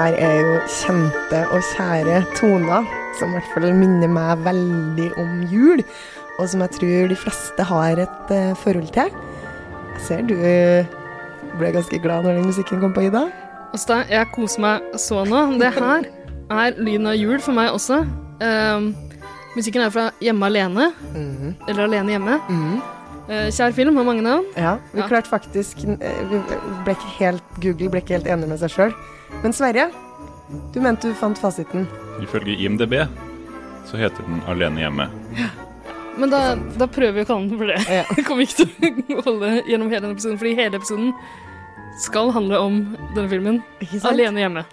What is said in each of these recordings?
her er jo kjente og kjære toner, som i hvert fall minner meg veldig om jul, og som jeg tror de fleste har et uh, forhold til. Jeg ser du ble ganske glad når den musikken kom på, Ida. Altså, jeg koser meg så nå. Det her er lyden av jul for meg også. Ehm, musikken er fra Hjemme alene, Mhm. eller Alene hjemme. Mm -hmm. kjær film, har mange navn. Ja, vi klarte faktisk eh, Vi ble ikke helt Google ble ikke helt enig med seg sjøl. Men Sverre, du mente du fant fasiten. Ifølge IMDb så heter den Alene hjemme. Men da, da prøver vi å kalle den for det. Ja. Det kommer ikke til å holde gjennom hele denne episoden, fordi hele episoden skal handle om denne filmen. Ikke sant? Alene hjemme.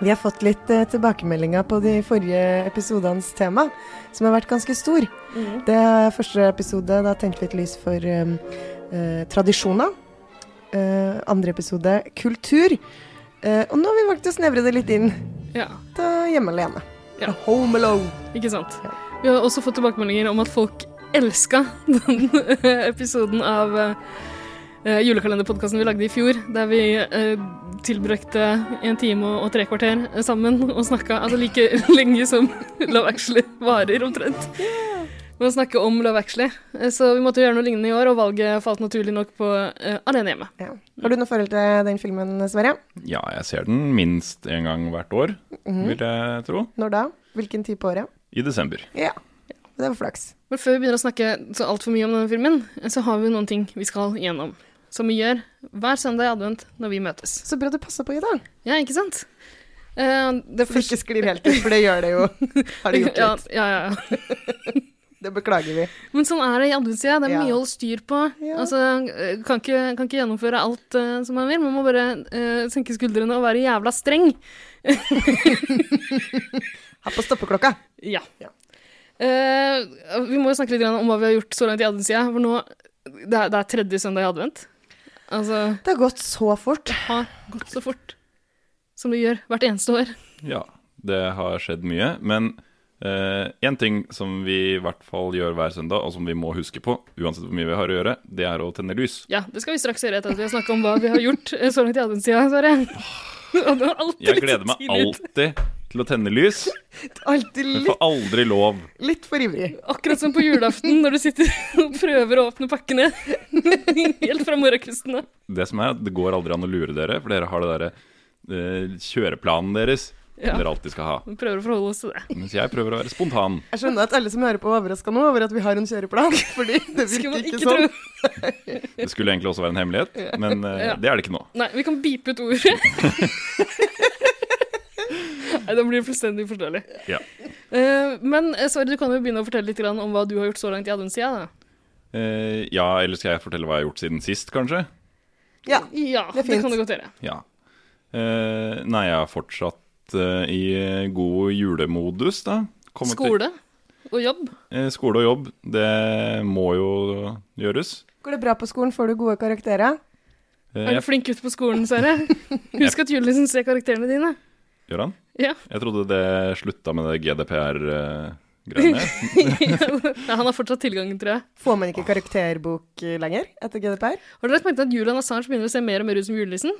Vi har fått litt eh, tilbakemeldinger på de forrige episodenes tema, som har vært ganske stor. Det er første episode, da tente vi et lys for eh, eh, tradisjoner. Eh, andre episode kultur. Eh, og nå har vi valgt å snevre det litt inn Ja, til hjemme alene. Ja. Home alone. ikke sant? Ja. Vi har også fått tilbakemeldinger om at folk elska den episoden av uh, julekalenderpodkasten vi lagde i fjor, der vi uh, tilbrakte en time og, og tre kvarter sammen og snakka altså like lenge som Love Actually varer, omtrent. Med å snakke om Love Actually. Eh, Så vi måtte gjøre noe lignende i år, og valget falt naturlig nok på uh, Alene hjemme. Ja. Har du noe forhold til den filmen, Sverre? Ja, jeg ser den minst en gang hvert år, Mhm. vil jeg tro. Når da? Hvilken tid på året? I desember. Ja. Det var flaks. Men før vi begynner å snakke så altfor mye om denne filmen, så har vi noen ting vi skal gjennom. Som vi gjør hver søndag i advent når vi møtes. Så bra du passa på, i dag. Ja, ikke sant? Uh, det første... ikke sklir helt ut, for det gjør det jo. Har det gjort litt. ja, ja, ja. Det beklager vi. Men sånn er det i adventstida. Det er Ja. mye å holde styr på. Ja. Altså, eh, kan ikke, kan ikke gjennomføre alt uh, som man vil. Man må bare uh, senke skuldrene og være jævla streng. Ha på stoppeklokka. Ja. Ja. Uh, vi må jo snakke litt om hva vi har gjort så langt i adventstida. For nå det er, det er tredje søndag i advent. Altså Det har gått så fort. Det har gått så fort som det gjør hvert eneste år. Ja, det har skjedd mye. Men én ting som vi i hvert fall gjør hver søndag, og som vi må huske på, uansett hvor mye vi har å gjøre, det er å tenne lys. Ja, det skal vi straks gjøre etter at vi har snakka om hva vi har gjort eh, så langt i adventstida, Sverre. Jeg gleder meg alltid til å tenne lys, Alltid men får aldri lov. litt for ivrig. Akkurat som på julaften, når du sitter og prøver å åpne pakkene helt fra morgenkvisten. av. Det som er, at det går aldri an å lure dere, for dere har det derre eh, kjøreplanen deres Ja. dere alltid skal ha. Vi prøver å forholde oss til det. Mens jeg prøver å være spontan. Jeg skjønner at alle som hører på, er overraska nå over at vi har en kjøreplan. Fordi det virker ikke, ikke sånn. Det skulle egentlig også være en hemmelighet, men uh, Ja. det er det ikke nå. Nei, vi kan beepe ut ordet. Nei, det blir fullstendig forståelig. Ja. Uh, men eh, Sverre, du kan jo begynne å fortelle litt grann om hva du har gjort så langt i adventstida. da. Eh, ja, eller skal jeg fortelle hva jeg har gjort siden sist, kanskje? Ja. Ja, Det det, kan du godt gjøre. Ja. Uh, nei, jeg har fortsatt eh, i god julemodus, da. Kommet til- Skole og jobb. Eh, skole og jobb, det må jo gjøres. Går det bra på skolen? Får du gode karakterer? Eh, Er du flink gutt på skolen, Sverre? Husk at julenissen ser karakterene dine. gjør han? Ja. Jeg trodde det slutta med det GDPR-greiene. ja, Han har fortsatt tilgangen, tror jeg. Får man ikke karakterbok eh, lenger etter GDPR? Har dere lagt merke til at Julian Assange begynner å se mer og mer ut som julenissen?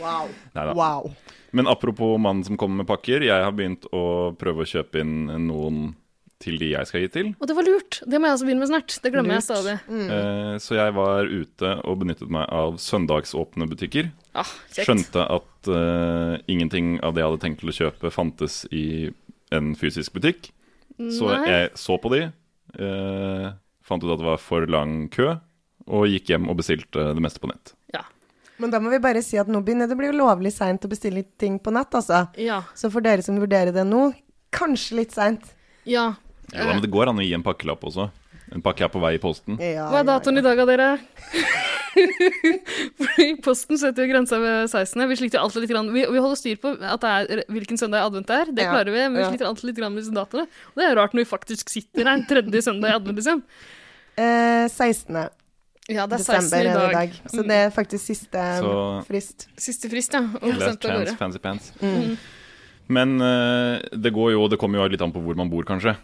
Wow. Neida. wow. Men apropos mannen som kommer med pakker, jeg har begynt å prøve å kjøpe inn noen til de jeg skal gi til. Og det var lurt! Det må jeg også begynne med snart. Det glemmer jeg stadig. stadig. Eh, så jeg var ute og benyttet meg av søndagsåpne butikker. Ah, kjekt. Skjønte at eh, ingenting av det jeg hadde tenkt til å kjøpe, fantes i en fysisk butikk. Så jeg så på de, eh, fant ut at det var for lang kø, og gikk hjem og bestilte det meste på nett. Men da må vi bare si at nå begynner det å bli lovlig seint å bestille ting på nett, altså. Ja. Så for dere som vurderer det nå, kanskje litt seint. ja. ja. da, men det går an å gi en pakkelapp også. En pakke er på vei i posten. Ja, Hva er datoen i dag av dere? Fordi Posten setter jo grensa ved 16. Vi sliter jo alltid litt grann. Vi, vi holder styr på at det er, hvilken søndag i advent det er. Det Ja, klarer vi, men vi sliter alltid litt grann med disse datoene. Og det er jo rart når vi faktisk sitter her en tredje søndag i advent, liksom. Eh, 16. Ja, det er 16 i dag. i dag. Så det er faktisk siste um, Så- frist. Siste frist, ja. Last chance, fancy pants. Mm. Men uh, det går jo Det kommer jo litt an på hvor man bor, kanskje.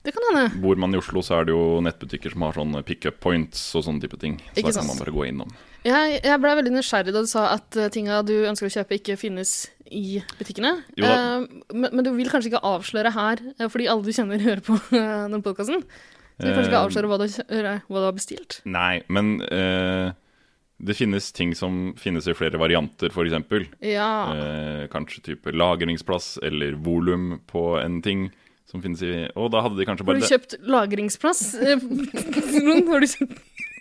Det kan hende. Bor man i Oslo, så er det jo nettbutikker som har sånne pickup points og sånne type ting. Så Ikke da kan sant. man bare gå innom. Jeg, jeg ble veldig nysgjerrig da du sa at uh, tinga du ønsker å kjøpe, ikke finnes i butikkene. Jo da. Eh, men, men du vil kanskje ikke avsløre her, eh, fordi alle du kjenner, hører på uh, den podkasten. Så vil kanskje ikke Eh, avsløre hva du, hva du har bestilt? Nei, men uh, det finnes ting som finnes i flere varianter, f.eks. Ja. Uh, kanskje type lagringsplass eller volum på en ting som finnes i Og da hadde de kanskje bare Har du kjøpt lagringsplass? Har du kjøpt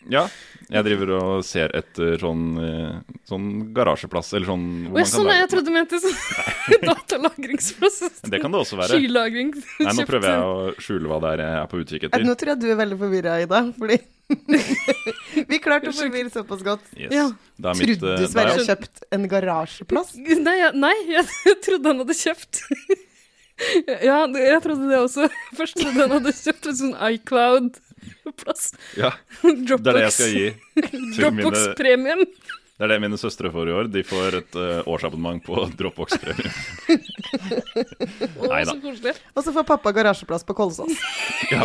Ja. Jeg driver og ser etter sånn, eh, sånn garasjeplass, eller sånn hvor Å, man sånn, kan jeg trodde du mente sånn datalagringsplass. Det kan det også være. Skylagring. Nei, nå prøver jeg å skjule hva det er jeg er på utkikk Eh, etter. Nå tror jeg du er veldig forvirra, Ida. Fordi vi klarte å forvirre såpass godt. Yes. Ja. Er mitt, Trodde eh, du Sverre er- hadde kjøpt en garasjeplass? Nei, jeg, nei, jeg trodde han hadde kjøpt Ja, jeg trodde det også. Først trodde han hadde kjøpt en sånn iCloud-plass. Ja, det er det jeg skal gi til Dropbox-premien. Det er det mine søstre får i år. De får et uh, årsabonnement på Dropbox-premie. Nei Neida. Og så får pappa garasjeplass på Kolsås. Ja.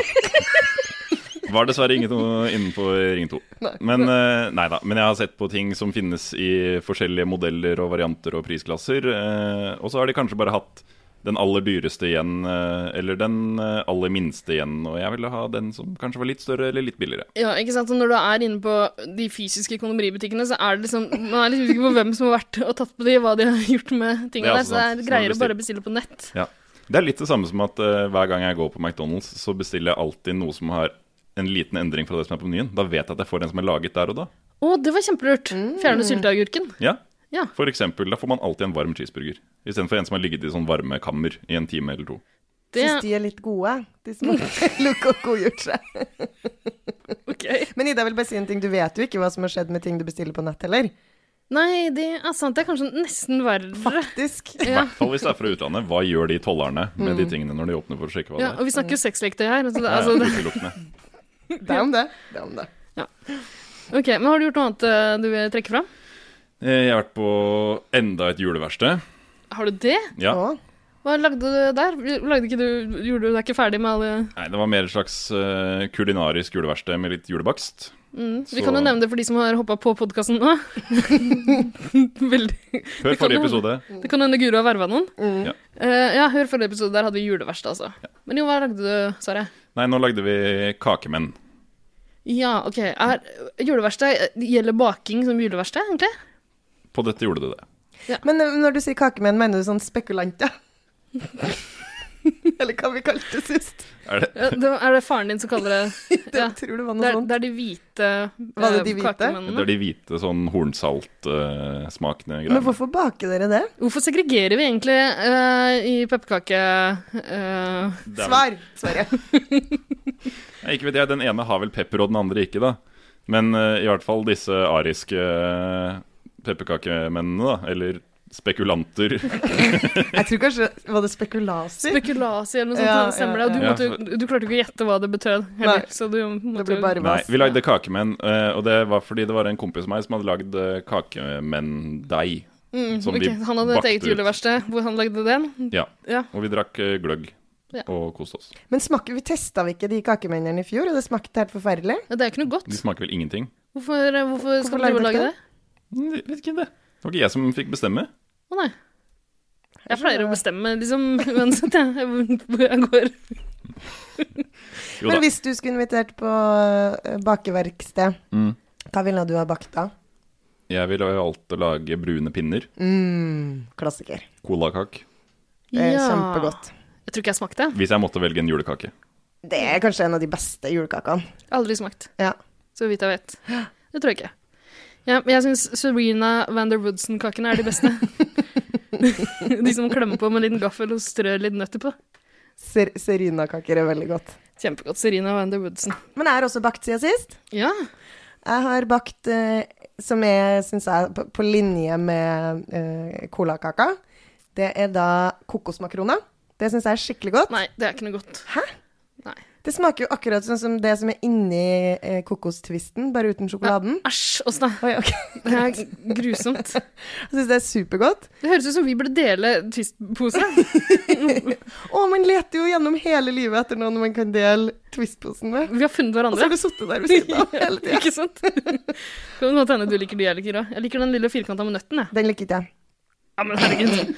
Var dessverre ingen innenfor Ring 2. Men uh, nei da. Men jeg har sett på ting som finnes i forskjellige modeller og varianter og prisklasser. Uh, og så har de kanskje bare hatt den aller dyreste igjen, eh, eller den eh, aller minste igjen. Og jeg ville ha den som kanskje var litt større eller litt billigere. Ja, ikke sant? Så når du er inne på de fysiske kondomeributikkene, så er det liksom Man er litt usikker på hvem som har vært og tatt på de, hva de har gjort med tingene er der. Så det er greier å bare bestille på nett. Ja. Det er litt det samme som at uh, hver gang jeg går på McDonald's, så bestiller jeg alltid noe som har en liten endring fra det som er på menyen. Da vet jeg at jeg får en som er laget der og da. Å, det var kjempelurt. Fjerne sylteagurken. Ja. Ja. For eksempel, da får man alltid en varm cheeseburger. Istedenfor en som har ligget i sånn varmekammer i en time eller to. Det Syns de er litt gode, de som har lukka og godgjort seg. okay. Men Ida, vil bare si en ting. Du vet jo ikke hva som har skjedd med ting du bestiller på nett heller. Nei, det er sant. Det er kanskje nesten verre. Faktisk. I Ja. hvert fall hvis det er fra utlandet. Hva gjør de tollerne med de tingene når de åpner for å sjekke hva ja, det og er? vi snakker jo sexleketøy her. Altså, det, altså, ja, det, er om det. Det er om det. OK, men har du gjort noe annet eh, du vil trekke fram? Eh, Jeg har vært på enda et juleverksted. Har du det? Ja. Hva lagde du der? Lagde ikke du, gjorde du deg ikke ferdig med alle Nei, det var mer et slags uh, kulinarisk juleverksted med litt julebakst. mm. Vi Så- kan jo nevne det for de som har hoppa på podkasten nå. Veldig Hør forrige episode. Det kan hende Guro har verva noen. Mm. Ja. Eh, ja, hør forrige episode. Der hadde vi juleverksted, altså. Men jo, hva lagde du, Sverre? Nei, nå lagde vi kakemenn. Ja, OK. Er juleverksted Gjelder baking som juleverksted, egentlig? På dette gjorde det det. Men eh, når du sier kakemenn, mener du sånn spekulanter? Eller hva vi kalte det sist? Er det? Ja, det, er det faren din som kaller det Det Ja. tror det var Det noe er, sånt. det er de hvite Var det eh, de hvite? Det er de hvite, sånn hornsaltsmakende Men greiene. hvorfor baker dere det? Hvorfor segregerer vi egentlig uh, i pepperkake Uh... Det Svar, Sverre. Nei, Ikke vet jeg, Den ene har vel pepper, og den andre ikke, da. Men uh, i hvert fall disse ariske uh, pepperkakemennene, da. Eller spekulanter. Jeg tror kanskje Var det spekulasi? Spekulasi eller noe sånt. Ja, det stemmer det. Og du, ja. måtte, du klarte jo ikke å gjette hva det betød heller. Nei. Så du måtte det bare- Nei, vi lagde kakemenn, eh, og det var fordi det var en kompis av meg som hadde lagd eh, kakemenn-deig. mm, som ok, vi Han hadde et eget juleverksted hvor han lagde den. Ja. Ja. Og vi drakk eh, gløgg Ja. og koste oss. Men smaker, vi testa vi ikke de kakemennene i fjor, og det smakte helt forferdelig. Ja, det er ikke noe godt. De smaker vel ingenting? Hvorfor, eh, hvorfor skal du lagde lage det? Jeg Vet ikke det. Det var ikke jeg som fikk bestemme. Å nei. Jeg pleier å bestemme liksom uansett jeg, hvor jeg går. Men hvis du skulle invitert på eh, bakeverksted, Mm. hva ville du ha bakt da? Jeg ville ha valgt å lage brune pinner. Mm, klassiker. Colakake. Det er kjempegodt. Jeg tror ikke jeg smakte. Hvis jeg måtte velge en julekake. Det er kanskje en av de beste julekakene. Aldri smakt. Ja. Så vidt jeg vet. Det tror jeg ikke. Ja, men jeg syns Serena van der Woodsen-kakene er de beste. de som klemmer på med en liten gaffel og strør litt nøtter på. Ser Serena-kaker er veldig godt. Kjempegodt. Serena van der Woodsen. Men jeg har også bakt siden sist. Ja. Jeg har bakt eh, som jeg syns er på, på linje med eh, colakaka. Det er da kokosmakroner. Det syns jeg er skikkelig godt. Nei, det er ikke noe godt. Hæ? Nei. Det smaker jo akkurat sånn som det som er inni eh, kokostvisten, bare uten sjokoladen. Æsj, Åsne. Oi, Okay. Det er grusomt. Jeg syns det er supergodt. Det høres ut som vi burde dele Twist-pose. Å, man leter jo gjennom hele livet etter noen man kan dele Twist-posen med. Vi har funnet hverandre. Og så har du sittet der ved siden av hele tida. Ikke sant? Kan godt hende du liker de jeg liker òg. Jeg liker den lille firkanta med nøtten, jeg. Den liker ikke jeg. Ja, men herregud.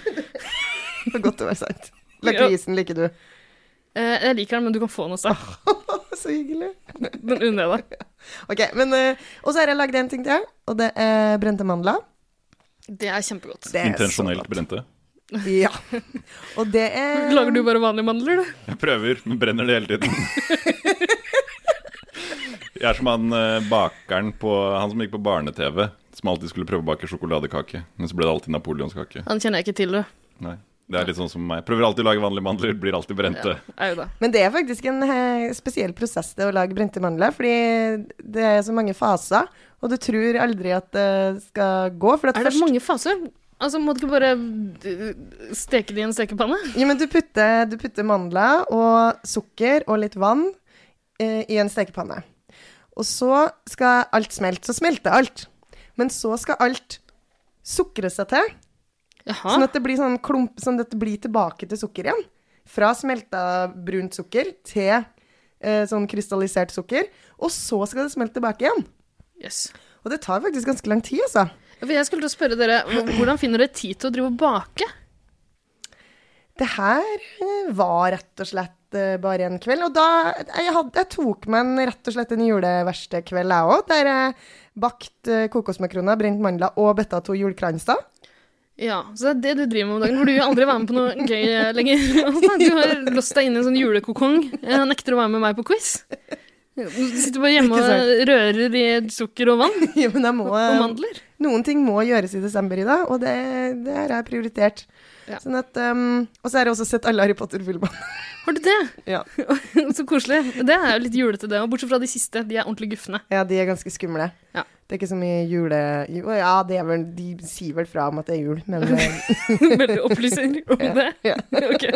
For godt til å være sant. Lakrisen liker du. Eh, jeg liker den, men du kan få den også. Så hyggelig. Den unner jeg deg. Ok, men eh, Og så har jeg lagd en ting til, og det er brente mandler. Det er kjempegodt. Det er Intensjonelt godt. brente. Ja. Og det er Lager du bare vanlige mandler, du? Jeg prøver, men brenner det hele tiden. Jeg er som han eh, bakeren på Han som gikk på barne-TV, som alltid skulle prøve å bake sjokoladekake. Men så ble det alltid napoleonskake. Han kjenner jeg ikke til, du. Nei, Det er litt sånn som meg. Prøver alltid å lage vanlige mandler, blir alltid brente. Ja. Men det er faktisk en eh, spesiell prosess det å lage brente mandler, fordi det er så mange faser, og du tror aldri at det skal gå. For at Er det først mange faser? Altså, Må du ikke bare steke det i en stekepanne? Ja, men du putter, du putter mandler og sukker og litt vann eh, i en stekepanne. Og så skal alt smelte. Så smelter alt. Men så skal alt sukre seg til, Jaha. sånn at det blir sånn klump, sånn at det blir tilbake til sukker igjen. Fra smelta brunt sukker til eh, sånn krystallisert sukker. Og så skal det smelte tilbake igjen. Yes. Og det tar faktisk ganske lang tid, altså. Jeg skulle til å spørre dere, Hvordan finner dere tid til å drive og bake? Det her eh, var rett og slett eh, bare en kveld. Og da Jeg, hadde, jeg tok meg en, rett og slett en juleverkstekveld, jeg òg. Der jeg bakte eh, kokosmakroner, brent mandler og bøtta to julekranser. Ja, Så det er det du driver med om dagen, for du vil aldri være med på noe gøy eh, lenger. Altså, Du har låst deg inn i en sånn julekokong. Jeg nekter å være med meg på quiz. Du sitter bare hjemme og rører i sukker og vann Ja, må, og mandler. noen ting må gjøres i desember i dag, og det, det har jeg prioritert. Ja. Sånn at, um, og så har jeg også sett alle Harry Potter-filmene. Har du det? Ja. Så koselig. Det er jo litt julete, det. Og bortsett fra de siste. De er ordentlig gufne. ja, de er ganske skumle. Ja. Det er ikke så mye jule... Jo, ja, det er vel, de sier vel fra om at det er jul, men Men du opplyser om det. ja. Ok.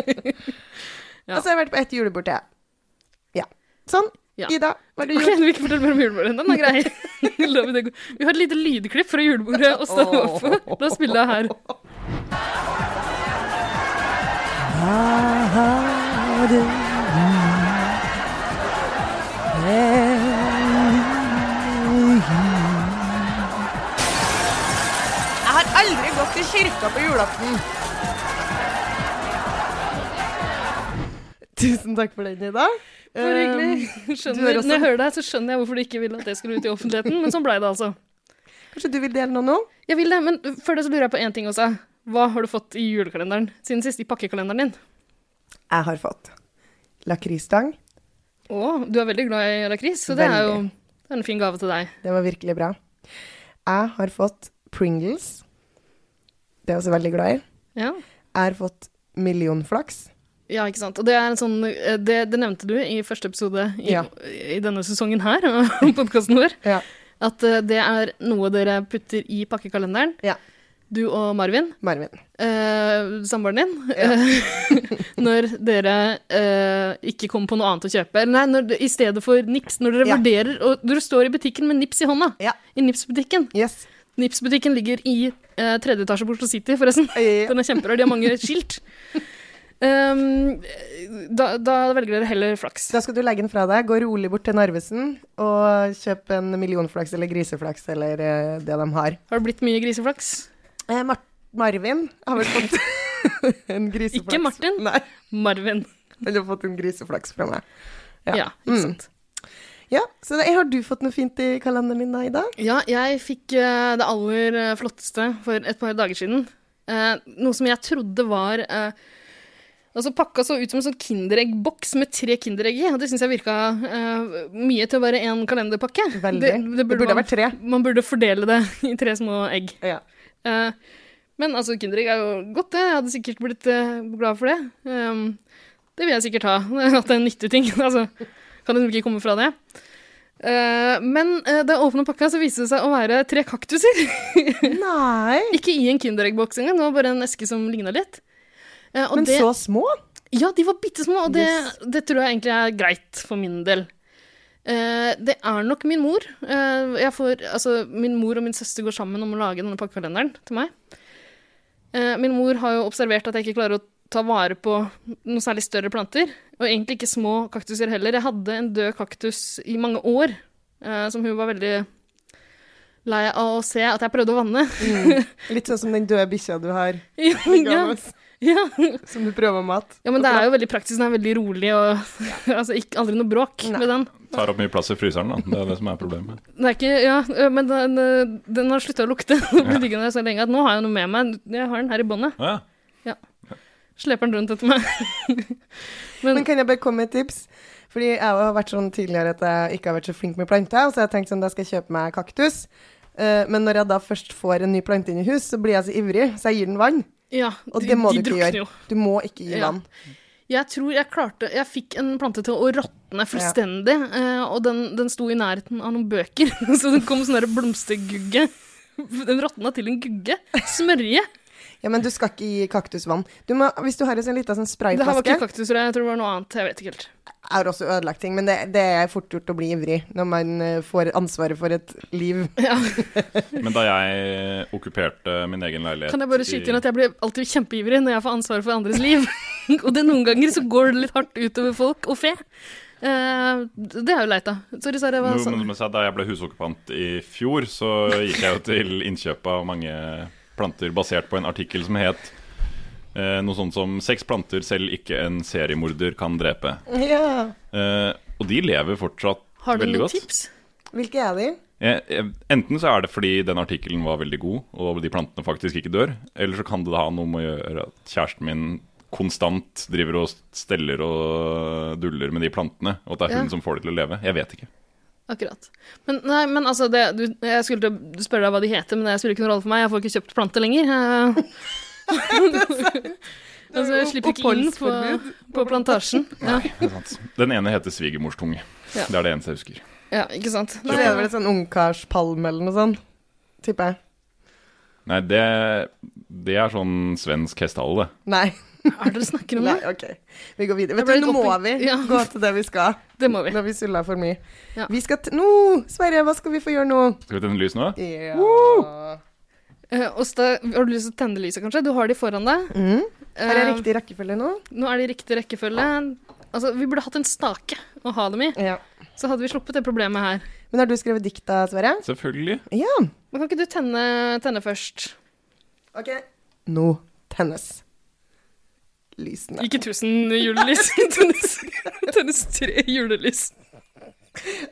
Ja. Og så har jeg vært på ett julebord til. Ja. Sånn. Ja. Ida, hva har du gjort? du vil ikke fortelle mer om julebordet? Den er grei. Vi det har et lite lydklipp fra julebordet å stå opp for. Da spiller jeg her. Jeg i kirka på julaften. Tusen takk for den, Ida. Bare Um, hyggelig. Skjønner, er også- Når jeg hører deg, så skjønner jeg hvorfor du ikke ville at det skulle ut i offentligheten, men sånn blei det altså. Kanskje du vil dele noe nå? Jeg vil det, men før det så lurer jeg på én ting også. Hva har du fått i julekalenderen siden sist? I pakkekalenderen din? Jeg har fått lakrisstang. Å, du er veldig glad i lakris, så det er jo det er en fin gave til deg. Det var virkelig bra. Jeg har fått Pringles. Det er jeg også veldig glad i. Ja. Jeg har fått millionflaks. Ja, ikke sant. Og det er sånn eh, Det, det nevnte du i første episode i, Ja. i denne sesongen her av podkasten vår. Ja. At eh, det er noe dere putter i pakkekalenderen. Ja. Du og Marvin, Marvin. eh, samboeren din, Ja. når dere eh, ikke kommer på noe annet å kjøpe. Nei, når, i stedet for nips. Når dere Ja. vurderer Og dere står i butikken med nips i hånda. Ja. I Nips-butikken. Yes. Nips-butikken ligger i eh, tredje etasje på Oslo City, forresten. Den er kjemperar. De har mange skilt. Um, da, da velger dere heller flaks. Da skal du legge den fra deg, gå rolig bort til Narvesen og kjøpe en millionflaks eller griseflaks eller eh, det de har. Har det blitt mye griseflaks? Eh, Mar Marvin har vel fått en griseflaks. Ikke Martin. Nei, Marvin. har fått en griseflaks fra meg. Ja, Ja. ikke Mm. Ja, så det, har du fått noe fint i kalenderen din da, Ida? Ja, jeg fikk uh, det aller eh, flotteste for et par dager siden. Uh, noe som jeg trodde var uh, Altså Pakka så ut som en sånn Kinderegg-boks med tre Kinderegg i. Og det syns jeg virka uh, mye til å være én kalenderpakke. Veldig. Det burde man, vært tre. Man burde fordele det i tre små egg. Ja. Uh, men altså, Kinderegg er jo godt, det. Jeg hadde sikkert blitt uh, glad for det. Um, det vil jeg sikkert ha. At det er en nyttig ting. altså, kan liksom ikke komme fra det. Uh, men uh, da jeg åpna pakka, så viste det seg å være tre kaktuser. Nei, ikke i en Kinderegg-boks engang, det var bare en eske som ligna litt. Uh, men det, så små. Ja, de var bitte små, og det, det tror jeg egentlig er greit for min del. Det er nok min mor. Jeg får, altså, min mor og min søster går sammen om å lage denne pakkekalenderen til meg. Min mor har jo observert at jeg ikke klarer å ta vare på noen særlig større planter. Og egentlig ikke små kaktuser heller. Jeg hadde en død kaktus i mange år, eh, som hun var veldig lei av å se at jeg prøvde å vanne. Mm. Litt sånn som den døde bikkja du har ja, ja, ja. som du prøver å mate. ja, men det er jo veldig praktisk. Den er veldig rolig og altså, ikke, aldri noe bråk Nei. med den. Tar opp mye plass i fryseren, da. Det er det som er problemet. Det er ikke, ja, men den, den har slutta å lukte. Den blir liggende der så lenge at nå har jeg noe med meg. Jeg har den her i båndet. Ja. ja. Sleper den rundt etter meg. men, Men kan jeg bare komme med et tips? Fordi jeg har vært sånn tidligere at jeg ikke har vært så flink med planter, og så har jeg tenkt sånn, da skal jeg kjøpe meg kaktus. Eh, men når jeg da først får en ny plante inn i hus, så blir jeg så ivrig, så jeg gir den vann. ja, Og de, det må de du ikke gjøre. jo. Du må ikke gi Ja. vann. Jeg tror jeg klarte Jeg fikk en plante til å råtne fullstendig, eh, og den, den sto i nærheten av noen bøker, så den kom sånn blomstergugge. Den råtna til en gugge. Smørje. Ja, men du skal ikke gi kaktusvann. Du må, hvis du har en sånn liten sånn Det her var ikke kaktuser, jeg tror det var noe annet. Jeg vet ikke helt. Har også ødelagt ting, men det, det er fort gjort å bli ivrig når man eh, får ansvaret for et liv. Ja. Men da jeg okkuperte min egen leilighet Kan jeg bare skyte inn at jeg blir alltid kjempeivrig når jeg får ansvaret for andres liv. og det noen ganger så går det litt hardt utover folk og fe. Uh, det er jo leit, da. Sorry, Sara. Hva No, sa men, du? men så Da jeg ble husokkupant i fjor, så gikk jeg jo til innkjøp av mange planter basert på en artikkel som het eh, noe sånt som 'Seks planter selv ikke en seriemorder kan drepe'. Ja. Eh, og de lever fortsatt veldig godt. Har du noen tips? Hvilke er de? Eh, eh, enten så er det fordi den artikkelen var veldig god, og de plantene faktisk ikke dør. Eller så kan det ha noe med å gjøre at kjæresten min konstant driver og steller og duller med de plantene, og at det er hun Ja. som får det til å leve. Jeg vet ikke. Akkurat. Men, nei, men altså, det, du, jeg skulle til å spørre deg hva de heter, men det spiller ikke noen rolle for meg. Jeg får ikke kjøpt plante lenger. Eh, altså, jeg slipper ikke inn på, på plantasjen. Ja, Det er sant. Den ene heter svigermorstunge. Ja. Det er det eneste jeg husker. ja ikke sant. Så er det vel et sånn ungkarspalm eller noe sånt, tipper jeg. Nei, det, det er sånn svensk hestehale, det. Nei. Er det dere snakker om Nei. OK. Vi går videre. Vet du, nå må vi Ja. gå til det vi skal. Det må vi. Når vi sulla for mye. Ja. Vi skal t Nå! Sverre, hva skal vi få gjøre nå? Skal vi tenne lys nå? Ja. Uh, Åsta, har du lyst til å tenne lyset, kanskje? Du har de foran deg. Mm. Er det Eh, riktig rekkefølge nå? Nå er det riktig rekkefølge. Altså, vi burde hatt en stake å ha dem i, Ja. så hadde vi sluppet det problemet her. Men har du skrevet dikt da, Sverre? Selvfølgelig. Ja. Men kan ikke du tenne, tenne først? OK. Nå tennes lysene. Ikke tusen julelys. tennes, tennes tre julelys.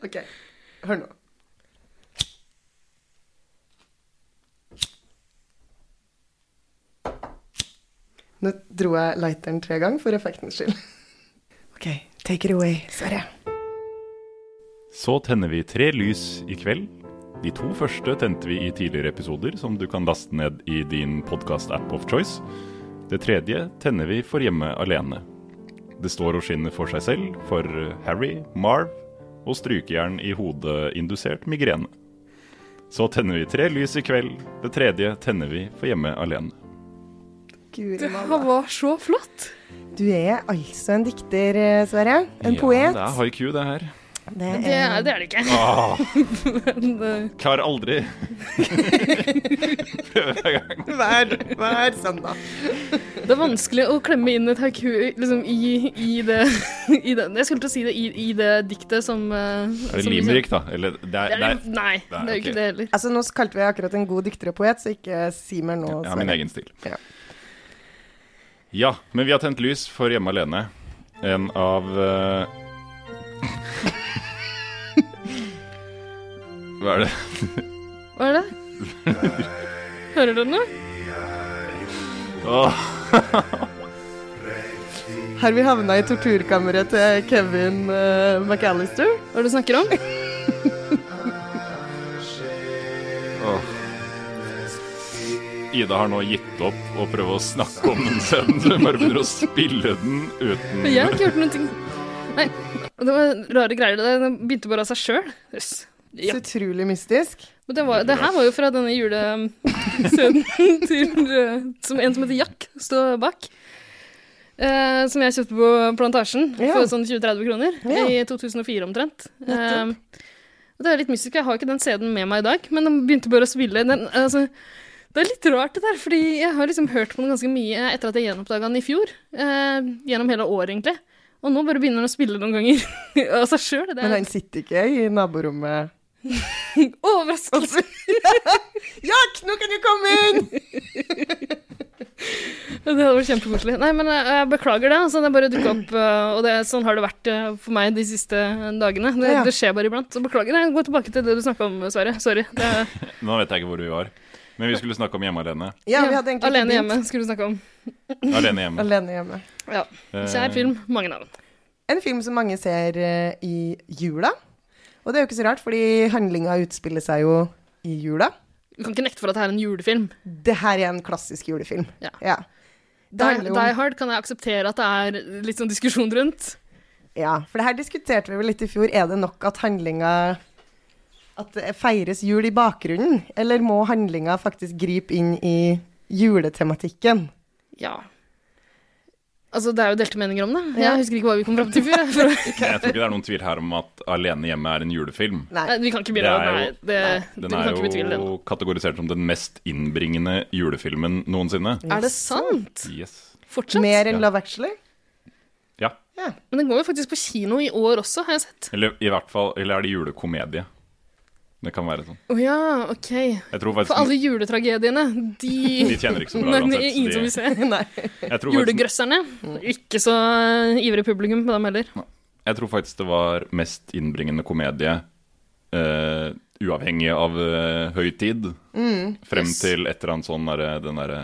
OK. Hør nå. Nå dro jeg lighteren tre ganger for effektens skyld. OK, take it away, Sverre. Så tenner vi tre lys i kveld. De to første tente vi i tidligere episoder, som du kan laste ned i din podkast-app of choice. Det tredje tenner vi for hjemme alene. Det står og skinner for seg selv, for Harry, Marv og strykejern i hodet-indusert migrene. Så tenner vi tre lys i kveld. Det tredje tenner vi for hjemme alene. Guri Det var så flott. Du er altså en dikter, eh, Sverre. En ja, poet. Det er haiku, det her. Det Det er det, er det ikke. Ah, Men, eh, klarer aldri. Prøver hver gang. hver, hver søndag. Det er vanskelig å klemme inn et haiku liksom, i, i, det, i det Jeg skulle til å si det i, i det diktet som Er uh, det limerick, da? Eller det er, er, er, nei, det er jo ikke det heller. Altså, nå kalte vi akkurat en god dikter og poet, så ikke si mer nå. Jeg har min egen stil. Ja. Ja, men vi har tent lys for Hjemme alene. En av eh, Hva er det? Hva er det? Hører du noe? Åh, Har vi havna i torturkammeret til Kevin uh, McAllister? Hva er det du snakker om? oh. Ida har nå gitt opp å prøve å snakke om den scenen, hun bare begynner å spille den uten Jeg har ikke gjort noen ting. Nei, det var rare greier. Det begynte bare av seg sjøl. Yes. Ja. Så utrolig mystisk. Men det, var, det her var jo fra denne julescenen til eh, Som en som heter Jack står bak. eh, som jeg kjøpte på Plantasjen Ja. for sånn 20-30 kroner. Ja. I 2004 omtrent. Eh, det er litt mystisk, jeg har ikke den CD-en med meg i dag, men den begynte bare å spille. Den, altså, det er litt rart det der, fordi jeg har liksom hørt på den ganske mye etter at jeg gjenoppdaga den i fjor. Eh, gjennom hele året, egentlig. Og nå bare begynner han å spille noen ganger av seg sjøl. Men han sitter ikke i naborommet overraskelse. Jack, nå kan du komme inn! Det hadde vært kjempekoselig. Nei, men jeg, jeg beklager det. Altså, det bare dukka opp, uh, og det, sånn har det vært uh, for meg de siste dagene. Det, Ja. det skjer bare iblant. Så beklager. Jeg Gå tilbake til det du snakka om, Sverre. Sorry. Det, Nå vet jeg ikke hvor vi var. Men vi skulle snakke om hjemme alene. Ja, vi hadde egentlig Alene hjemme skulle du snakke om. Alene hjemme. Alene hjemme. Ja. Kjær film, mange navn. En film som mange ser eh, i jula. Og det er jo ikke så rart, fordi handlinga utspiller seg jo i jula. Du kan ikke nekte for at det er en julefilm. Det her er en klassisk julefilm. Ja. Die, Det handler jo om- Die Hard kan jeg akseptere at det er litt sånn diskusjon rundt. Ja, for det her diskuterte vi vel litt i fjor. Er det nok at handlinga At det feires jul i bakgrunnen? Eller må handlinga faktisk gripe inn i juletematikken? Ja. Altså, det er jo delte meninger om det. Ja. Jeg husker ikke hva vi kom fram til før. For, jeg tror ikke det er noen tvil her om at Alene hjemme er en julefilm. Nei. Nei, vi kan ikke er Nei, det, Den er jo betvile jo kategorisert som den mest innbringende julefilmen noensinne. Er det sant? Yes. Fortsatt? Mer enn Ja. Love Actually? Ja. Ja. Men den går jo faktisk på kino i år også, har jeg sett. Eller i hvert fall Eller er det julekomedie? Det kan være sånn. Å ja, OK. Jeg tror faktisk For alle juletragediene, de De tjener ikke så bra uansett. er ingen som vil se. Nei. jeg, tror faktisk, Julegrøsserne. Ikke så eh, ivrig publikum på dem heller. jeg tror faktisk det var mest innbringende komedie uh, uavhengig av uh, høytid. Frem Yes. til et eller annet sånn derre Den derre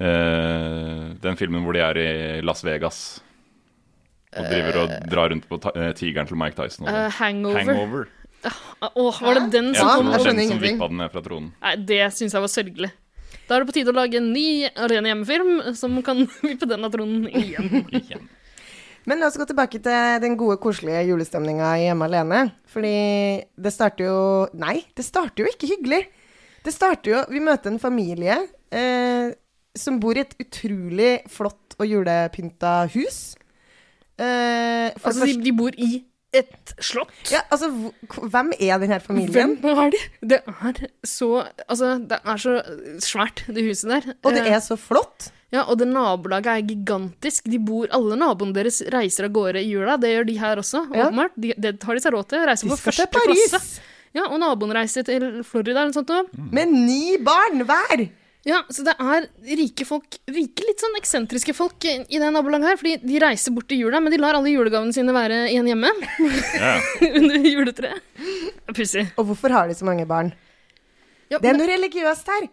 uh, Den filmen hvor de er i Las Vegas. Og driver og drar rundt på ta eh, tigeren til Mike Tyson. Og Eh, sånn. hangover. Hangover. Åh, var det den som Ja, kom? Ja, jeg skjønner den som vippa den ned fra tronen. Nei, det syns jeg var sørgelig. Da er det på tide å lage en ny Arena hjemme-film som kan vippe den av tronen igjen. Igjen. Men la oss gå tilbake til den gode, koselige julestemninga i Hjemme alene. Fordi det starter jo Nei, det starter jo ikke hyggelig. Det starter jo Vi møter en familie eh, som bor i et utrolig flott og julepynta hus. Eh, for Altså, de, de bor i et slott. Ja, altså, hvem er denne familien? Hvem er de? Det er så Altså, det er så svært, det huset der. Og det Eh, er så flott. Ja, og det nabolaget er gigantisk. De bor, Alle naboene deres reiser av gårde i jula. Det gjør de her også, Ja. De, det har de seg råd til. Reiser De på første Paris klasse. Ja, og naboen reiser til Florida eller noe sånt òg. med ni barn hver! Ja, så det er rike folk, rike litt sånn eksentriske folk i det nabolaget her. Fordi de reiser bort til jula, men de lar alle julegavene sine være igjen hjemme. Ja. under juletreet. Pussig. Og hvorfor har de så mange barn? Ja, Det er men- noe religiøst her.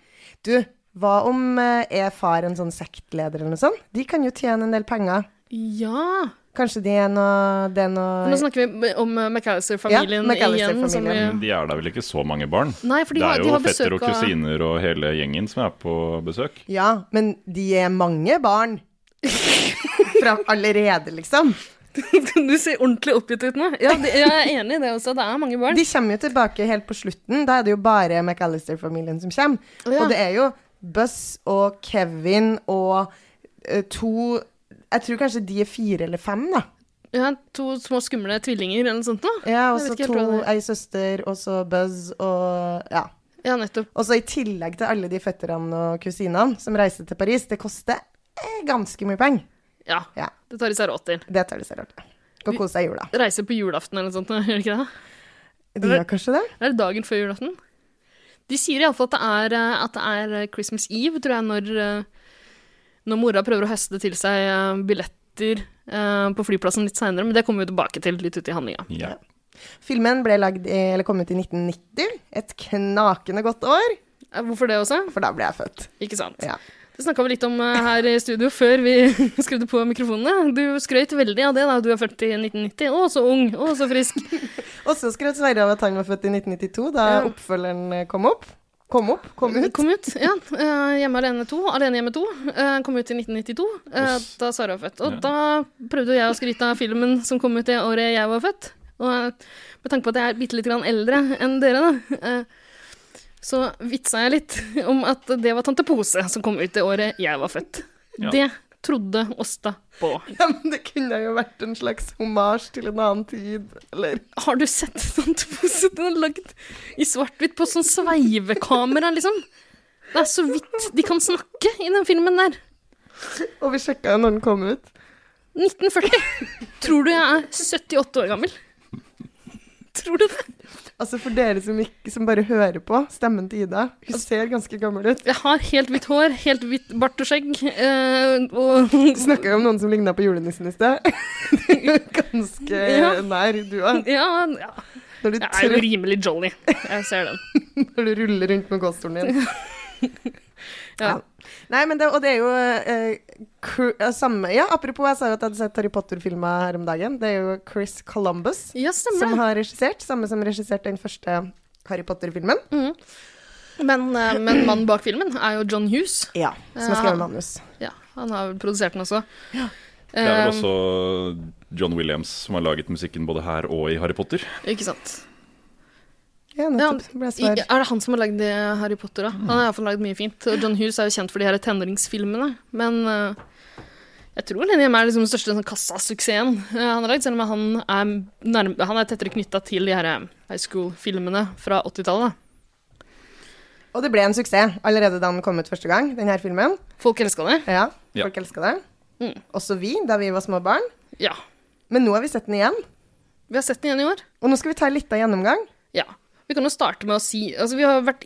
Du, hva om eh, er far en sånn sektleder eller noe sånt? De kan jo tjene en del penger. ja. Kanskje de er noe, det er noe Nå snakker vi om uh, McAllister-familien Ja, McAllister-familien. igjen. Som vi, de er da vel ikke så mange barn? nei, for de det har, er de jo har fetter og kusiner og hele gjengen som er på besøk. Ja, men de er mange barn. Fra allerede, liksom. Du ser ordentlig oppgitt ut nå. Ja, de, jeg er enig i det også. Det er mange barn. De kommer jo tilbake helt på slutten. Da er det jo bare McAllister-familien som kommer. Oh, ja. Og det er jo Buzz og Kevin og eh, to Jeg tror kanskje de er fire eller fem, da. Ja, to små skumle tvillinger eller noe sånt noe. Ja, og så to, ei søster, og så Buzz og Ja. Ja, nettopp. Og så i tillegg til alle de fetterne og kusinene som reiser til Paris. Det koster eh, ganske mye penger. Ja, Ja. det tar de seg råd til. Det tar de seg råd til. Gå og kose deg i jula. Reiser på julaften eller noe sånt, gjør de ikke det? De gjør kanskje det? Er det dagen før julaften? De sier iallfall at, det er, eh, at det er Christmas Eve, tror jeg, når, eh, når mora prøver å høste til seg eh, billetter eh, på flyplassen litt seinere, men det kommer vi tilbake til litt ute i handlinga. Ja. Filmen ble lagd i, eller kom ut i 1990. Et knakende godt år, Eh, Hvorfor det også? for da ble jeg født. Ikke sant? Ja. Det snakka vi litt om her i studio før vi skrudde på mikrofonene. Du skrøt veldig av det da du er født i 1990. Å, så ung. Å, så frisk. Og så skrøt Sverre av at han var født i 1992, da Ja. oppfølgeren kom opp. Kom opp, kom ut. Kom ut, ja. eh, Hjemme alene 2. Alene hjemme 2. eh, Kom ut i 1992, eh, Oss. da Sara var født. Og Ja. da prøvde jeg å skryte av filmen som kom ut det året jeg var født. Og eh, med tanke på at jeg er bitte litt eldre enn dere, da, eh, så vitsa jeg litt om at det var Tante Pose som kom ut det året jeg var født. Ja. Det trodde Åsta på. Ja, men det kunne jo vært en slags homasj til en annen tid, eller Har du sett sånt poset den er lagd i svart-hvitt på sånn sveivekamera, liksom? Det er så vidt de kan snakke i den filmen der. Og vi sjekka når den kom ut. 1940. Tror du jeg er 78 år gammel? Tror du det? Altså For dere som, ikke, som bare hører på stemmen til Ida, hun ser ganske gammel ut. Jeg har helt hvitt hår, helt hvitt bart og skjegg, eh, og Du snakka jo om noen som ligna på julenissen i sted. du er ganske Ja. nær, du òg. ja, ja. Jeg er jo rimelig jolly. Jeg ser den. når du ruller rundt med gåstolen din. Ja. Nei, men det, og det er jo eh, samme Ja, apropos, jeg sa jo at jeg hadde sett Harry Potter-filmer her om dagen. Det er jo Chris Columbus Ja, som har regissert. Samme som regisserte den første Harry Potter-filmen. Men, eh, men mannen bak filmen er jo John Hughes. Ja, som har skrevet manus. Ja, han har produsert den også. Det er vel Eh, også John Williams som har laget musikken både her og i Harry Potter. Ikke sant. Ja, Ja, nettopp. er det han som har lagd Harry Potter, da? Han har iallfall lagd mye fint. Og John Hughes er jo kjent for de her tenåringsfilmene. Men uh, jeg tror Lenny M er liksom den største sånn, kassasuksessen uh, han har lagd, selv om han er, nærm han er tettere knytta til de her eh, high school-filmene fra 80-tallet. Og det ble en suksess allerede da den kom ut første gang, denne filmen. Folk elska det. Ja, Ja. folk ja. det. Mm. Også vi, da vi var små barn. Ja. Men nå har vi sett den igjen. Vi har sett den igjen i år. Og nå skal vi ta en liten gjennomgang. Ja. Vi kan jo starte med å si altså Vi har vært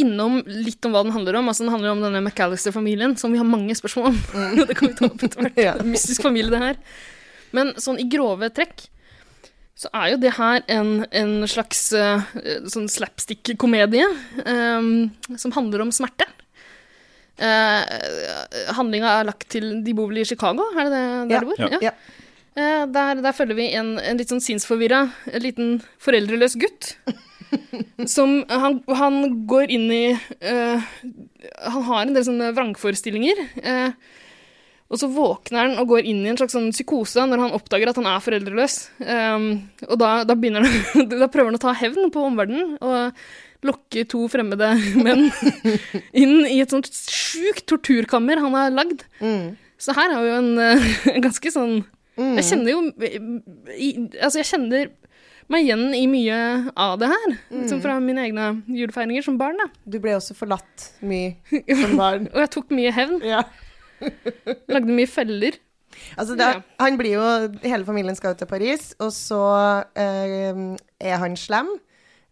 innom litt om hva den handler om. Altså Den handler om denne McAllister-familien, som vi har mange spørsmål om. det kan vi ta opp etter hvert. Ja. Mystisk familie, det her. Men sånn i grove trekk så er jo det her en, en slags uh, sånn slapstick-komedie um, som handler om smerte. Uh, handlinga er lagt til De bor vel i Chicago, er det det der Ja. du bor? Ja. Ja. Uh, der, der følger vi en, en litt sånn sinnsforvirra, en liten foreldreløs gutt. som han, han går inn i uh, Han har en del sånne vrangforestillinger. Uh, og så våkner han og går inn i en slags sånn psykose når han oppdager at han er foreldreløs. Um, og da, da, han, da prøver han å ta hevn på omverdenen og lokke to fremmede menn inn i et sånt sjukt torturkammer han har lagd. Mm. Så her er jo en, en ganske sånn Mm. Jeg kjenner jo i, Altså, jeg kjenner meg igjen i mye av det her. Liksom fra mine egne julefeiringer som barn. da. Du ble også forlatt mye som barn. Og jeg tok mye hevn. Ja. Lagde mye feller. Altså, det, Ja. han blir jo Hele familien skal jo til Paris, og så eh, er han slem.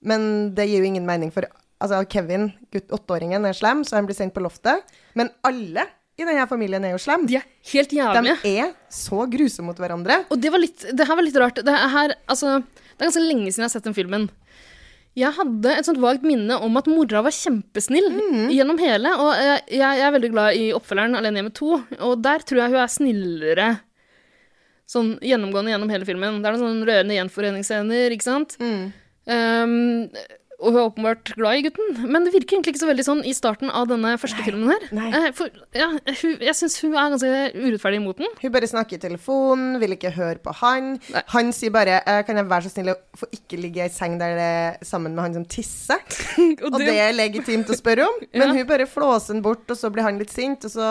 Men det gir jo ingen mening, for altså, Kevin, gutt, åtteåringen, er slem, så han blir sendt på loftet. Men alle i denne familien er jo slem. De er helt De er så grusomme mot hverandre. Og det var litt Det her var litt rart. Det, her, altså, det er ganske lenge siden jeg har sett den filmen. Jeg hadde et sånt vagt minne om at mora var kjempesnill gjennom hele. Og jeg, jeg, er veldig glad i oppfølgeren Alene hjemme 2, og der tror jeg hun er snillere sånn gjennomgående gjennom hele filmen. Det er noen sånne rørende gjenforeningsscener, ikke sant? Um, og hun er åpenbart glad i gutten, men det virker egentlig ikke så veldig sånn i starten av denne første filmen her. nei. Eh, For, ja, hun, jeg syns hun er ganske urettferdig imot den. Hun bare snakker i telefonen, vil ikke høre på han. Nei. Han sier bare eh, 'Kan jeg være så snill å få ikke ligge i seng der det er sammen med han som tisser?' Og Og det- er legitimt å spørre om. Ja. Men hun bare flåser han bort, og så blir han litt sint, og så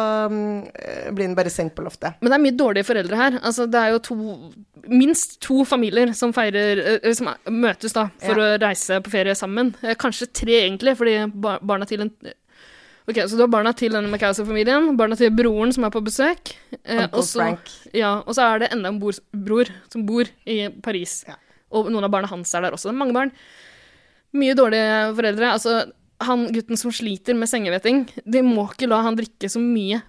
eh, blir han bare sendt på loftet. Men det er mye dårlige foreldre her. Altså, det er jo to, minst to familier som, feirer, eh, som møtes da, for å reise på ferie sammen. Eh, Kanskje tre, egentlig, fordi barna til en Ok, Så du har barna til denne MacAuser-familien, barna til broren som er på besøk. eh, Uncle og så- Frank. Ja, og så er det enda en bor, bror som bor i Paris. Ja. Og noen av barna hans er der også. Det er mange barn. Mye dårlige foreldre. Altså, han gutten som sliter med sengehveting, de må ikke la han drikke så mye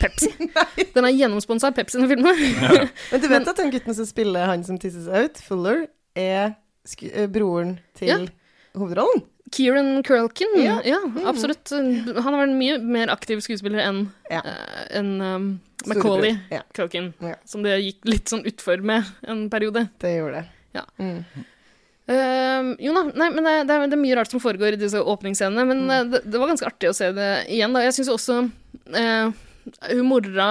Pepsi. Den er gjennomsponsa av Pepsi, den filmen. Men du vet at den gutten som spiller han som tisser seg ut, Fuller, er eh, broren til Ja. Hovedrollen? Kieran Culkin. Ja. Ja, absolutt. Han har vært en mye mer aktiv skuespiller enn Ja. eh, enn, um, Macauley Ja. Culkin, som det gikk litt sånn utfor med en periode. Det gjorde det. Ja. Mm. Uh, jo da, nei, men det, det, er, det er mye rart som foregår i disse åpningsscenene, men Mm. eh, det, det var ganske artig å se det igjen. Da. Jeg syns også uh, hun mora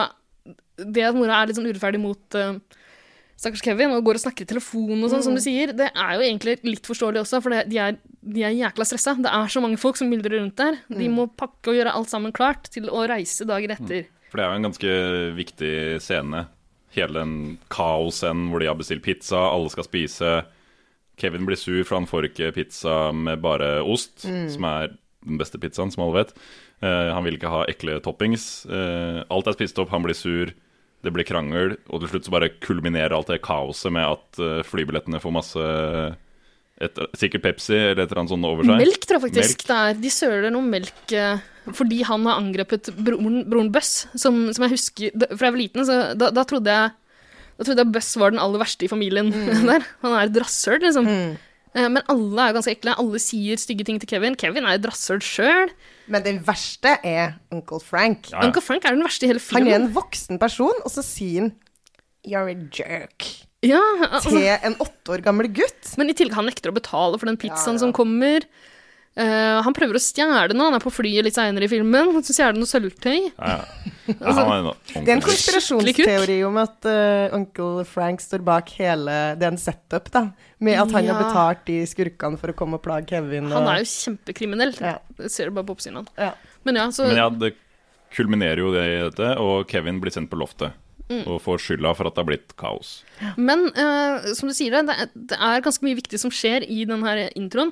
Det at mora er litt sånn urettferdig mot eh, stakkars Kevin og går og snakker i telefon og sånn, som du sier, det er jo egentlig litt forståelig også, for det, de, er, de er jækla stressa. Det er så mange folk som myldrer rundt der. De må pakke og gjøre alt sammen klart til å reise dagen etter. For det er jo en ganske viktig scene. Hele den kaosscenen hvor de har bestilt pizza, alle skal spise. Kevin blir sur, for han får ikke pizza med bare ost, som er den beste pizzaen, som alle vet. Uh, han vil ikke ha ekle toppings. Uh, alt er spist opp, han blir sur. Det blir krangel, og til slutt så bare kulminerer alt det kaoset med at eh, flybillettene får masse et, Sikkert Pepsi eller et eller annet sånt over seg. Melk, tror jeg faktisk Melk. det er. De søler noe melk eh, fordi han har angrepet broren, broren Buss, som, som jeg husker Fra jeg var liten, så da, da trodde jeg da trodde jeg Buss var den aller verste i familien der. Han er et rasshøl, liksom. Mm. Men alle er ganske ekle. Alle sier stygge ting til Kevin. Kevin er et rasshøl sjøl. Men den verste er Uncle Frank. Ja, ja. Uncle Frank er den verste i hele filmen. Han er en voksen person, og så sier han You're a jerk Ja, altså, til en åtte år gammel gutt. men i tillegg han nekter å betale for den pizzaen Ja, ja. som kommer. Eh, han prøver å stjele noe. Han er på flyet litt seinere i filmen. Så stjeler han noe sølvtøy. Ja, ja. Han en Det er en konspirasjonsteori om at uh, onkel Frank står bak hele Det er en setup, da. Med at han Ja. har betalt de skurkene for å komme og plage Kevin. Og, Han er jo kjempekriminell. Ja. Det ser du bare på oppsynet. ja. Men ja, så Men ja, det kulminerer jo det i dette, og Kevin blir sendt på loftet. Mm. Og får skylda for at det har blitt kaos. Men uh, som du sier, det, det, er ganske mye viktig som skjer i denne introen.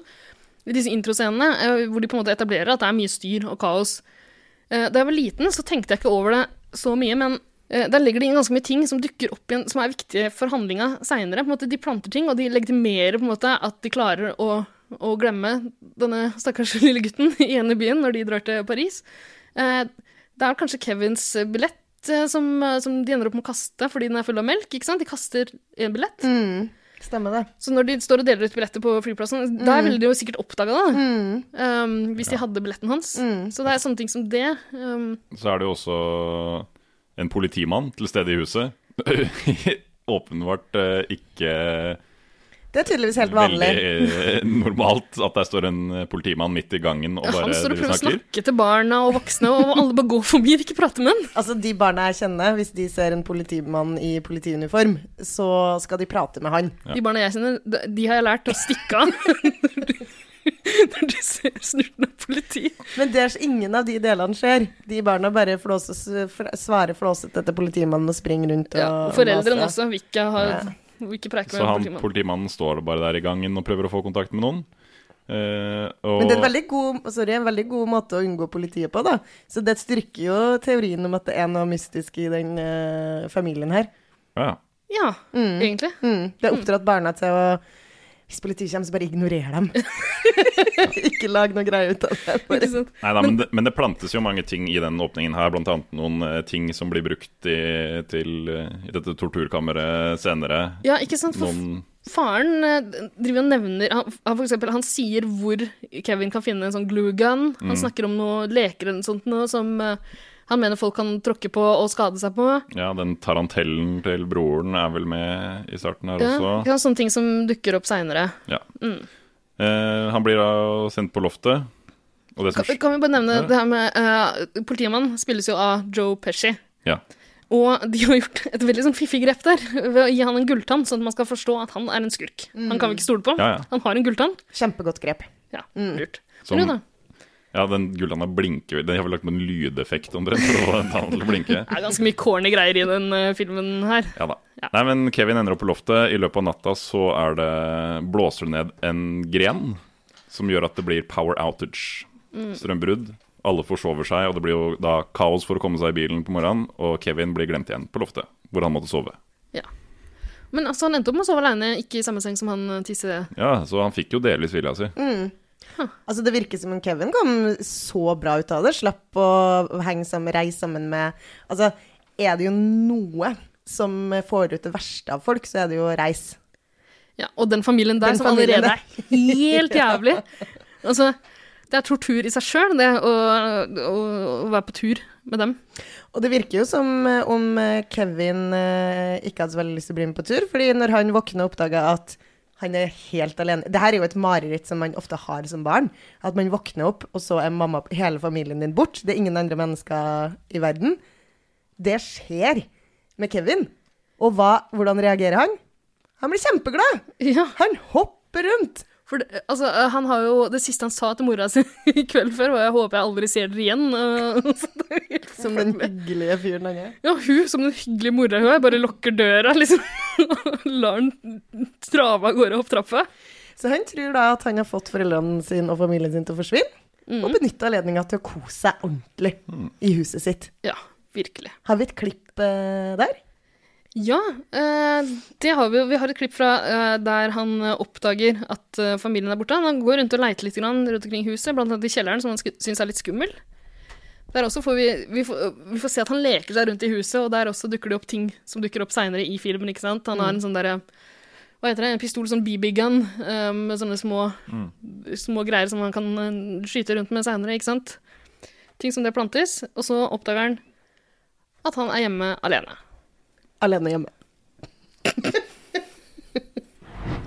Disse introscenene, eh, hvor de på en måte etablerer at det er mye styr og kaos. Eh, da jeg var liten, så tenkte jeg ikke over det så mye, men eh, der legger de inn ganske mye ting som dukker opp igjen, som er viktige for handlinga seinere. De planter ting, og de legitimerer på en måte at de klarer å, å glemme denne stakkars lille gutten i ene byen når de drar til Paris. Det er kanskje Kevins billett som, som de ender opp med å kaste fordi den er full av melk. ikke sant? De kaster en billett. Mm, stemmer det. Så når de står og deler ut billetter på flyplassen, der ville de jo sikkert oppdaga det. Mm, Um, hvis de hadde billetten hans. mm. Så det er sånne ting som det. Um, Så er det jo også en politimann til stede i huset. Åpenbart uh, ikke Det er tydeligvis helt vanlig. veldig eh, normalt at der står en eh, politimann midt i gangen og ja, bare han står og prøver å snakke til barna og voksne, og alle bare går forbi og vil ikke prate med ham. Altså, De barna jeg kjenner, hvis de ser en politimann i politiuniform, så skal de prate med han. Ja. De barna jeg kjenner, de har jeg lært å stikke av. Når du ser snurten av politi. Men det er ingen av de delene skjer. De barna bare flåses, svarer flåsete etter politimannen og springer rundt og Ja, foreldrene også vil ikke, ha, Ja. ikke preike Så han politimannen. politimannen står bare der i gangen og prøver å få kontakt med noen. Eh, og Men det er en veldig, god, sorry, en veldig god måte å unngå politiet på, da. Så det styrker jo teorien om at det er noe mystisk i den eh, familien her. ja, ja. Ja, Mm. egentlig. Mm. Det er oppdratt barna til å Hvis politiet kommer, så bare ignorer dem. Ikke lag noe greie ut av det. Bare. Nei, da, men, det, men det plantes jo mange ting i den åpningen her, annet noen uh, ting som blir brukt i, til, uh, i dette torturkammeret senere. Ja, ikke sant? For Noen faren uh, driver og nevner han, han, for eksempel, han sier hvor Kevin kan finne en sånn glue gun. Mm. Han snakker om noe leker eller noe sånt noe som eh, han mener folk kan tråkke på og skade seg på. Ja, den tarantellen til broren er vel med i starten her Ja, også. ja, sånne ting som dukker opp seinere. Ja. Mm. Eh, han blir da sendt på loftet. Og det som Kan, kan vi bare nevne Ja. det her med uh, Politimannen spilles jo av Joe Pesci. Ja. Og de har gjort et veldig sånn fiffig grep der ved å gi han en gulltann, sånn at man skal forstå at han er en skurk. Han kan vi ikke stole på. Ja, ja. Han har en gulltann. Kjempegodt grep. Ja, Mm. lurt. Som- Men jo da, Ja, den gullanda blinker Den har vel lagt på en lydeffekt omtrent for å få den til å blinke. det er ganske mye corny greier i den uh, filmen her. Ja da. Ja. Nei, men Kevin ender opp på loftet. I løpet av natta så er det blåser det ned en gren som gjør at det blir power outage. Mm. Strømbrudd. Alle forsover seg, og det blir jo da kaos for å komme seg i bilen på morgenen. Og Kevin blir glemt igjen på loftet, hvor han måtte sove. Ja. Men altså, han endte opp med å sove aleine, ikke i samme seng som han eh, tisse... Ja, så han fikk jo delvis vilja si. Mm. Altså, det virker som om Kevin kom så bra ut av det. Slapp å henge sammen, reise sammen med Altså, er det jo noe som får ut det verste av folk, så er det jo reis. Ja, og den familien der Den som familien allerede er helt jævlig. Altså, det er tortur i seg sjøl, det å, å, å være på tur med dem. Og det virker jo som eh, om eh, Kevin eh, ikke hadde så veldig lyst til å bli med på tur, fordi når han våkna og oppdaga at han er helt alene Det her er jo et mareritt som man ofte har som barn. At man våkner opp, og så er mamma hele familien din bort. Det er ingen andre mennesker i verden. Det skjer med Kevin. Og hva, hvordan reagerer han? Han blir kjempeglad! Ja, Han hopper rundt! For det, altså, eh, han har jo Det siste han sa til mora si i kveld før, var 'jeg håper jeg aldri ser dere igjen'. Som den hyggelige fyren han er. Ja, hun som den hyggelige mora hun er, bare lukker døra, liksom. Og lar den trave av gårde opp trappa. Så han tror da at han har fått foreldrene sine og familien sin til å forsvinne, Mm. og benytter anledninga til å kose seg ordentlig i huset sitt. Ja, virkelig. Har vi et klipp eh, der? Ja, eh, det har vi. Vi har et klipp fra eh, der han eh, oppdager at familien er borte. Han går rundt og leiter litt rundt omkring huset, blant annet i kjelleren, som han syns er litt skummel. Der også får vi, vi, får, vi får se at han leker seg rundt i huset, og der også dukker det opp ting som dukker opp seinere i filmen. ikke sant? Han har en sånn derre Hva heter det? En pistol, sånn BB-gun, med sånne små, små greier som han kan skyte rundt med seinere, ikke sant? Ting som det plantes. Og så oppdager han at han er hjemme alene. Alene hjemme.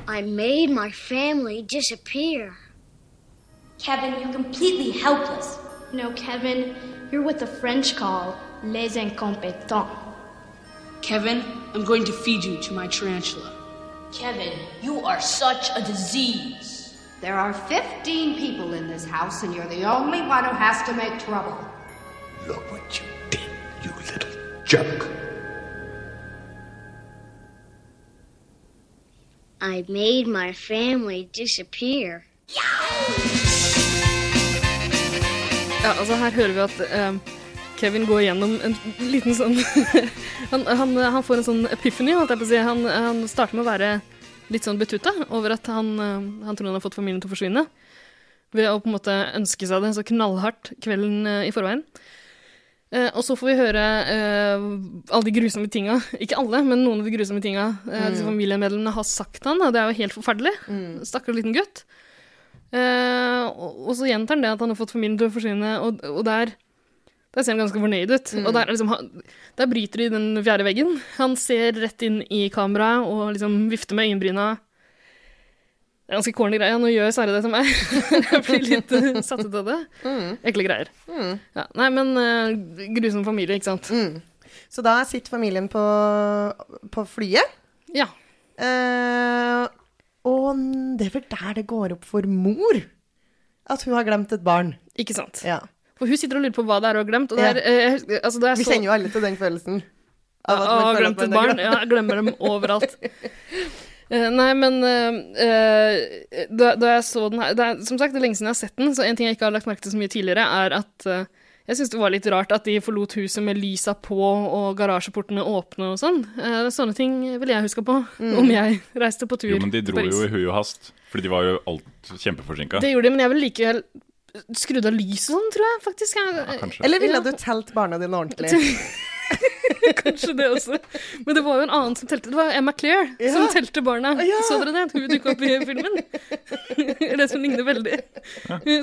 I made my family disappear. Kevin, you're completely helpless. No, Kevin, you're what the French call les incompétents. Kevin, I'm going to feed you to my tarantula. Kevin, you are such a disease. There are 15 people in this house, and you're the only one who has to make trouble. Look what you did, you little jerk. I made my family disappear. Ja, altså her hører vi at um, Kevin går gjennom en liten sånn han, han, han får en sånn epiphany, holdt jeg på å si. Han, han starter med å være litt sånn betutta over at han, eh, han tror han har fått familien til å forsvinne. Ved å på en måte ønske seg det så knallhardt kvelden eh, i forveien. Eh, og så får vi høre eh, alle de grusomme tinga. Ikke alle, men noen av de grusomme tinga eh, disse familiemedlemmene har sagt han. Og det er jo helt forferdelig. Stakkars liten gutt. Eh, og, og så gjentar han det at han har fått familien til å forsvinne, og, og der der ser han ganske fornøyd ut. Og der, er liksom, han, der bryter de den fjerde veggen. Han ser rett inn i kameraet og liksom vifter med øyenbryna. Det er ganske corny greie. Nå gjør Sverre det til meg. Jeg blir litt uh, satt ut av det. Ekle greier. Ja, nei, men uh, grusom familie, ikke sant. Så da sitter familien på, på flyet. Ja. Uh, og det er vel der det går opp for mor at hun har glemt et barn. Ikke sant. Ja. For hun sitter og lurer på hva det er hun har glemt. Er, eh, jeg altså, Vi så- kjenner jo alle til den følelsen. Av at man har glemt et barn. Ja, jeg glemmer dem overalt. Eh, nei, men eh, eh, da, da jeg så den her det er, Som sagt, det er lenge siden jeg har sett den, så en ting jeg ikke har lagt merke til så mye tidligere, er at jeg syns det var litt rart at de forlot huset med lysa på og garasjeportene åpne og sånn. Eh, sånne ting ville jeg huska på om jeg reiste på tur Jo, men de dro jo i hui og hast, fordi de var jo alt kjempeforsinka. Det gjorde de, men jeg ville likevel skrudd av lyset sånn, tror jeg faktisk. Ja, Eller ville Ja. du telt barna dine ordentlig? Kanskje det også. Men det var jo en annen som telte. Det var Emma Claire Ja. som telte barna. Ja. Så dere det? Hun dukka opp i filmen? det som ligner veldig.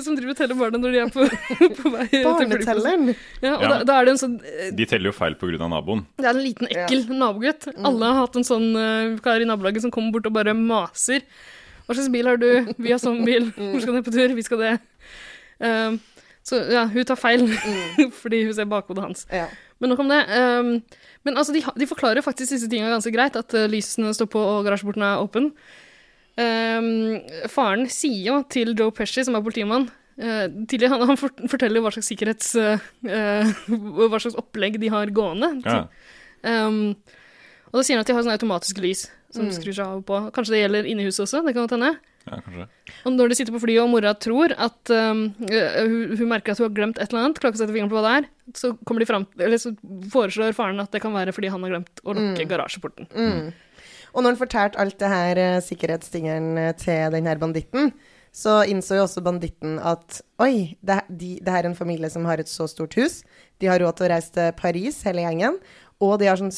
Som driver og teller barna når de er på, på vei. Barnetelleren. Ja, og Ja. da, da er det en sånn eh, De teller jo feil pga. naboen. Det er en liten, ekkel nabogutt. Mm. Alle har hatt en sånn uh, kar i nabolaget som kommer bort og bare maser. Hva slags bil har du? Vi har sånn bil. Mm. Hvor skal dere på tur? Vi skal det. Uh, så ja, hun tar feil fordi hun ser bakhodet hans. Mm. Ja. Men nok om det. Um, men altså, de, de forklarer faktisk disse tingene ganske greit, at uh, lysene står på og garasjeporten er åpen. Um, faren sier jo til Joe Pesci, som er politimann uh, tidlig, han, han fort- forteller hva slags sikkerhets... uh, uh, hva slags opplegg de har gående. Ja. Um, og da sier han at de har sånne automatiske lys som skrur seg av og på. Kanskje det gjelder inne i huset også? Det kan godt hende. Ja, kanskje. Og når de sitter på flyet og mora tror at um, øh, hun, hun merker at hun har glemt et eller annet, klarer ikke å sette fingeren på hva det er, så, de frem, eller så foreslår faren at det kan være fordi han har glemt å lukke garasjeporten. Og når han fortalte alt det her sikkerhetstingeren til den her banditten, så innså jo også banditten at oi, det, de, det her er en familie som har et så stort hus. De har råd til å reise til Paris, hele gjengen. Og de har sånn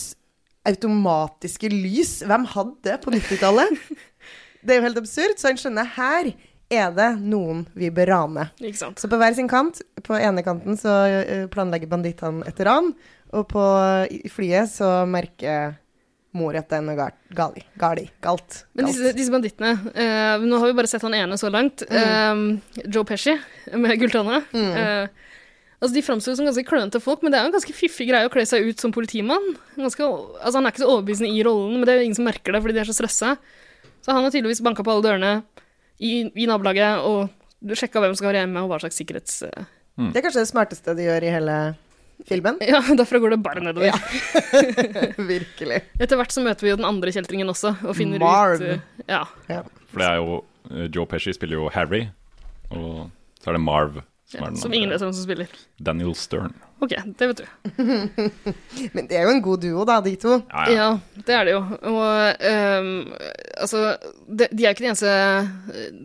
automatiske lys. Hvem hadde det på 90-tallet? Det er jo helt absurd. Så han skjønner her er det noen vi bør rane. Så på hver sin kant, på ene kanten så eh, planlegger bandittene et ran, og på flyet så merker mor at det er noe. Gali. Gali. Galt. Men disse, disse bandittene uh, Nå har vi bare sett han ene så langt. eh, Joe Pesci med gulltanna. Uh, altså De framstår som ganske klønete folk, men det er jo en ganske fiffig greie å kle seg ut som politimann. Ganske, altså Han er ikke så overbevisende i rollen, men det er jo ingen som merker det fordi de er så stressa. Så han har tydeligvis banka på alle dørene, i, i nabolaget og sjekka hvem som skal være hjemme, og hva slags sikkerhets... Mm. Det er kanskje det smarteste de gjør i hele filmen. Ja, derfra går det bare nedover. Virkelig. Etter hvert så møter vi jo den andre kjeltringen også, og finner Marv. ut ja. Ja. For det er jo eh, Joe Pesci spiller jo Harry, og så er det Marv som er den Som ingen vet hvem som spiller. Daniel Stern. Ok, det vet du. Men det er jo en god duo, da, de to. Ja, ja. Ja, det er det jo. Og um, altså de, de er jo ikke de eneste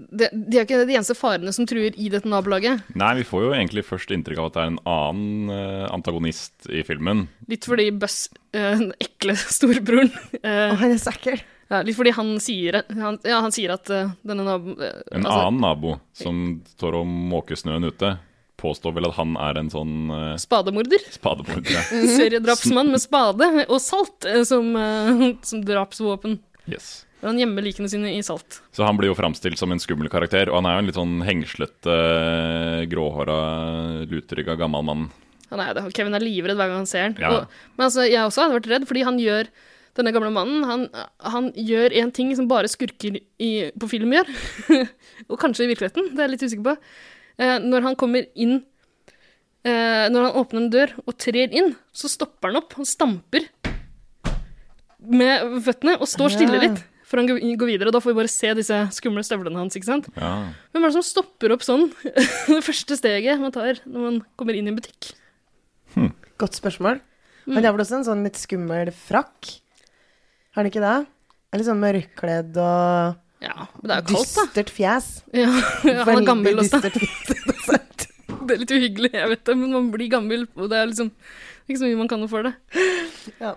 de, de er ikke de eneste farene som truer i dette nabolaget. Nei, vi får jo egentlig først inntrykk av at det er en annen eh, antagonist i filmen. Litt fordi Buss, eh, den ekle storebroren eh, Og han er så ekkel. Ja, Litt fordi han sier, han, ja, han sier at uh, denne naboen eh, En altså, annen nabo som står og måker snøen ute, påstår vel at han er en sånn uh, Spademorder. spademorder. En seriedrapsmann med spade og salt som, som drapsvåpen. Yes. Han gjemmer likene sine i salt. Så han blir jo framstilt som en skummel karakter, og han er jo en litt sånn hengslete, gråhåra, lutrygga gammel mann. Han er det, og Kevin er livredd hver gang han ser han. Ja. Og, men altså, jeg også hadde vært redd, fordi han gjør denne gamle mannen han, han gjør en ting som bare skurker i, på film gjør. og kanskje i virkeligheten, det er jeg litt usikker på. Eh, når han kommer inn eh, Når han åpner en dør og trer inn, så stopper han opp. Han stamper med føttene og står stille litt. For han går videre, og da får vi bare se disse skumle støvlene hans. ikke sant? Ja. Hvem er det som stopper opp sånn? det første steget man tar når man kommer inn i en butikk. Godt spørsmål. Men Han har vel også en sånn litt skummel frakk? Har han ikke det? Er litt sånn mørkkledd og Ja, men det er jo kaldt, da. dystert fjes. Ja, han er gammel også. fjes. Det er litt uhyggelig, jeg vet det, men man blir gammel, og det er liksom ikke så mye man kan for det. Ja.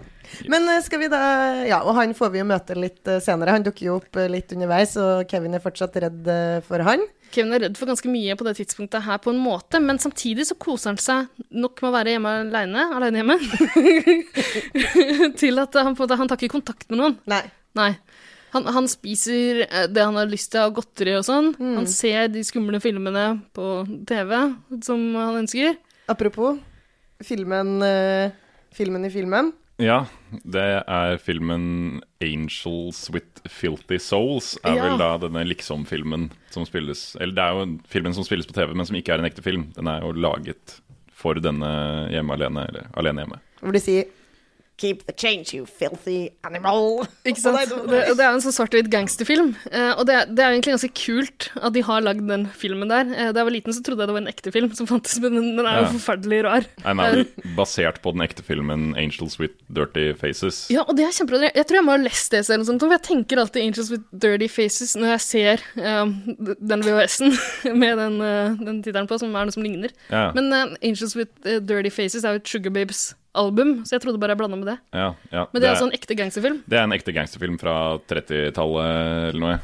Men eh, skal vi da Ja, og han får vi jo møte litt eh, senere. Han dukker jo opp eh, litt underveis, og Kevin er fortsatt redd for han. Kevin er redd for ganske mye på det tidspunktet her på en måte, men samtidig så koser han seg nok med å være hjemme alene, aleine hjemme, til at han, på han tar ikke kontakt med noen. Nei. Nei. Han, han spiser eh, det han har lyst til av godteri og sånn. Mm. Han ser de skumle filmene på TV som han ønsker. Apropos filmen, eh, filmen i filmen. Ja, det er filmen 'Angels with Filthy Souls'. Er Ja. vel da denne liksom-filmen som spilles Eller det er jo filmen som spilles på TV, men som ikke er en ekte film. Den er jo laget for denne hjemme alene, eller alene hjemme. Hvor de sier Keep the change, you filthy animal. Ikke sant? Det, det er en sånn svart-hvitt gangsterfilm. Eh, og det, det er egentlig ganske kult at de har lagd den filmen der. Eh, da jeg var liten, så trodde jeg det var en ekte film som fantes, men den, den er jo Ja. forferdelig rar. Den er basert på den ekte filmen 'Angels with Dirty Faces'. Ja, og det er kjempebra. Jeg tror jeg må ha lest det selv, for jeg tenker alltid Angels with Dirty Faces når jeg ser um, den VHS-en med den, uh, den tittelen på, som er noe som ligner. Ja. Men uh, Angels with eh, Dirty Faces er jo Sugar Sugar Babes-album, så jeg trodde bare jeg blanda med det. Ja, ja. Men det er altså en ekte gangsterfilm. det er en ekte gangsterfilm fra 30-tallet eller noe.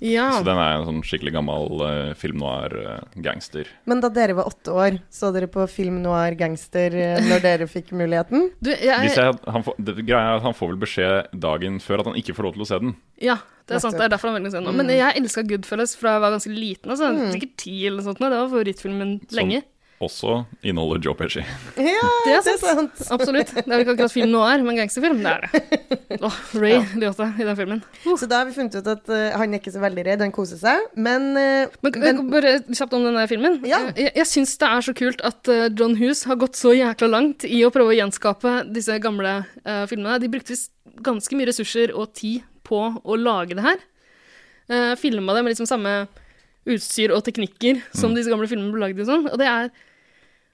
Ja. Så den er en sånn skikkelig gammel uh, film noir-gangster. Men da dere var åtte år, så dere på film noir gangster uh, når dere fikk muligheten? Du, jeg, Hvis jeg, han, får, det, greia er at han får vel beskjed dagen før at han ikke får lov til å se den. Ja, det er sant. Det er derfor han velger å se den Mm. Men jeg elska Goodfellas fra jeg var ganske liten. Altså, Sikkert ti eller noe sånt. Det var favorittfilmen lenge. Også inneholder Joe Pesci. Ja, Det er sant. Absolutt. Det er jo ikke akkurat film noir, men gangsterfilm, det er det. Oh, Ray Liotta i den filmen. Så da har vi funnet ut at uh, han er ikke så veldig redd, han koser seg, men, uh, Men, men bare kjapt om denne filmen. Ja. Jeg, jeg syns det er så kult at eh, John Hughes har gått så jækla langt i å prøve å gjenskape disse gamle eh, filmene. De brukte visst ganske mye ressurser og tid på å lage det her. Uh, Filma det med liksom samme utstyr og teknikker som disse gamle filmene ble lagd i. Sånn. Og det er,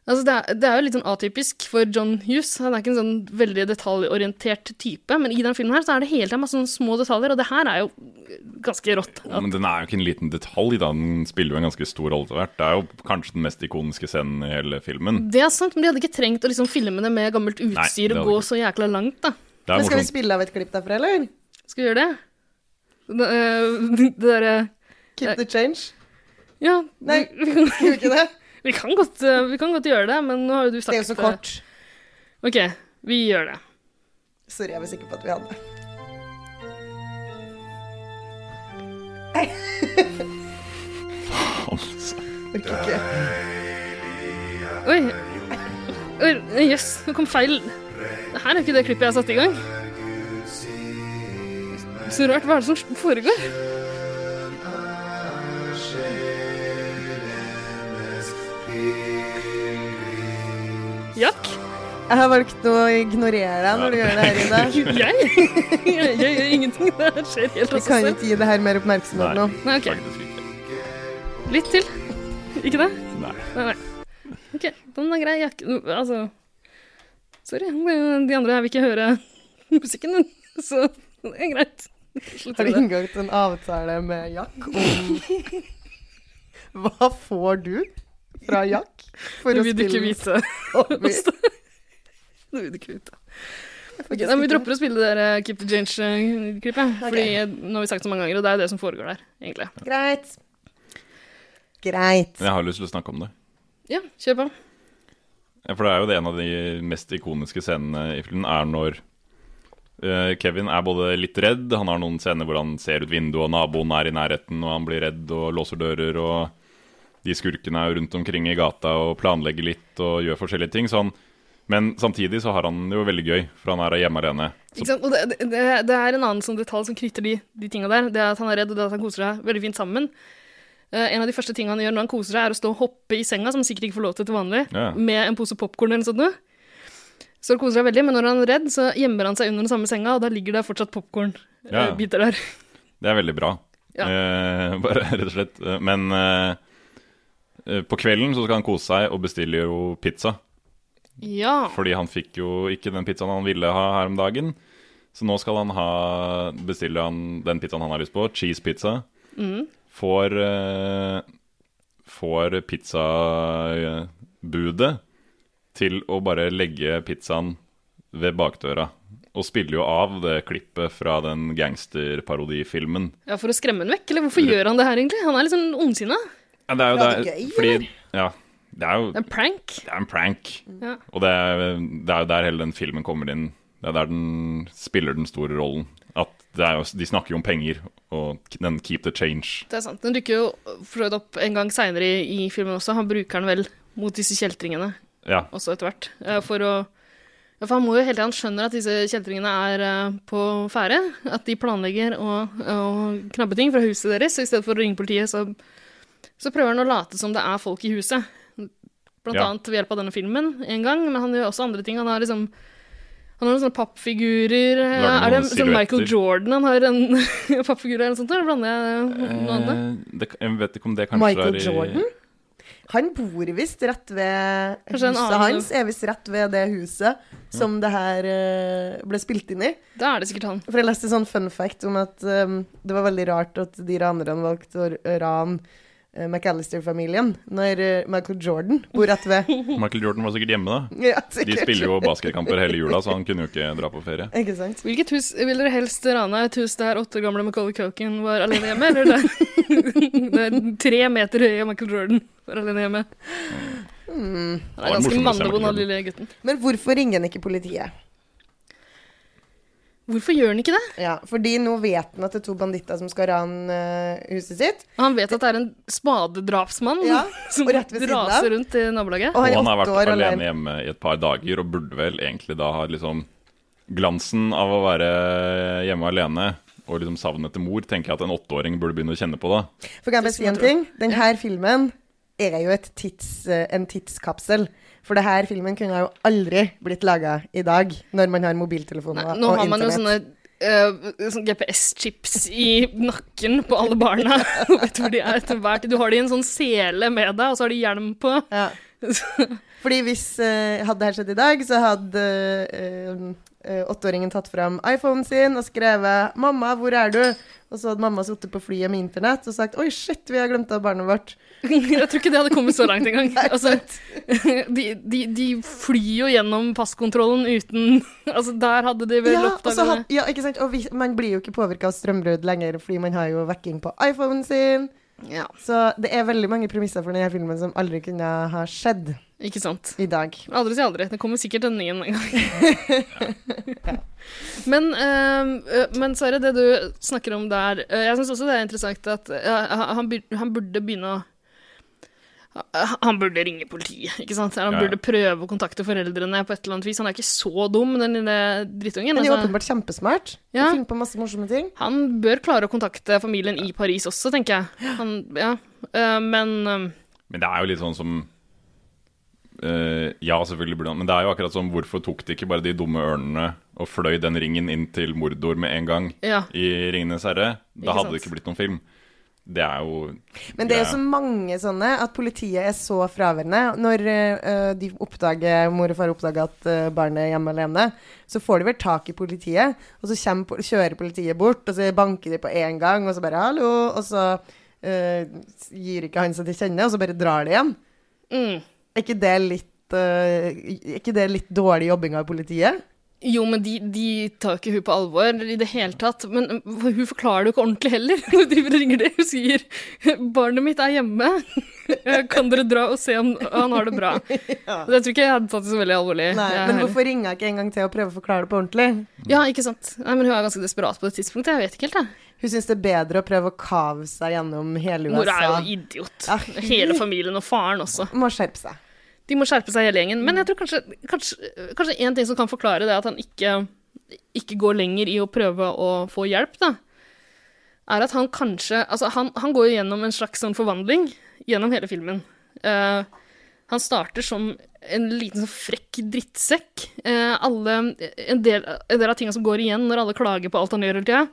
altså det, er, det er jo litt sånn atypisk for John Hughes. Han er ikke en sånn veldig detaljorientert type, men i den filmen her så er det hele tiden masse sånne små detaljer, og det her er jo ganske rått. At Men den er jo ikke en liten detalj, da. Den spiller jo en ganske stor rolle til hvert. Det er jo kanskje den mest ikoniske scenen i hele filmen. Det er sant, men de hadde ikke trengt å liksom filme det med gammelt utstyr Nei, og gå ikke. så jækla langt, da. Men skal vi spille av et klipp derfra, eller? Skal vi gjøre det? Det, eh, det derre Keep the change? Ja, Nei, vi, vi, kan, Skal vi ikke det? Vi, kan godt, eh, vi kan godt gjøre det, men nå har jo du sagt Det er jo så kort. OK, vi gjør det. Sorry, jeg var sikker på at vi hadde. Orker ikke. Oi. Jøss, nå kom feil. Det her er ikke det klippet jeg har satt i gang. Så rart. Hva er det som foregår? Jack? Jeg har valgt å ignorere deg når du gjør det her, Ida. Jeg? jeg? Jeg gjør ingenting. Det skjer helt Vi av kan seg selv. ikke gi det her mer oppmerksomhet nå. Nei, ok. Faktisk ikke. Litt til. Ikke det? Nei. Nei, nei. OK, den er grei. Jack. Altså Sorry. De andre her vil ikke høre musikken din, så det er greit. Slutt Har med du det. inngått en avtale med Jack om Hva får du fra Jack for å Det Nå vil du ikke vite. Det vil du ikke vite. Okay, nei, men vi dropper å spille det der eh, Keep the Change-klippet. Fordi okay. nå har vi sagt det så mange ganger, og det er jo det som foregår der, egentlig. Greit. Greit. Jeg har lyst til å snakke om det. Ja, kjør på. Ja, for det er jo det en av de mest ikoniske scenene i filmen, er når eh, Kevin er både litt redd, han har noen scener hvor han ser ut vinduet, og naboen er i nærheten, og han blir redd og låser dører, og de skurkene er rundt omkring i gata og planlegger litt og gjør forskjellige ting. sånn men samtidig så har han det jo veldig gøy, for han er hjemme alene. Det, det, det er en annen sånn detalj som knytter de, de tinga der. Det er at han er redd, og det er at han koser seg veldig fint sammen. Uh, en av de første tingene han gjør når han koser seg, er å stå og hoppe i senga, som han sikkert ikke får lov til til vanlig, Ja. med en pose popkorn eller noe sånt. Så han koser seg veldig, men når han er redd, så gjemmer han seg under den samme senga, og da ligger det fortsatt Ja. popkornbiter der. Det er veldig bra. Ja. uh, bare rett og slett. Eh, Men eh, eh, på kvelden så skal han kose seg og bestiller jo pizza. Ja. Fordi han fikk jo ikke den pizzaen han ville ha her om dagen. Så nå skal han ha bestille han den pizzaen han har lyst på, cheese pizza. Mm. Får, eh, får pizzabudet til å bare legge pizzaen ved bakdøra. Og spiller jo av det klippet fra den gangsterparodifilmen. ja, For å skremme den vekk, eller hvorfor gjør han det her, egentlig? Han er litt sånn ondsinna. Ja, det er jo det, er, det gøy, fordi, eller? ja, det er jo Det er en prank. det er en prank. Ja. Og det er, det er jo der hele den filmen kommer inn. Det er der den spiller den store rollen. At det er jo, De snakker jo om penger, og den 'keep the change'. Det er sant. Den dukker jo Freud opp en gang seinere i, i filmen også. Han bruker den vel mot disse kjeltringene Ja, også etter hvert. For å ja, for Han må jo hele tiden skjønne at disse kjeltringene er eh, på ferde. At de planlegger å, å knabbe ting fra huset deres. Så i stedet for å ringe politiet, så, så prøver han å late som det er folk i huset. Blant Ja. annet ved hjelp av denne filmen en gang, men han gjør også andre ting. Han har liksom han har noen sånne pappfigurer. Er det sånn Michael. Jordan han har en pappfigur eller noe sånt? Eller blander jeg noe annet? Eh, det, jeg vet ikke om det kanskje Michael er i Jordan? Han bor visst rett ved Kanskje Huset annen- hans er visst rett ved det huset som det her eh, ble spilt inn i. Da er det sikkert han. For jeg leste sånn fun fact om at um, det var veldig rart at de ranerne valgte å rane McAllister-familien når eh, Michael Jordan bor rett ved. Michael Jordan var sikkert hjemme, da. Ja, De spiller jo basketkamper hele jula, så han kunne jo ikke dra på ferie. Ikke sant? Hvilket hus vil dere helst rane? Et hus der åtte gamle Macaulay Culkin var alene hjemme, eller der, der tre meter høye Michael Jordan var alene hjemme? Mm. Han Det er var ganske Michael han lille gutten. Men hvorfor ringer han ikke politiet? Hvorfor gjør han ikke det? Ja, fordi nå vet han at det er to banditter som skal rane eh, huset sitt. Han vet at det er en spadedrapsmann Ja, som og raser rundt i nabolaget. Og Og han han er har vært år alene eller... hjemme i et par dager, og burde vel egentlig da ha liksom glansen av å være hjemme alene og liksom savnet til mor, tenker jeg at en åtteåring burde begynne å kjenne på da. For kan jeg bare si en ting? Denne filmen er jo et tids, eh, en tidskapsel. For det her filmen kunne jo aldri blitt laga i dag, når man har mobiltelefoner Nei, nå har man jo sånne uh, sånne GPS-chips i nakken på alle barna. Vet hvor de er etter hvert. Du har de i en sånn sele med deg, og så har de hjelm på. Ja. Fordi hvis uh, hadde det her skjedd i dag, så hadde eh, eh, åtteåringen tatt fram iPhonen sin og skrevet 'Mamma, hvor er du?' Og så hadde mamma sittet på flyet med internett og sagt 'Oi, shit, vi har glemt av barnet vårt'. Jeg tror ikke det hadde kommet så langt engang. Altså, de, de, de flyr jo gjennom passkontrollen uten Altså, der hadde de vel Ja, oppdaga had, ja, ikke sant? og vi, man blir jo ikke påvirka av strømbrudd lenger, fordi man har jo vekking på iPhonen sin. Ja, Så det er veldig mange premisser for denne filmen som aldri kunne ha skjedd ikke sant. i dag. Aldri si aldri. Det kommer sikkert en ny en gang. ja. Men, uh, men Sverre, det du snakker om der uh, Jeg syns også det er interessant at uh, han, han burde begynne å han burde ringe politiet, ikke sant? Han Ja, ja. burde prøve å kontakte foreldrene på et eller annet vis. Han er ikke så dum, den lille drittungen. Han er altså. åpenbart kjempesmart. Ja. Finner på masse morsomme ting. Han bør klare å kontakte familien i Paris også, tenker jeg. Han, ja. Eh, men Men det er jo litt sånn som eh, Ja, selvfølgelig burde han Men det er jo akkurat som hvorfor tok de ikke bare de dumme ørnene og fløy den ringen inn til Mordor med en gang Ja. i 'Ringenes herre'? Da hadde det ikke blitt noen film. Det er jo Men det er jo så mange sånne at politiet er så fraværende. Når uh, de oppdager, mor og far oppdager at uh, barnet er hjemme alene, så får de vel tak i politiet, og så kommer, kjører politiet bort, og så banker de på én gang, og så bare 'hallo', og så eh, gir ikke han seg til kjenne, og så bare drar de igjen. Mm. Er ikke det litt eh, Er ikke det litt dårlig jobbing av politiet? Jo, men de, de tar ikke hun på alvor i det hele tatt. Men uh, hun forklarer det jo ikke ordentlig heller. Hun driver og ringer det. Hun sier 'Barnet mitt er hjemme. Kan dere dra og se om han har det bra?' Og Det tror ikke jeg hadde tatt det så veldig alvorlig. Nei, men hvorfor ringer jeg ikke en gang til og prøver å forklare det på ordentlig? Ja, ikke sant. Nei, men hun er ganske desperat på det tidspunktet. Jeg vet ikke helt, jeg. Hun syns det er bedre å prøve å kave seg gjennom hele USA. Mora er jo idiot. Ja. Hele familien og faren også. Må skjerpe seg. De må skjerpe seg hele gjengen. Men jeg tror kanskje, kanskje, kanskje en ting som kan forklare det, at han ikke, ikke går lenger i å prøve å få hjelp, da, er at han kanskje Altså, han, han går jo gjennom en slags sånn forvandling gjennom hele filmen. Uh, han starter som en liten sånn frekk drittsekk. Eh, alle, en, del, en del av tinga som går igjen når alle klager på alt han gjør hele tida,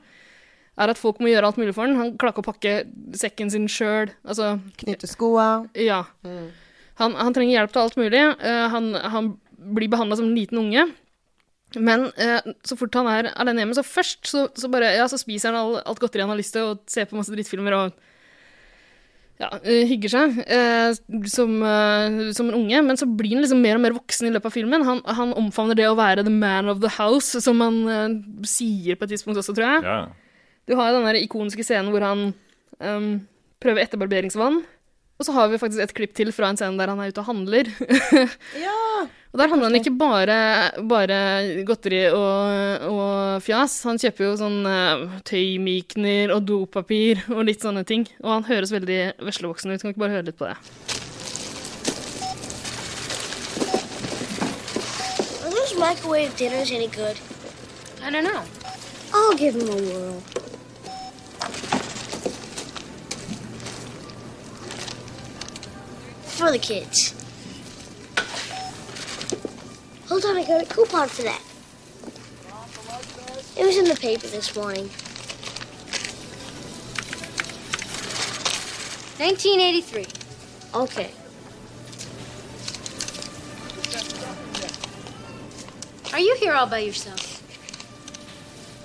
er at folk må gjøre alt mulig for han. Han klarer ikke å pakke sekken sin sjøl. Altså, Knytte skoa. ja. Han, han trenger hjelp til alt mulig. Eh, han, han blir behandla som en liten unge. Men eh, så fort han er alene hjemme, så først så, så bare, ja, så spiser han all, alt godteriet han har lyst til, og ser på masse drittfilmer og ja, eh, hygger seg eh, som, eh, som en unge. Men så blir han liksom mer og mer voksen i løpet av filmen. Han, han omfavner det å være the man of the house, som han eh, sier på et tidspunkt også, tror jeg. Ja. Du har den der ikoniske scenen hvor han um, prøver etterbarberingsvann. Og så har vi faktisk et klipp til fra en scene der han er ute og handler. Ja! og der handler han ikke bare, bare godteri og, og fjas. Han kjøper jo sånn uh, tøymykner og dopapir og litt sånne ting. Og han høres veldig veslevoksen ut. Kan vi ikke bare høre litt på det? Are those microwave dinners any good? I don't know. I'll give them a whirl. For the kids. Hold on, I got a coupon for that. It was in the paper this morning. 1983. Okay. Are you here all by yourself?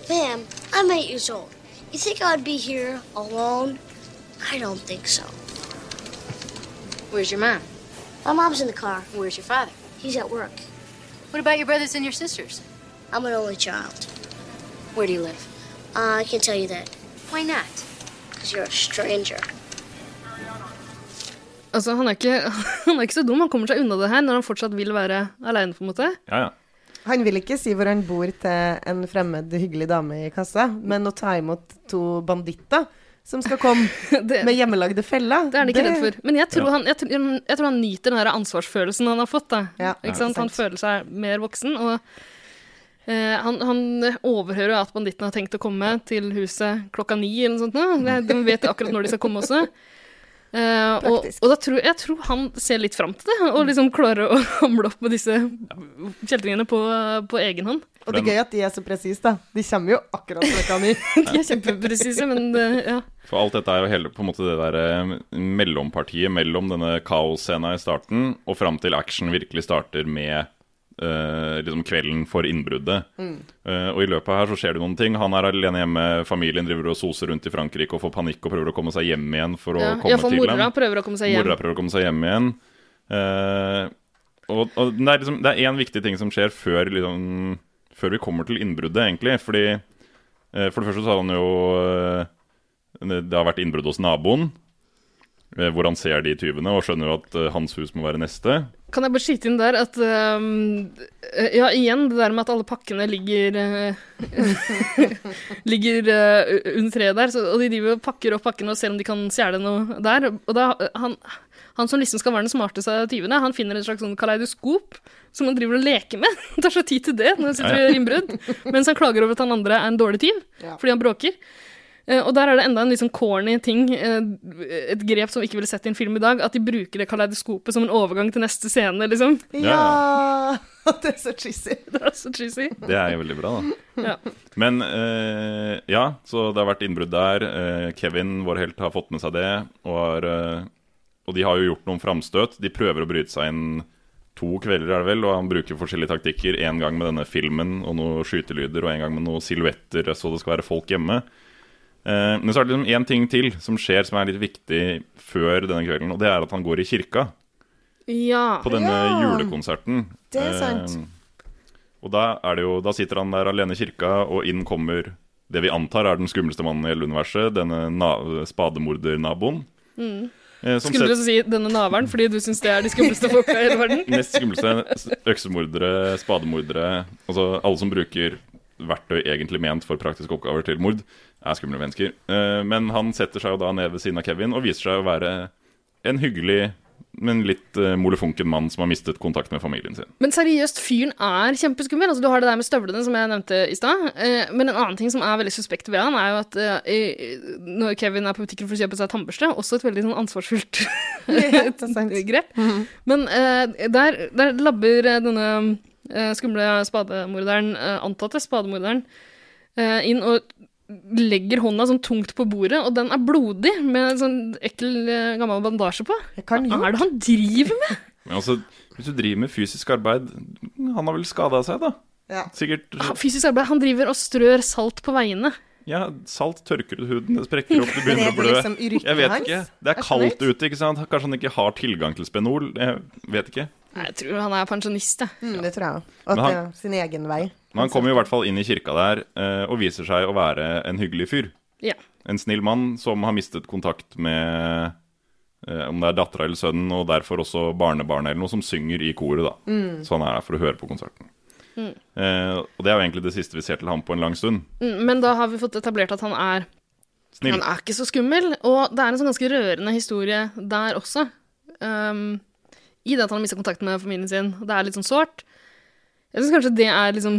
Ma'am, I'm eight years old. You think I'd be here alone? I don't think so. Where's your mom? My mom's in the car. Where's your father? He's at work. What about your brothers and your sisters? I'm an only child. Where do you live? Uh, I can't tell you that Why not? because you're a stranger. Altså, han er, ikke, han er ikke så dum. Han kommer seg unna det her når han fortsatt vil være aleine, på en måte. ja, ja. Han vil ikke si hvor han bor til en fremmed, hyggelig dame i kassa, men å ta imot to banditter som skal komme Det- med hjemmelagde feller. Det er han ikke redd for. Men jeg tror, Ja. han, jeg, tror, jeg tror han nyter den der ansvarsfølelsen han har fått. Da. Ja, ikke sant? Han føler seg mer voksen. Og eh, han, han overhører at bandittene har tenkt å komme til huset klokka ni eller noe sånt. De vet akkurat når de skal komme også. Eh, og og da tror, jeg tror han ser litt fram til det, og liksom klarer å hamle opp med disse kjeltringene på, på egen hånd. Og det er gøy at de er så presise, da. De kommer jo akkurat klokka ni. De er kjempepresise, men eh, ja. For alt dette er jo hele på en måte det der eh, mellompartiet mellom denne kaosscena i starten og fram til action virkelig starter med Uh, liksom kvelden for innbruddet. Eh, og i løpet her så skjer det noen ting. Han er alene hjemme, familien driver og soser rundt i Frankrike og får panikk og prøver å komme seg hjem igjen for å ja. komme Iallfall til mora prøver å komme seg hjem. Mora prøver å komme seg hjem igjen. Uh, og og det er liksom Det er én viktig ting som skjer før, liksom, før vi kommer til innbruddet, egentlig. Fordi eh, For det første så har han jo eh, det har vært innbrudd hos naboen. eh, Hvor han ser de tyvene og skjønner jo at eh, hans hus må være neste. Kan jeg bare skyte inn der at eh, Ja, igjen det der med at alle pakkene ligger uh, Ligger uh, under treet der. Så, og de driver og pakker opp pakkene og ser om de kan stjele noe der. Og da, han, han som liksom skal være den smarteste av tyvene, han finner et slags sånn kaleidoskop som han driver og leker med. Han tar seg tid til det når han sitter og gjør innbrudd. Mens han klager over at han andre er en dårlig tyv Ja. fordi han bråker. Eh, og der er det enda en litt sånn corny ting, eh, et grep som vi ikke ville sett i en film i dag, at de bruker det kaleidoskopet som en overgang til neste scene, liksom. Ja! Det er så cheesy. Det er så cheesy. Det er jo veldig bra, da. Ja. Men eh, ja, så det har vært innbrudd der. Eh, Kevin, vår helt, har fått med seg det. Og, har, og de har jo gjort noen framstøt. De prøver å bryte seg inn to kvelder, er det vel, og han bruker forskjellige taktikker. En gang med denne filmen og noen skytelyder, og en gang med noen silhuetter så det skal være folk hjemme. Eh, men så er det liksom én ting til som skjer som er litt viktig før denne kvelden, og det er at han går i kirka Ja. på denne Ja. julekonserten. Det er sant. Eh, og da, er det jo, da sitter han der alene i kirka, og inn kommer det vi antar er den skumleste mannen i hele universet, denne na spademordernaboen. Som Skulle sett- du si denne naveren, fordi du syns det er de skumleste folka i hele verden? Nest skumleste øksemordere, spademordere Altså alle som bruker verktøy egentlig ment for praktiske oppgaver til mord, er skumle mennesker. Eh, Men han setter seg jo da ned ved siden av Kevin og viser seg å være en hyggelig, men litt uh, molefonken mann som har mistet kontakt med familien sin. Men seriøst, fyren er kjempeskummel. Altså, du har det der med støvlene som jeg nevnte i stad. Uh, men en annen ting som er veldig suspekt ved han, er jo at uh, når Kevin er på butikken for å kjøpe seg tannbørste, også et veldig sånn ansvarsfullt grep. Mm -hmm. Men eh, der, der labber eh, denne eh, skumle spademorderen, eh, antatte spademorderen, eh, inn og legger hånda sånn tungt på bordet, og den er blodig, med en sånn ekkel eh, gammel bandasje på. Hva er det han driver med? Men altså, hvis du driver med fysisk arbeid Han har vel skada seg, da? Ja. Sikkert Fysisk arbeid. Han driver og strør salt på veiene. Ja, salt tørker ut huden, det sprekker opp, det begynner er å det blø. liksom Jeg vet ikke. Det er kaldt ute, ikke sant? Kanskje han ikke har tilgang til Spenol? Jeg vet ikke. Nei, Jeg tror han er pensjonist, jeg. Mm, det tror jeg òg. Og sin egen vei. Men han kommer jo i hvert fall inn i kirka der eh, og viser seg å være en hyggelig fyr. Ja. En snill mann som har mistet kontakt med eh, om det er dattera eller sønnen, og derfor også barnebarnet eller noe, som synger i koret. da. Mm. Så han er der for å høre på konserten. Eh, og det er jo egentlig det siste vi ser til ham på en lang stund. Mm, Men da har vi fått etablert at han er Snill. Han er ikke så skummel, og det er en sånn ganske rørende historie der også. Um, I det at han har mista kontakt med familien sin. Det er litt sånn sårt. Jeg syns kanskje det er liksom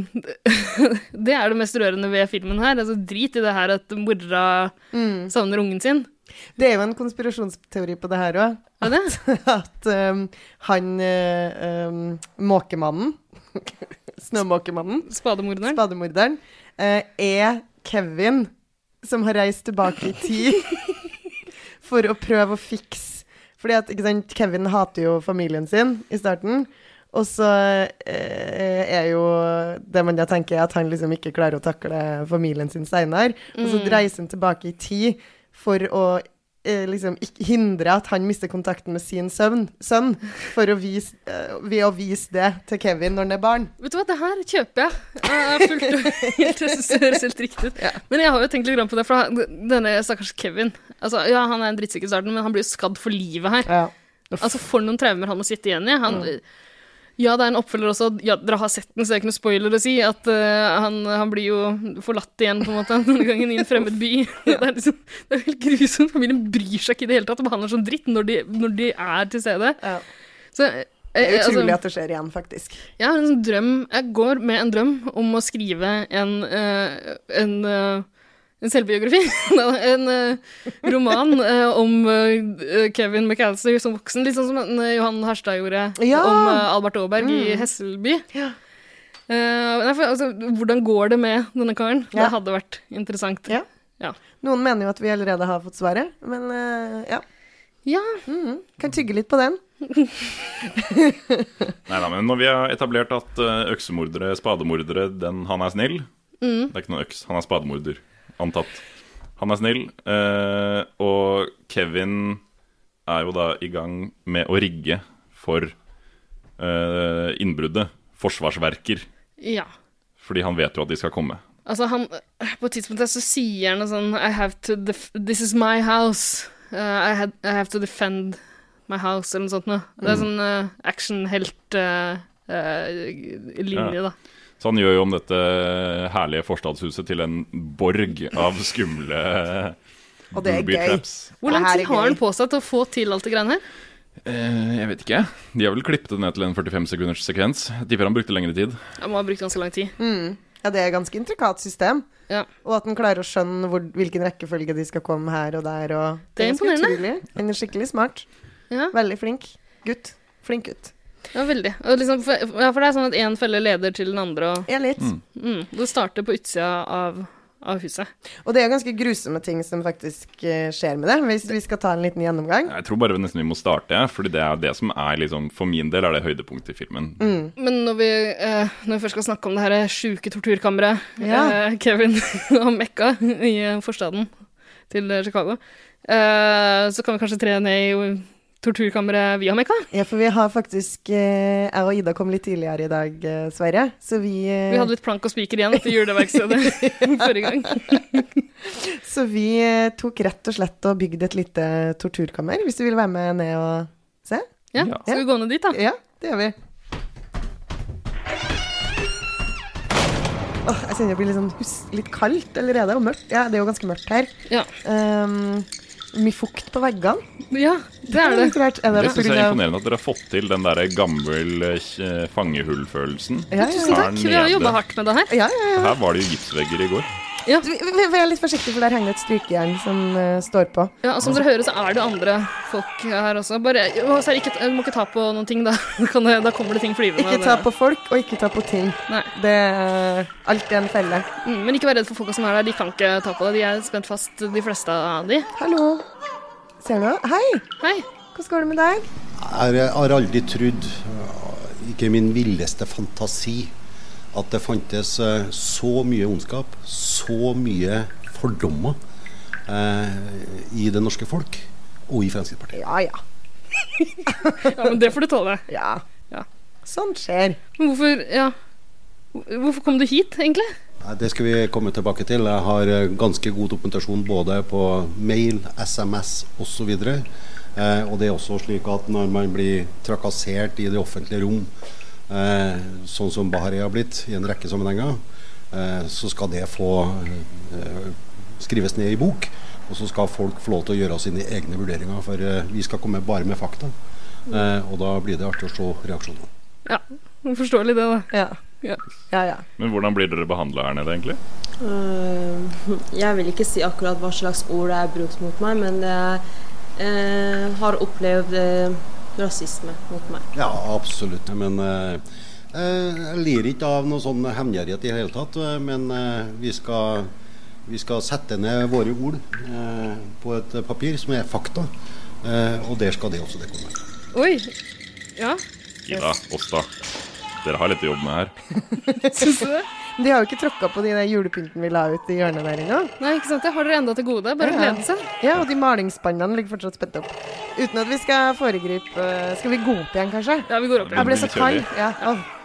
Det er det mest rørende ved filmen her. Altså Drit i det her at mora savner ungen sin. Det er jo en konspirasjonsteori på det her òg. Det? At um, han uh, um, måkemannen Snømåkemannen, Spademorderen? spademorderen, uh, er Kevin som har reist tilbake i tid for å prøve å fikse Fordi at sant, Kevin hater jo familien sin i starten. Og så eh, er jo det man da tenker, er at han liksom ikke klarer å takle familien sin seinere. Og så reiser han tilbake i tid for å eh, liksom hindre at han mister kontakten med sin søvn, sønn, for å vise, eh, ved å vise det til Kevin når han er barn. Vet du hva, det her kjøper jeg. Jeg fullt og helt, det høres helt riktig ut. Men jeg har jo tenkt litt på det, for denne stakkars Kevin altså, Ja, han er en drittsekk i starten, men han blir jo skadd for livet her. Ja. Altså, For noen traumer han må sitte igjen i. Han, Ja, det er en oppfølger også. Ja, dere har sett den, så det er ikke noe spoiler å si. At uh, han, han blir jo forlatt igjen, på en måte, denne gangen i en fremmed by. Det er liksom, det er helt grusomt. Familien bryr seg ikke i det hele tatt og behandler som dritt når de, når de er til stede. Ja. Så eh, Det er altså- utrolig at det skjer igjen, faktisk. jeg har en sånn drøm Jeg går med en drøm om å skrive en eh, en, eh, en selvbiografi. en eh, roman eh, om eh, Kevin McAllister som voksen. Litt sånn som Johan Harstad gjorde Ja! om Albert Aaberg i Hesselby. Ja. Uh, for, altså, hvordan går det med denne karen? Ja. Det hadde vært interessant. Ja. Ja. Noen mener jo at vi allerede har fått svaret, men uh, ja. Ja. Mhm. Kan tygge litt på den. Nei da, men når vi har etablert at øksemordere, spademordere, den, han er snill Mm. Det er ikke noen øks, han er spademorder. Antatt. Han er snill. eh, og Kevin er jo da i gang med å rigge for eh, innbruddet. Forsvarsverker. ja. Fordi han vet jo at de skal komme. Altså, han På et tidspunkt så sier han noe sånn I have to def This is my house. Uh, I, had, I have to defend my house, eller noe sånt noe. Det er sånn uh, actionhelt-linje, Ja. da. Så han gjør jo om dette herlige forstadshuset til en borg av skumle Og det er gøy. traps. Hvor lang tid har han på seg til å få til alt det greiene her? Eh, jeg vet ikke. De har vel klippet det ned til en 45 sekunders sekvens. Tipper han brukte lengre tid. Han må ha brukt ganske lang tid. Ja, det er et ganske intrikat system. Ja. Og at den klarer å skjønne hvor, hvilken rekkefølge de skal komme her og der. Og Det er imponerende. Den er skikkelig smart. Ja. Veldig flink. Gutt. Flink gutt. Ja, veldig. Og liksom, for, ja, for det er sånn at én felle leder til den andre, og Ja, litt. mm, det starter på utsida av, av huset. Og det er ganske grusomme ting som faktisk eh, skjer med det, hvis vi skal ta en liten gjennomgang. Jeg tror bare vi nesten vi må starte, fordi det er det som er liksom For min del er det høydepunktet i filmen. Mm. Men når vi, eh, når vi først skal snakke om det her sjuke torturkammeret Ja. eh, Kevin og Mekka i eh, forstaden til eh, Chicago, eh, så kan vi kanskje tre ned i torturkammeret vi har Mekka. Ja, for vi har faktisk eh, Jeg og Ida kom litt tidligere i dag, eh, Sverre. Så vi, eh, Vi hadde litt plank og spiker igjen etter juleverkstedet forrige gang. så vi eh, tok rett og slett og bygde et lite torturkammer. Hvis du vil være med ned og se? Ja, Ja. Skal vi gå ned dit, da? Ja, det gjør vi. Åh, jeg kjenner det blir litt, sånn hus litt kaldt allerede, og mørkt. Ja, det er jo ganske mørkt her. Ja, Um, mye fukt på veggene. ja det er det. Er det Det syns jeg er imponerende at dere har fått til den der gammel eh, fangehullfølelsen. Ja, ja, Tusen takk. Vi har jobba hardt med det her. Ja, ja, ja. Her var det jo gipsvegger i går. Ja. Er litt forsiktig, for der henger et strykejern som uh, står på. Ja, og Som dere hører, så er det andre folk her også. Bare, å, så det ikke, du må ikke ta på noen ting, da. Det, da kommer det ting flyvende. Ikke ta på folk, og ikke ta på ting. Nei. Det er alltid en felle. Mm, Men ikke vær redd for folka som er der. De kan ikke ta på det. De er spent fast, de fleste av de. Hallo. Ser du? Hei. Hei. Hvordan går det med deg? Jeg har aldri trodd, ikke min villeste fantasi, at det fantes eh, så mye ondskap, så mye fordommer eh, i det norske folk og i Fremskrittspartiet. Ja, ja. Ja, men det får du tåle. Ja. Ja. Sånt skjer. Men hvorfor Ja. Hvorfor kom du hit, egentlig? Det skal vi komme tilbake til. Jeg har eh, ganske god dokumentasjon både på mail, SMS osv. Eh, og det er også slik at når man blir trakassert i det offentlige rom, sånn som Bahari har blitt i en rekke sammenhenger, eh, så skal det få eh, skrives ned i bok. Og så skal folk få lov til å gjøre sine egne vurderinger, for eh, vi skal komme bare med fakta. Eh, og da blir det artig å se reaksjonene. Ja, forståelig det, da. Ja. Ja. Ja, ja. Men hvordan blir dere behandla her nede, egentlig? Uh, jeg vil ikke si akkurat hva slags ord det er brukt mot meg, men jeg uh, har opplevd eh, rasisme mot meg. Ja, absolutt. Men eh, eh, jeg lir ikke av noe sånn hevngjerrighet i det hele tatt. eh, Men eh, vi, skal, vi skal sette ned våre ord eh, på et papir som er fakta. Eh, og der skal det også det komme. Oi. Ja, Ida, Åsta. Dere har litt å jobbe med her. syns du det? De har jo ikke tråkka på de der julepynten vi la ut i hjørnet der engang. Nei, ikke sant. Det har dere enda til gode. Bare Ja. glede seg. Ja, og de malingsspannene ligger fortsatt spent opp. Uten at vi skal foregripe eh, Skal vi gå opp igjen, kanskje? Ja, vi går opp igjen. Jeg ble så kald. Ja. Åh.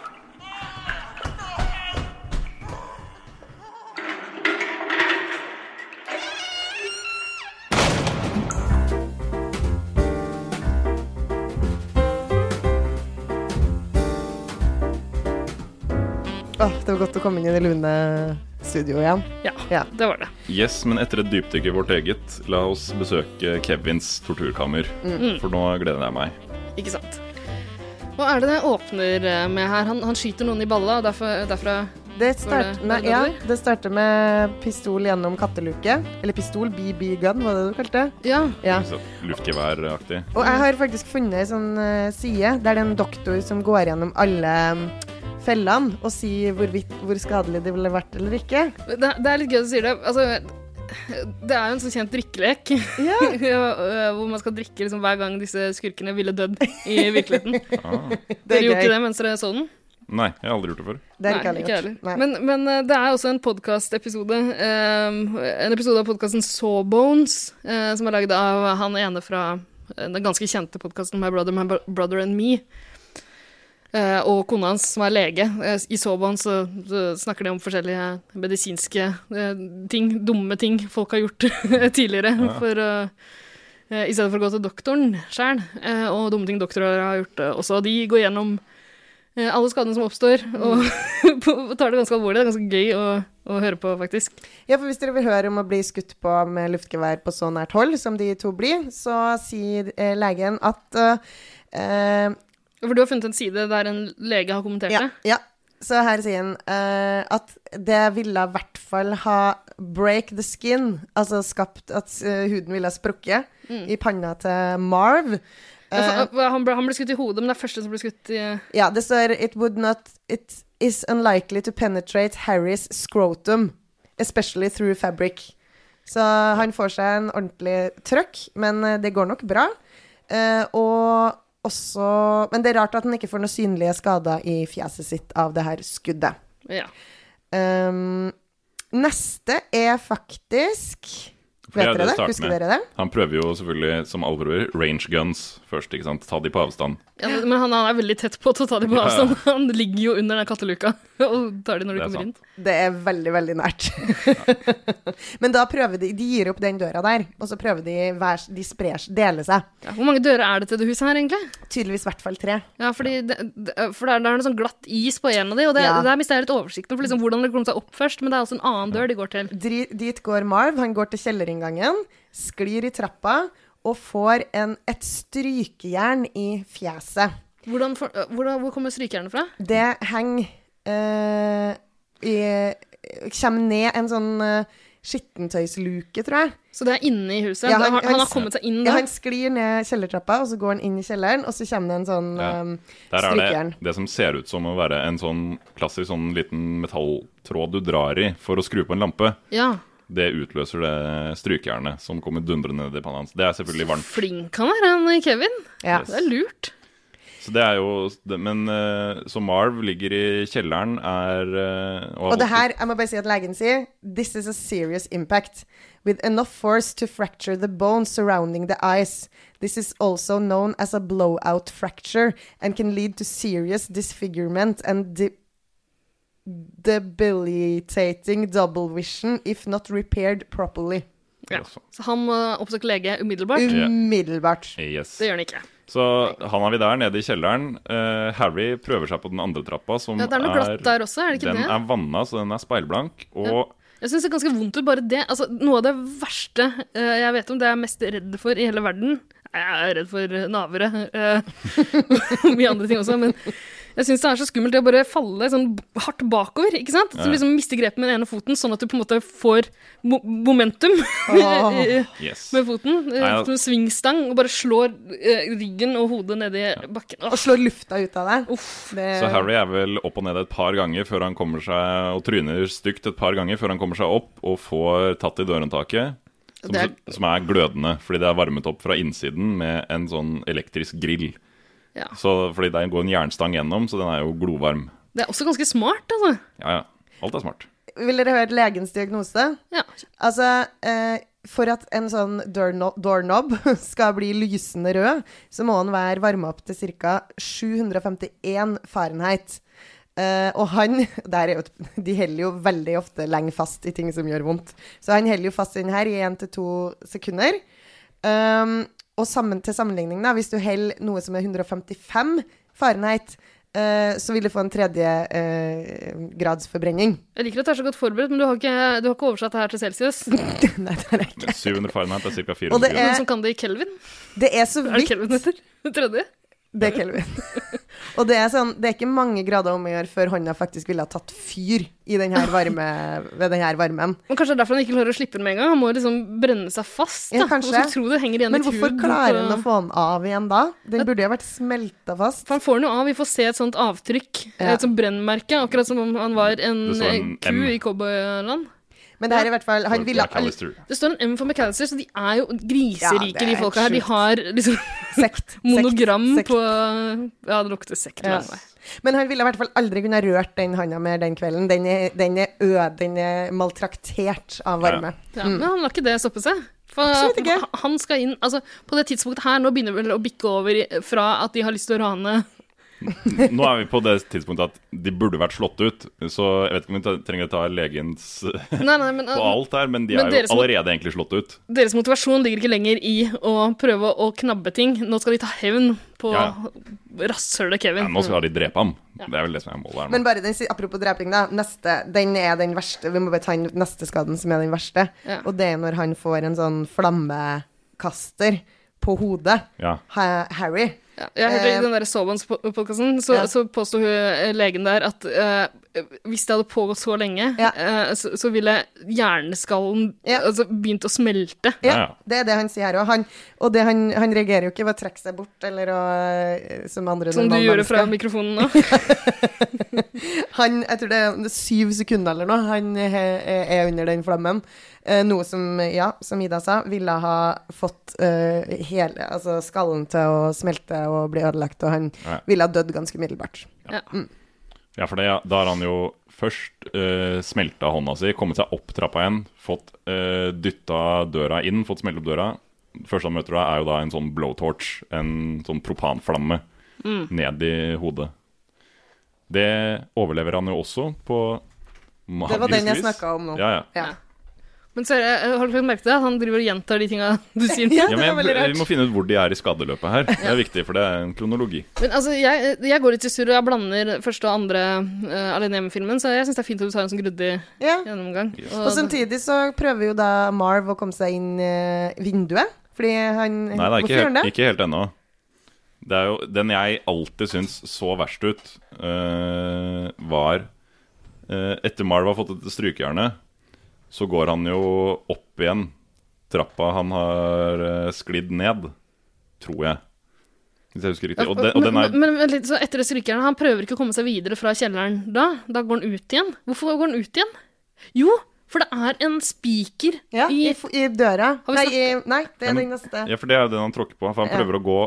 Åh, det var godt å komme inn i det lune studioet igjen. Ja, Ja. det var det. Yes, men etter et dypdykk i vårt eget, la oss besøke Kevins torturkammer. Mm. For nå gleder jeg meg. Ikke sant. Hva er det det åpner eh, med her? Han, han skyter noen i balla, og derfor, derfra Det, start, det- nei, ja, det starter med pistol gjennom katteluke. Eller pistol, BB-gun, var det du kalte det? Ja. Ja. Så Luftgeværaktig. Og jeg har faktisk funnet ei sånn eh, side der det er en doktor som går gjennom alle fellene og si hvorvidt, hvor skadelig det ville vært eller ikke. Det, det er litt gøy at du sier det. Altså, det er jo en så kjent drikkelek. Ja. Øh, hvor man skal drikke liksom, hver gang disse skurkene ville dødd i virkeligheten. Ah. Dere er gjorde ikke det mens dere så den? Nei, jeg har aldri gjort det før. Det er Nei, ikke ikke gjort. heller. Nei. Men, men øh, det er også en podkastepisode. en episode av podkasten Sawbones, uh, som er laget av han ene fra den ganske kjente podkasten My Brother, My Brother and Me. Eh, og kona hans, som er lege. Eh, I Sawbones så, så snakker de om forskjellige medisinske eh, ting, dumme ting folk har gjort tidligere. Ja. For, uh, I stedet for å gå til doktoren sjøl, og dumme ting doktorer har gjort også. De går gjennom alle skadene som oppstår, og på- tar det ganske alvorlig. Det er ganske gøy å, å høre på, faktisk. Ja, for hvis dere vil høre om å bli skutt på med luftgevær på så nært hold som de to blir, så sier legen at eh, For du har funnet en side der en lege har kommentert ja, det? ja. Så her sier han uh, at det ville i hvert fall ha break the skin, altså skapt at uh, huden ville ha sprukket Mm. i panna til Marv. Ja, Eh, uh, han, ble, han ble skutt i hodet, men det er første som ble skutt i ja, det står It would not It is unlikely to penetrate Harrys scrotum, especially through fabric. Så han får seg en ordentlig trøkk, men det går nok bra. Og også Men det er rart at han ikke får noen synlige skader i fjeset sitt av det her skuddet. Ja. Um, neste er faktisk Vet dere det? Husker med. dere det? Han prøver jo selvfølgelig, som alle prøver, range guns først. ikke sant? Ta de på avstand. Ja, men han er veldig tett på til å ta dem på Ja, ja. avstand. Han ligger jo under den katteluka og tar dem når de kommer sant. inn. Det er veldig, veldig nært. Men da prøver de De gir opp den døra der, og så prøver de hver, De sprer deler seg. Ja, hvor mange dører er det til det huset her, egentlig? Tydeligvis i hvert fall tre. Ja, fordi det, for det er, det er noe sånn glatt is på en av de, og det, Ja. der mister jeg litt oversikten for liksom hvordan det kommer seg opp først, men det er altså en annen dør de går til. Dri, dit går Marv. Han går til kjellerinngangen, sklir i trappa og får en, et strykejern i fjeset. Hvordan, for, hvordan, hvor, kommer strykejernet fra? Det henger eh, i Kommer ned en sånn uh, skittentøysluke, tror jeg. Så det er inne i huset? Ja, han, han, han har kommet seg inn Ja, han sklir ned kjellertrappa, og så går han inn i kjelleren, og så kommer det en sånn Ja. um, Der er strykejern. det det som ser ut som å være en sånn klassisk sånn liten metalltråd du drar i for å skru på en lampe. Ja. Det utløser det strykejernet som kommer dundrende ned i panna hans. Det er selvfølgelig varmt. Så Flink han er, han Kevin. Ja. Det er lurt. Så det er jo Men eh, så Marv ligger i kjelleren, er eh, og, Og det her, jeg må bare si at legen sier This is a serious impact With enough force to fracture the bones surrounding the eyes This is also known as a blowout fracture And can lead to serious disfigurement And de debilitating double vision If not repaired properly Ja. Så han må oppsøke lege umiddelbart. Umiddelbart Yes. Det gjør han ikke. Så han har vi der nede i kjelleren. Uh, Harry prøver seg på den andre trappa, som Ja, det er noe glatt der også, er det ikke den det? er vanna, så den er speilblank. Og Jeg syns det er ganske vondt ut, bare det. Altså, noe av det verste uh, jeg vet om, det jeg er mest redd for i hele verden Jeg er redd for navere. Uh, mye andre ting også, men jeg syns det er så skummelt det å bare falle sånn hardt bakover. ikke sant? Så Ja. liksom Miste grepet med den ene foten, sånn at du på en måte får mo momentum. Yes. med foten. eh. Som en svingstang, og bare slår eh, ryggen og hodet ned i bakken. Og slår lufta ut av deg det, Så Harry er vel opp og ned et par ganger før han kommer seg Og tryner stygt et par ganger før han kommer seg opp og får tatt i dørhåndtaket. Som, som er glødende, fordi det er varmet opp fra innsiden med en sånn elektrisk grill. Ja. Så, fordi det går en jernstang gjennom, så den er jo glovarm. Det er også ganske smart, altså. Ja, ja. Alt er smart. Vil dere høre legens diagnose? Ja. Altså, eh, for at en sånn doorknob, skal bli lysende rød, så må den være varma opp til ca. 751 Fahrenheit. Eh, og han der er jo, De holder jo veldig ofte lenge fast i ting som gjør vondt. Så han holder jo fast i den her i én til to sekunder. Um, og sammen, til sammenligning, da, hvis du holder noe som er 155 Fahrenheit, eh, så vil du få en tredje eh, grads forbrenning. Jeg liker at du er så godt forberedt, men du har ikke, du har ikke oversatt det her til Celsius. Nei, det er jeg ikke. 700 Fahrenheit er ca. Og det 400 er- Noen som kan det i Kelvin? Det er så Er det vidt Kelvin heter? Det tredje? Det er Kelvin. og det er sånn, det er ikke mange grader om å gjøre før hånda faktisk ville ha tatt fyr i den her varme, ved den her varmen. Men Kanskje det er derfor han ikke klarer å slippe den med en gang. Han må liksom brenne seg fast. Da. Ja, kanskje. Tro det henger igjen Men hvorfor tur, klarer han å få den av igjen da? Den burde jo vært smelta fast. For han får den jo av. Vi får se et sånt avtrykk. Ja. Et sånt brennmerke. Akkurat som om han var en, en ku M. i cowboyland. Men det her er i hvert fall Han ville Det står en M for McAllister, så de er jo griserike, Ja, er de folka her. De har liksom Sekt. monogram sekt, sekt. på Ja, det lukter sekt. Ja. Men han ville i hvert fall aldri kunne rørt den handa mer den kvelden. Den er, den er øde, den er maltraktert av varme. Ja, Men han lar ikke det stoppe seg. For han skal inn Altså, på det tidspunktet her, nå begynner det vel å bikke over i- fra at de har lyst til å rane Nå er vi på det tidspunktet at de burde vært slått ut. Så jeg vet ikke om vi trenger å ta legens Nei, nei, men, på alt her, men de Men er jo allerede egentlig slått ut. Deres motivasjon ligger ikke lenger i å prøve å knabbe ting. Nå skal de ta hevn på Ja. rasshølet Kevin. Ja, nå skal de drepe ham. Det er vel det som er målet her nå. Men bare den, apropos dreping, da. Neste, den er den verste. Vi må bare ta inn neste skaden, som er den verste. Ja. Og det er når han får en sånn flammekaster på hodet. Ja. Harry. Ja, jeg hørte Eh, I den der Sobans-podkasten så, Ja. så påsto hun eh, legen der at eh, hvis det hadde pågått så lenge, eh, så, så ville hjerneskallen altså, begynt å smelte. Ja, det er det han sier her òg. Han, og det han, han reagerer jo ikke ved å trekke seg bort, eller å, eh, som andre Som du gjorde fra mikrofonen nå. Han, jeg tror det er syv sekunder eller noe, han er, er under den flammen. Eh, noe som, ja, som Ida sa, ville ha fått uh, hele altså skallen til å smelte og bli ødelagt, og han Ja. ville ha dødd ganske umiddelbart. Ja. Mm. Ja, for det, da har han jo først uh, smelta hånda si, kommet seg opp trappa igjen, fått uh, dytta døra inn, fått smelt opp døra. Det første han møter da, er jo da en sånn blowtorch, en sånn propanflamme, Mm. ned i hodet. Det overlever han jo også på Det var den jeg magisk snakka om nå. Ja, ja. Ja. Men ser er har du merket merke det? Han driver og gjentar de tinga du sier? Ja, men jeg, Vi må finne ut hvor de er i skadeløpet her. Det er viktig, for det er en kronologi. Men altså, jeg, jeg går litt i surr, og jeg blander første og andre uh, Alene hjemme-filmen, så jeg syns det er fint at du tar en sånn grundig gjennomgang. Og samtidig så prøver jo da Marv å komme seg inn uh, vinduet, fordi han Nei, det er ikke, helt, det? ikke helt ennå. Det er jo Den jeg alltid syns så verst ut, uh, var eh, Etter Marv har fått et strykejern, så går han jo opp igjen trappa han har eh, sklidd ned, tror jeg. Hvis jeg husker riktig. Og, den- og den er men, men, men litt så etter det skrikeren, han prøver ikke å komme seg videre fra kjelleren da? Da går han ut igjen. Hvorfor går han ut igjen? Jo, for det er en spiker Ja, i, i døra. Har vi Nei, i, nei, det Ja, er men- den neste. Ja, for det er jo den han tråkker på. For han Ja. prøver å gå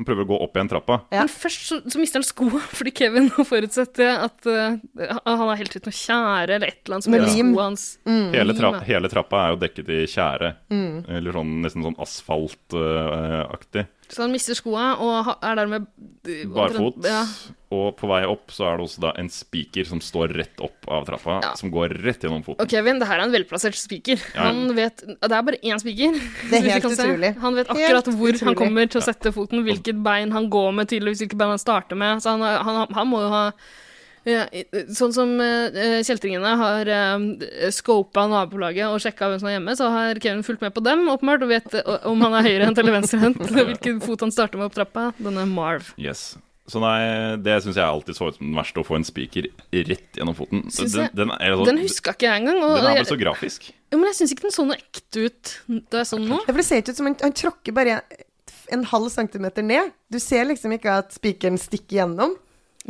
han prøver å gå opp igjen trappa. Men først så, så mister han skoa, fordi Kevin har forutsett at uh, han har helt ut noe tjære eller et eller annet som Med lim. skoa hans Hele, tra hele trappa er jo dekket i tjære. Mm. Eller sånn, nesten sånn asfaltaktig. Så han mister skoa og er dermed eh, Barfot. Ja. Og på vei opp så er det også da en spiker som står rett opp av trappa, som går rett gjennom foten. Og Kevin, det her er en velplassert spiker. Ja. Han vet, Det er bare én spiker. Det er helt utrolig. Han vet Helt akkurat hvor utrolig. han kommer til å sette foten, hvilket bein han går med, tydeligvis hvilket bein han starter med. Så han, han, han må jo ha ja, sånn som uh, kjeltringene har uh, scopa nabolaget og sjekka hvem som er hjemme, så har Kevin fulgt med på dem, åpenbart, og vet uh, om han er høyrehendt eller venstrehendt, og hvilken fot han starter med opp trappa. Denne Marv. Yes. Så nei, det syns jeg alltid så ut som den verste, å få en spiker rett gjennom foten. Den, den, er, sånn- Den huska ikke jeg engang. og Den er bare så grafisk. Jo, men jeg syns ikke den så noe ekte ut da jeg så den nå. Ja, for det ser ikke ut som han, han tråkker bare en halv centimeter ned. Du ser liksom ikke at spikeren stikker gjennom.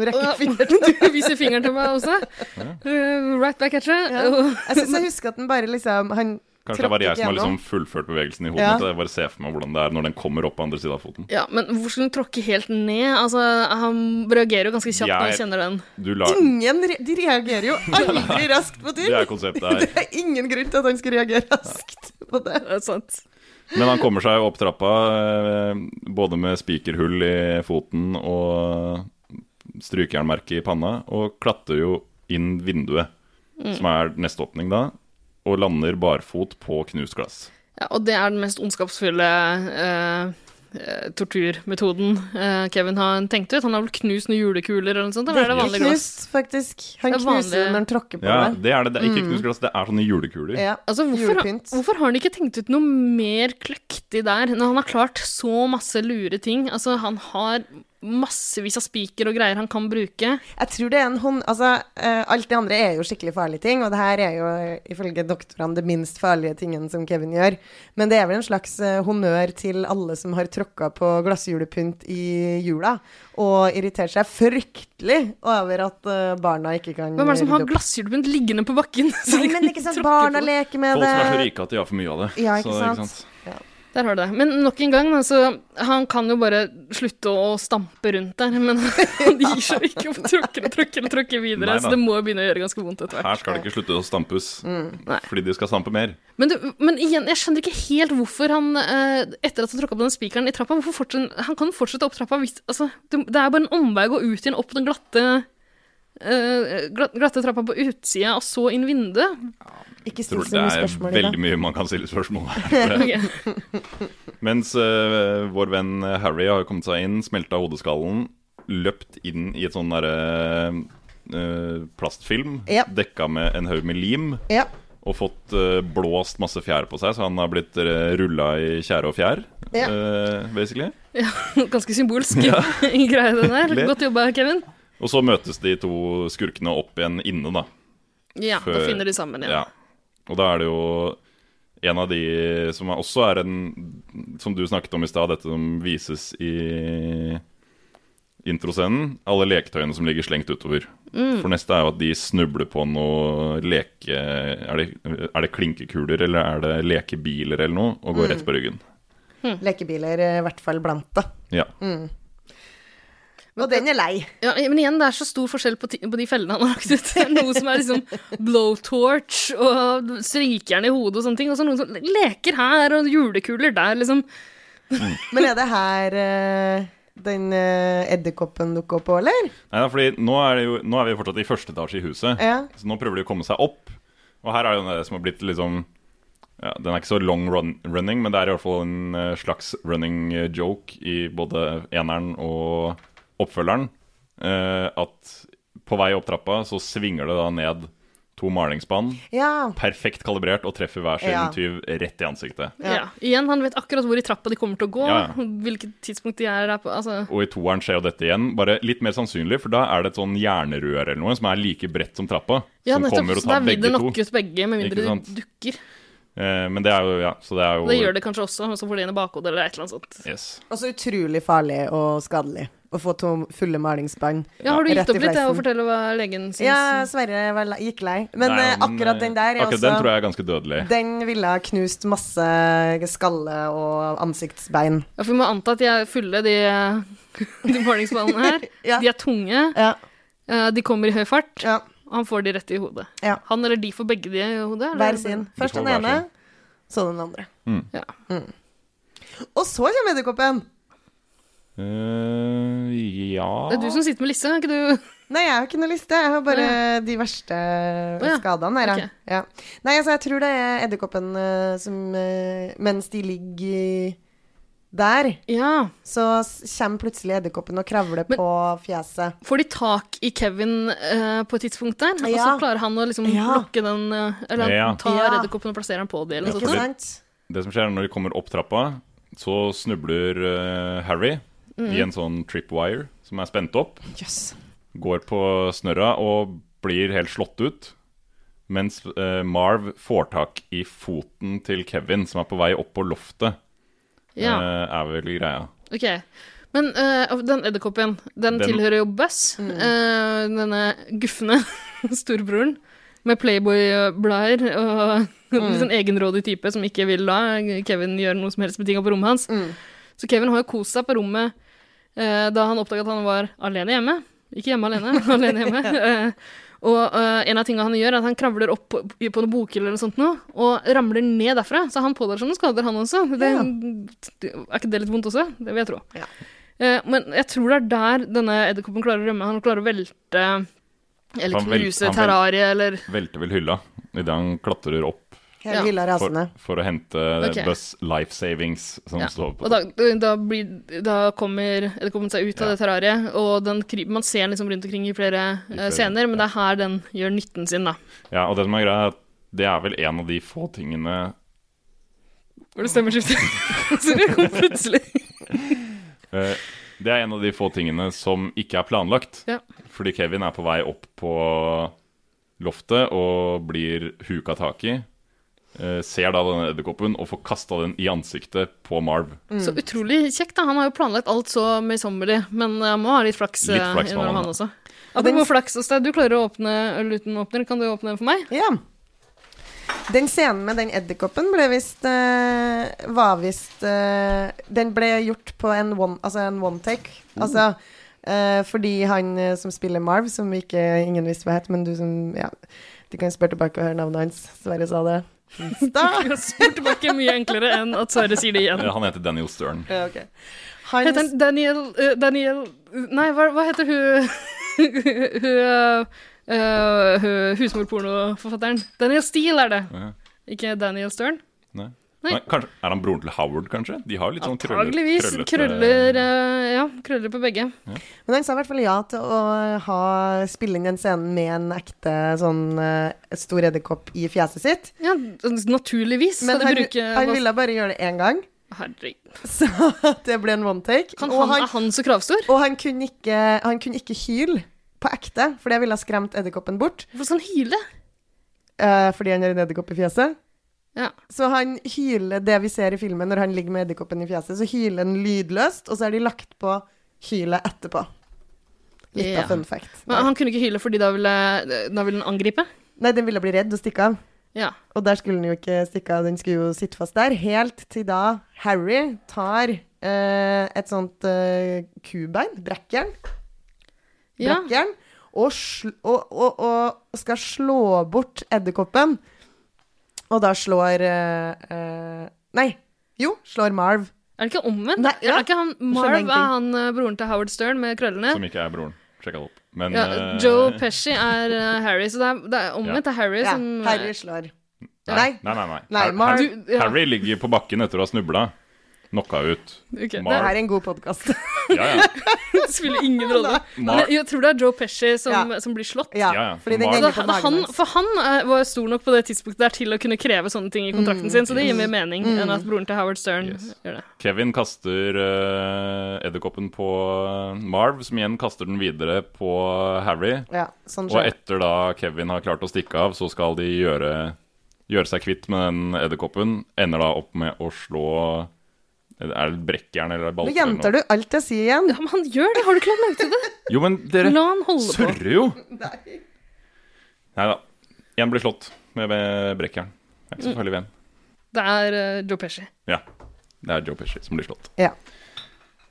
Nå rekker jeg fingeren Du viser fingeren til meg også. Uh, right back at you. Ja. Jeg syns jeg husker at den bare liksom Han Kanskje det var jeg som har liksom fullført bevegelsen i hodet. Ja. Jeg bare ser for meg hvordan det er når den kommer opp på andre sida av foten. Ja, men hvorfor skulle den tråkke helt ned? Altså, Han reagerer jo ganske kjapt når han kjenner den. Du lar Ingen re de reagerer jo aldri raskt på ting! Det er konseptet her. Det er ingen grunn til at han skal reagere raskt på det. Det er sant. Men han kommer seg opp trappa, eh, både med spikerhull i foten og strykejernmerke i panna, og klatrer jo inn vinduet, Mm. som er neste åpning da, og lander barfot på knust glass. Ja, og det er den mest ondskapsfulle eh, eh, torturmetoden eh, Kevin har tenkt ut. Han har vel knust noen julekuler eller noe sånt? Eller er det Det er vanlig glass? knust, faktisk. Han Det er knuser vanlig- når han tråkker på Ja, det. det er det. Det er ikke Mm. knust glass, det er sånne julekuler. Ja, Altså, hvorfor, hvorfor har han ikke tenkt ut noe mer kløktig der, når han har klart så masse lure ting? Altså, han har massevis av spiker og greier han kan bruke. Jeg tror det er en hånd... Altså, eh, alt det andre er jo skikkelig farlige ting, og det her er jo ifølge doktorene det minst farlige tingen som Kevin gjør. Men det er vel en slags eh, honnør til alle som har tråkka på glassjulepynt i jula, og irritert seg fryktelig over at eh, barna ikke kan Hvem er det som har glassjulepynt liggende på bakken? Nei, men ikke sant, barna leker med Folk det. som er så rike at de har for mye av det. Ja, Så, ikke sant? Der har du det. Men nok en gang, altså, han kan jo bare slutte å stampe rundt der, men han gir seg ikke og tråkker og tråkker og tråkker videre, Nei så det må begynne å gjøre ganske vondt etter hvert. Her skal det ikke slutte å stampes, mm. fordi de skal stampe mer. Men, du, men igjen, jeg skjønner ikke helt hvorfor han, eh, etter at han tråkka på den spikeren i trappa, hvorfor fortsetter, han kan fortsette opp trappa hvis altså, det, er bare en omvei å gå ut igjen opp den glatte glatt- glatte trappa på utsida, og så inn vinduet. Ikke still så mye spørsmål. det er veldig mye man kan stille spørsmål her. Mens uh, vår venn Harry har kommet seg inn, smelta hodeskallen, løpt inn i et sånn derre uh, plastfilm Ja. dekka med en haug med lim. Ja. og fått uh, blåst masse fjær på seg, så han har blitt uh, rulla i tjære og fjær, Ja. eh, basically. Ja, ganske symbolsk Ja. greie, den der. Godt jobba, Kevin. Og så møtes de to skurkene opp igjen inne, da. Ja, da finner de sammen igjen. Ja. Og da er det jo en av de som også er en Som du snakket om i stad, dette som vises i introscenen. Alle leketøyene som ligger slengt utover. Mm. For neste er jo at de snubler på noe leke... Er det, er det klinkekuler eller er det lekebiler eller noe? Og går Mm. rett på ryggen. Lekebiler er i hvert fall blant det. Ja. Mm. Og den er lei. Ja, men igjen, det er så stor forskjell på, på de fellene han har lagt ut. Noe som er liksom blowtorch og strykejern i hodet og sånne ting, og så noen som leker her og julekuler der, liksom. Men er det her uh, den uh, edderkoppen dukker opp òg, eller? Nei, fordi nå er, det jo, nå er vi jo fortsatt i første etasje i huset. Ja. Så nå prøver de å komme seg opp. Og her er jo det som har blitt liksom ja, Den er ikke så long run, running, men det er i hvert fall en eh, slags running joke i både eneren og oppfølgeren. eh, at på vei opp trappa så svinger det da ned to malingsspann. Ja. Perfekt kalibrert og treffer hver sin Ja. tyv rett i ansiktet. Ja. Igjen, han vet akkurat hvor i trappa de kommer til å gå, Ja, ja. hvilket tidspunkt de er der på. Altså, Og i toeren skjer jo dette igjen, bare litt mer sannsynlig, for da er det et sånn jernrør eller noe som er like bredt som trappa. ja, som nettopp. kommer og Så der tar vil begge det to. knokke ut begge, med mindre de dukker. Eh, men det er jo, ja, så det er jo Det gjør det kanskje også, så får de inn i bakhodet eller et eller annet sånt. Yes. Og så utrolig farlig og skadelig å få to fulle malingsspann Ja, har du gitt opp litt det, å fortelle hva legen syns? Ja, Sverre gikk lei. Men Nei, eh, akkurat den der er akkurat også den tror jeg er ganske dødelig. Den ville ha knust masse skalle og ansiktsbein. Ja, for vi må anta at de er fulle, de, de morningsballene her. De er tunge. Ja. De kommer i høy fart. Han får de rett i hodet. Han eller de får begge de i hodet? Hver sin. Først den ene, så den andre. Mm. Ja. Mm. Og så kommer edderkoppen. Eh, ja Det er du som sitter med lista, ikke du? Nei, jeg har ikke noe liste. Jeg har bare de verste ja. skadene her. okay. Ja. Nei, altså, jeg tror det er edderkoppen eh, som eh, Mens de ligger der, så kommer plutselig edderkoppen og kravler på fjeset. Får de tak i Kevin uh, på et tidspunkt der? Og så klarer han å liksom Ja. lokke den Eller han Ja. tar Ja. edderkoppen og plasserer den på det, eller noe sånt. Det som skjer når de kommer opp trappa, så snubler uh, Harry Mhm. i en sånn tripwire som er spent opp. Yes. Går på snørra og blir helt slått ut. Mens eh, Marv får tak i foten til Kevin, som er på vei opp på loftet. Ja. eh, er vel greia. Ok. Men eh, den edderkoppen, den, Den- tilhører jo Buzz. Mm. eh, denne gufne storebroren med Playboy-blader og Mm. en egenrådig type som ikke vil la Kevin gjøre noe som helst med tinga på rommet hans. Mm. Så Kevin har jo kost seg på rommet eh, da han oppdaga at han var alene hjemme. Ikke hjemme alene, alene hjemme. Eh, og eh, en av tingene han gjør, er at han kravler opp på, på noen bokhylle eller noe sånt nå, og ramler ned derfra. Så han pådrar seg noen skader, han også. Det, Er ikke det litt vondt også? Det vil jeg tro. Eh, men jeg tror det er der denne edderkoppen klarer å rømme. Han klarer å velte eller knuse terrariet eller Velter vel hylla idet han klatrer opp Hele hylla rasende. for, for å hente okay. Buzz Life Savings, som Ja. står på Og da, da, blir, da kommer edderkoppen seg ut av det terrariet, og den kryper Man ser den liksom rundt omkring i flere, I flere, scener, men det er her den gjør nytten sin, da. Ja, og det som er greia, er at det er vel en av de få tingene Var det stemmeskifte? Så det kom plutselig. eh, Det er en av de få tingene som ikke er planlagt. Ja. Fordi Kevin er på vei opp på loftet og blir huka tak i. eh, ser da denne edderkoppen og får kasta den i ansiktet på Marv. Så utrolig kjekt, da. Han har jo planlagt alt så møysommelig, men han må ha litt flaks, Litt eh, flaks han han ha. også. Apropos flaks, Åstein, du klarer å åpne øl uten åpner. Kan du åpne den for meg? Ja. Den scenen med den edderkoppen ble visst uh, Var visst uh, Den ble gjort på en one, altså en one take. Altså uh, fordi han eh, som spiller Marv, som ikke ingen visste hva het, men du som Ja, du kan spørre tilbake og høre navnet hans. Sverre sa det. Jeg spør tilbake mye enklere enn at Sverre sier det igjen. Han heter Daniel Stern. Ja, ok. Heter han Daniel uh, Daniel Nei, hva, hva heter hun Hun uh, uh, husmorpornoforfatteren? Daniel Steele er det. Ja. Ikke Daniel Stern. Nei. Nei. Kanskje, er han broren til Howard, kanskje? De har litt sånn krøller, Antageligvis. krøllete- Krøller eh, Ja, krøller på begge. Men han sa i hvert fall ja til å ha, spille inn den scenen med en ekte sånn eh, stor edderkopp i fjeset sitt. Ja, naturligvis. Men han, bruker, han ville bare gjøre det én gang, Herregud. så det ble en one take. Kan Og han, er han så kravstor? Og han kunne ikke, han kunne ikke hyle på ekte, for det ville ha skremt edderkoppen bort. Hvorfor skal han hyle? eh, fordi han har en edderkopp i fjeset. Ja. Så han hyler det vi ser i filmen når han ligger med edderkoppen i fjeset, så hyler han lydløst, og så har de lagt på hylet etterpå. Litt Ja. av fun fact. Men han kunne ikke hyle fordi da ville, da ville han angripe? Nei, den ville bli redd og stikke av. Ja. Og der skulle den jo ikke stikke av, den skulle jo sitte fast der. Helt til da Harry tar eh, et sånt eh, kubein, brekkjern, Ja. brekkjern, og, og, og, og skal slå bort edderkoppen. Og da slår uh, uh, Nei, jo, slår Marv. Er det ikke omvendt? Nei, ja. Er ikke han Marv er han eh, broren til Howard Stern med krøllene? Som ikke er broren. Sjekka det opp. Men Ja, uh, Joe Pesci er Harry, så det er, det er omvendt. Det er Harry Ja, som Harry slår. Nei, nei, nei. nei. Nei, ja. Harry ligger på bakken etter å ha snubla. Knocka ut. Okay. det- Det er en god podkast. Ja, ja. Det spiller ingen rolle. Jeg tror det er Joe Pesci som, Ja. som blir slått. Ja, Ja, ja. fordi den Marv- henger han, for han eh, var stor nok på det tidspunktet der til å kunne kreve sånne ting i kontrakten Mm. sin, så det gir mer mening enn at broren til Howard Stern Yes. gjør det. Kevin kaster uh, edderkoppen på Marv, som igjen kaster den videre på Harry. Ja, sånn Og etter da Kevin har klart å stikke av, så skal de gjøre, gjøre seg kvitt med den edderkoppen. Ender da opp med å slå Er det brekkjern eller Nå gjentar du alt jeg sier igjen. Ja, men han gjør det! Har du ikke lagt merke til det? Jo, men dere La han holde på. surrer jo! Nei da. Én blir slått med brekkjern. Det er ikke så farlig ved en. Det er eh, Joe Pesci. Ja. Det er Joe Pesci som blir slått. Ja.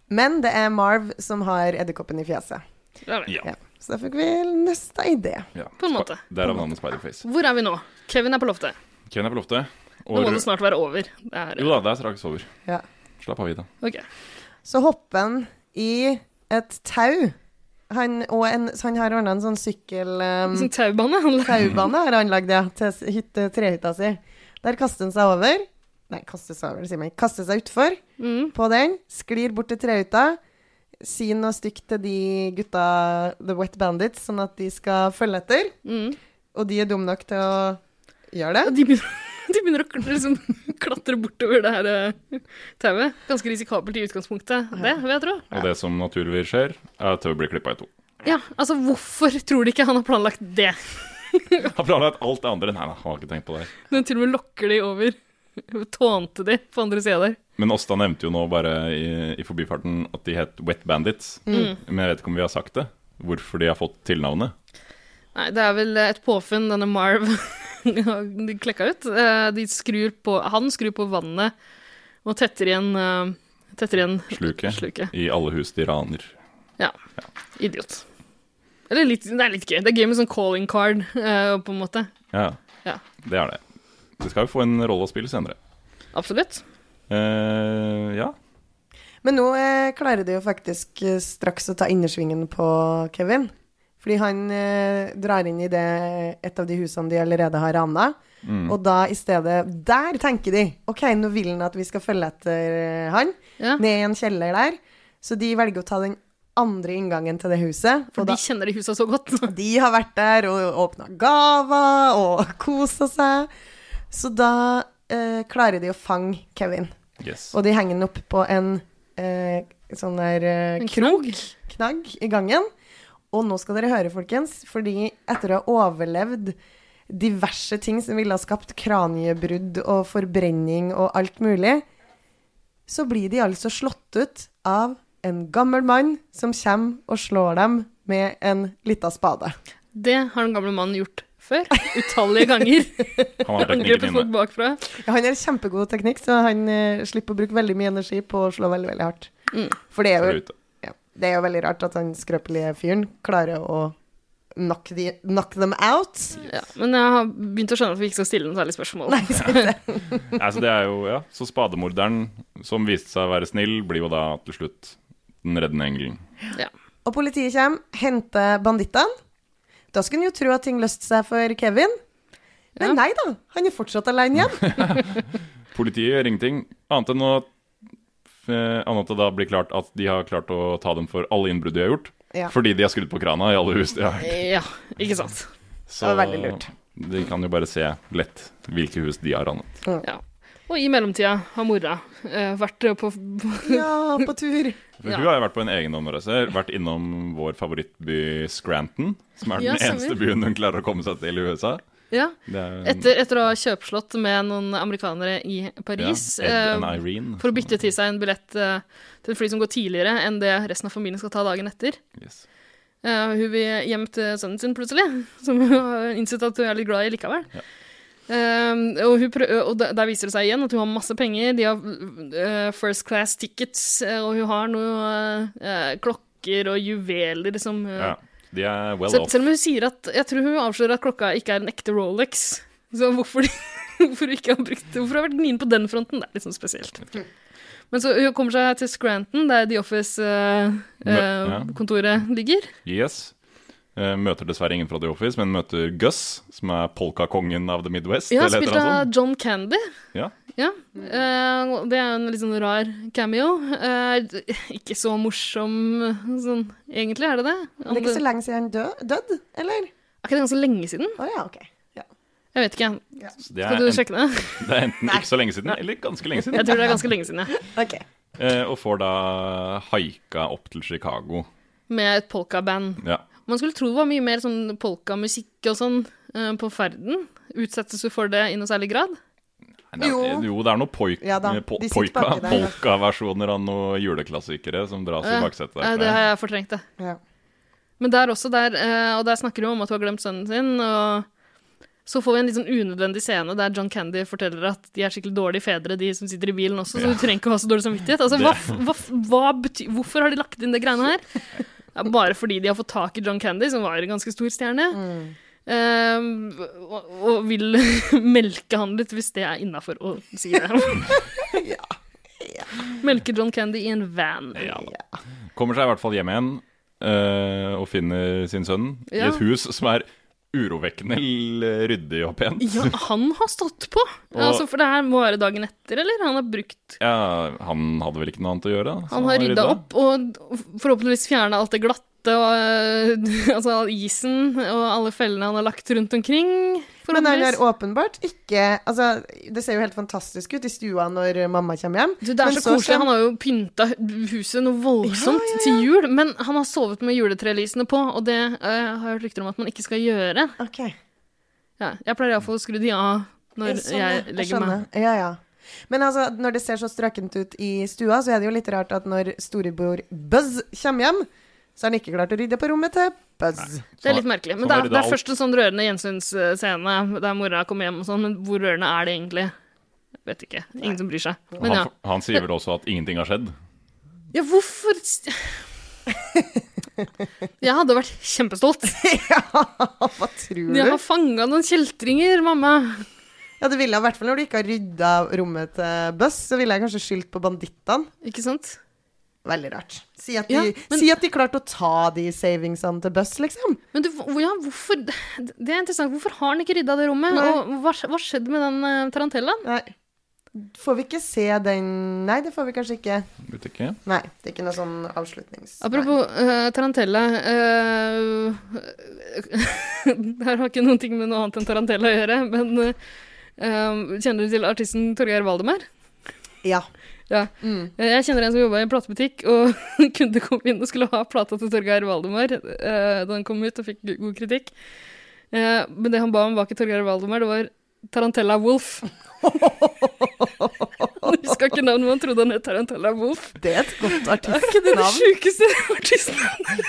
Men det er Marv som har edderkoppen i fjeset. Ja. Ja. Så da fikk vi neste idé. ja. På en måte. Derav navnet Spiderface. Hvor er vi nå? Kevin er på loftet. Kevin er på loftet. Nå må det snart være over. Det er, Jo da, det er straks over. Ja. Slapp av, Ida. Okay. Så hopper han i et tau. Han, og en, så han har ordna en sånn sykkel... Um, Sånn taubane. taubane har han lagd, ja, til hytte, trehytta si. Der kaster han seg over. Nei, kaster seg over, sier man. Kaster seg utfor Mm. på den. Sklir bort til trehytta. Sier noe stygt til de gutta, The Wet Bandits, sånn at de skal følge etter. Mm. Og de er dumme nok til å gjøre det. Og de begynner, de begynner å liksom, klatre bortover det her eh, tauet. Ganske risikabelt i utgangspunktet, det vil jeg tro. Og det som naturligvis skjer, er at tauet blir klippa i to. Ja, altså hvorfor tror de ikke han har planlagt det? Han planlagt alt det andre. Nei, nei, han har ikke tenkt på det. Men til og med lokker de over. Tånte de på andre sida der. Men Åsta nevnte jo nå bare i, i forbifarten at de het Wet Bandits. Mm. Men jeg vet ikke om vi har sagt det. Hvorfor de har fått tilnavnet. Nei, det er vel et påfunn denne Marv klekka ut. Eh, De skrur på, han skrur på vannet og tetter igjen, eh, tetter igjen Sluket. Sluke. I alle hus de raner. Ja. Idiot. Eller litt, det er litt gøy. Det er gøy med sånn calling card, eh, på en måte. Ja, Ja, det er det. Det skal jo få en rolle å spille senere. absolutt. Eh, ja. Men nå eh, klarer de jo faktisk straks å ta innersvingen på Kevin. Fordi han eh, drar inn i det, et av de husene de allerede har rana. Mm. Og da i stedet Der tenker de OK, nå vil han at vi skal følge etter eh, han. Ja. Ned i en kjeller der. Så de velger å ta den andre inngangen til det huset. For de da, kjenner de husa så godt. de har vært der og åpna gaver og kosa seg. Så da eh, klarer de å fange Kevin. Yes. Og de henger den opp på en eh, sånn der eh, En krok, knagg i gangen. Og nå skal dere høre, folkens, fordi etter å ha overlevd diverse ting som ville ha skapt kraniebrudd og forbrenning og alt mulig, så blir de altså slått ut av en gammel mann som kommer og slår dem med en lita spade. Det har den gamle mannen gjort før. Utallige ganger. Han har teknikken Angrepet folk bakfra. Ja, han har kjempegod teknikk, så han uh, slipper å bruke veldig mye energi på å slå veldig, veldig hardt. Mm. For det er jo det er jo veldig rart at han skrøpelige fyren klarer å knock, the, knock them out. Ja, men jeg har begynt å skjønne at vi ikke skal stille noe særlig spørsmål. Nei, ja. altså, så det er jo, ja. Så spademorderen, som viste seg å være snill, blir jo da til slutt den reddende engelen. Ja. Og politiet kommer, henter bandittene. Da skulle en jo tro at ting løste seg for Kevin. Men Ja. nei da, han er fortsatt alene igjen. Politiet gjør ingenting, annet enn å Annet at det da blir klart at de har klart å ta dem for alle innbrudd de har gjort. Ja. Fordi de har skrudd på krana i alle hus de har. hørt. Ja, ikke sant. Så Det var veldig lurt. de kan jo bare se lett hvilke hus de har ranet. Ja. Og i mellomtida har mora eh, vært på Ja, på tur. For Hun har jo vært på en egen omreise, vært innom vår favorittby Scranton, som er den Ja, eneste byen hun klarer å komme seg til i USA. Ja. Er- Etter, etter å ha kjøpslått med noen amerikanere i Paris Ja, Ed eh, for å bytte til seg en billett eh, til et fly som går tidligere enn det resten av familien skal ta dagen etter. Yes. Eh, hun vil hjem til sønnen sin plutselig, som hun har innsett at hun er litt glad i likevel. Eh, og hun prø og der, viser det seg igjen at hun har masse penger. De har uh, first class tickets, og hun har noe uh, klokker og juveler som uh, Ja, de er well Sel off. selv om hun sier at Jeg tror hun avslører at klokka ikke er en ekte Rolex. Så hvorfor, de, hvorfor hun ikke har brukt Hvorfor har vært gnien på den fronten? Det er litt sånn spesielt. Men så hun kommer seg til Scranton, der The. Office-kontoret ligger. Yes. Eh, møter dessverre ingen fra The Office, men møter Gus, som er polkakongen av The Midwest. Ja, spilt av? John Candy. Ja. Ja. eh, det er en litt sånn rar cameo. Eh, ikke så morsom sånn egentlig, er det det? Men det er ikke så lenge siden han død, død, eller? Er ikke det ganske lenge siden? Å ja, ok. Jeg vet ikke. Ja. Skal du sjekke det? Det er enten ikke så lenge siden, eller ganske lenge siden. Jeg tror det er ganske lenge siden, ja. Ok. Eh, og får da haika opp til Chicago. Med et polkaband. Ja. Man skulle tro det var mye mer sånn polkamusikk og sånn på ferden. Utsettes du for det i noe særlig grad? Nei, det er, jo, det er noen poik, Ja po, ja. polka-versjoner av noen juleklassikere som dras i Ja, baksetet. ja, det har jeg fortrengt, det. Men der også, der, eh, og der snakker hun om at hun har glemt sønnen sin. og så får vi en litt sånn unødvendig scene der John Candy forteller at de er skikkelig dårlige fedre, de som sitter i bilen også, så Ja. du trenger ikke å ha så dårlig samvittighet. Altså, hva, hva, hva betyr, hvorfor har de lagt inn det greiene her? Ja, bare fordi de har fått tak i John Candy, som var en ganske stor stjerne. Eh, og, og vil melke han litt, hvis det er innafor å si det. Melke John Candy i en van. Kommer seg i hvert fall hjem igjen eh, og finner sin sønn i et hus som er urovekkende ryddig og pent. Ja, han har stått på! Og- altså, for det her må være dagen etter, eller? Han har brukt Ja, han hadde vel ikke noe annet å gjøre? Han har rydda rydda. opp og forhåpentligvis fjerna alt det glatte og øh, altså isen og alle fellene han har lagt rundt omkring. Men han har åpenbart ikke Altså, det ser jo helt fantastisk ut i stua når mamma kommer hjem. Du, det er Men så koselig. kommer- Han har jo pynta huset noe voldsomt til jul, men han har sovet med juletrelysene på, og det øh, har jeg hørt rykter om at man ikke skal gjøre. Ja, jeg pleier iallfall å skru de av når Jeg jeg jeg legger jeg meg. Ja, ja. Men altså, når det ser så strøkent ut i stua, så er det jo litt rart at når storebror Buzz kommer hjem, så er han ikke klart å rydde på rommet til Buzz. Det er litt merkelig. Men det er, det er først en sånn rørende gjensynsscene der mora kommer hjem og sånn, men hvor rørende er det egentlig? Jeg vet ikke. Ingen som bryr seg. Men ja. han, han sier vel også at ingenting har skjedd. Ja, hvorfor Jeg hadde vært kjempestolt. ja, Hva tror du? Jeg har fanga noen kjeltringer, mamma. Ja, det ville jeg i hvert fall når du ikke har rydda rommet til Buzz, så ville jeg kanskje skyldt på bandittene. Ikke sant? Veldig rart. Si at de, Ja, men- si at de klarte å ta de savingsene til Buss, liksom. Men du, ja, hvorfor Det er interessant. Hvorfor har han ikke rydda det rommet? Nei. Og hva, hva skjedde med den uh, tarantellaen? Nei. Får vi ikke se den Nei, det får vi kanskje ikke. Vet ikke. Nei, det er ikke noe sånn avslutnings... Apropos uh, tarantella uh, Det her har ikke noen ting med noe annet enn tarantella å gjøre, men uh, kjenner du til artisten Torgeir Valdemar? Ja. Ja. Jeg kjenner en som jobba i en platebutikk, og kunde komme inn og skulle ha plata til Torgeir Valdemar eh, da den kom ut og fikk god kritikk. Eh, men det han ba om, var ikke Torgeir Valdemar, det var Tarantella Wolf. Husker ikke navnet, men trodde han het Tarantella Wolf. Det er et godt Er ikke det det artistnavn. sjukeste artistnavnet?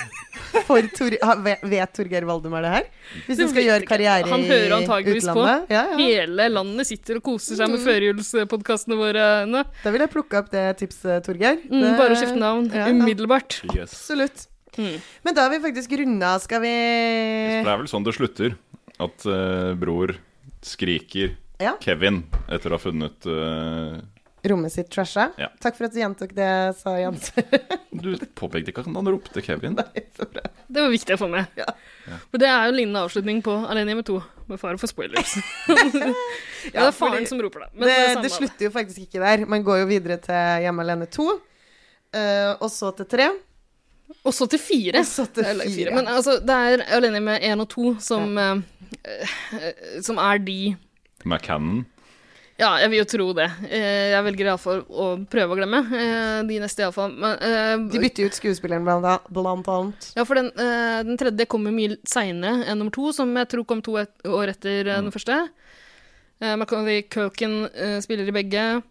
For Tor vet, Torgeir Torgeir Valdemar det her? Hvis han skal gjøre karriere i utlandet? Han hører antageligvis på. Ja, ja. Hele landet sitter og koser seg med Mm. førjulspodkastene våre nå. Da vil jeg plukke opp det tipset, Torgeir. Mm, Det- bare skifte navn Ja, ja. umiddelbart. Yes. Absolutt. Men da har vi faktisk runda. Skal vi det er vel sånn det slutter. At uh, bror skriker Ja. Kevin etter å ha funnet uh... rommet sitt trasha. Ja. Takk for at du gjentok det, sa Jens. Du påpekte ikke at han ropte Kevin. Det var viktig å få med. For det er jo lignende avslutning på Alene hjemme 2, med fare for spoilers. ja, det er faren som roper det. Men det, det, det slutter jo faktisk ikke der. Man går jo videre til Hjemme alene 2, eh, og så til 3. Og så til fire. Så til fire. Men altså, det er Alene med én og to som, ja. uh, som er de McCannon. Ja, jeg vil jo tro det. Eh, Jeg velger iallfall å prøve å glemme. eh, De neste iallfall. Men De bytter ut skuespilleren blant, annet. Ja, for den, eh, den tredje kommer mye seinere enn nummer to, som jeg tror kom to et år etter mm. den første. Uh, Macaulay Culkin eh, spiller i begge.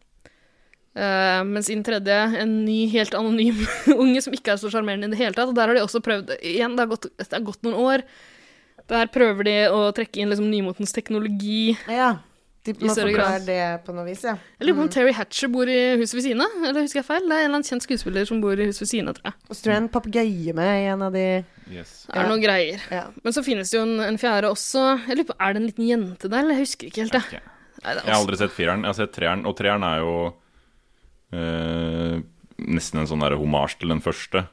Uh, mens i den tredje en ny, helt anonym unge som ikke er så sjarmerende i det hele tatt. Og der har de også prøvd Igjen, det har gått, det har gått noen år. Der prøver de å trekke inn liksom nymotens teknologi. Ja. De må forklare det på noe vis, ja. Jeg lurer på om Terry Hatcher bor i huset ved siden av, eller husker jeg feil? Det er en eller annen kjent skuespiller som bor i huset ved siden av, tror jeg. Og så tror jeg en papegøye med i en av de Yes. Det er noen greier. Ja. Men så finnes det jo en, en fjerde også. Jeg lurer på, Er det en liten jente der? eller? Jeg husker ikke helt. Nei, det er Jeg har aldri sett fireren. Jeg har sett treeren, og treeren er jo øh, nesten en sånn homasj til den første.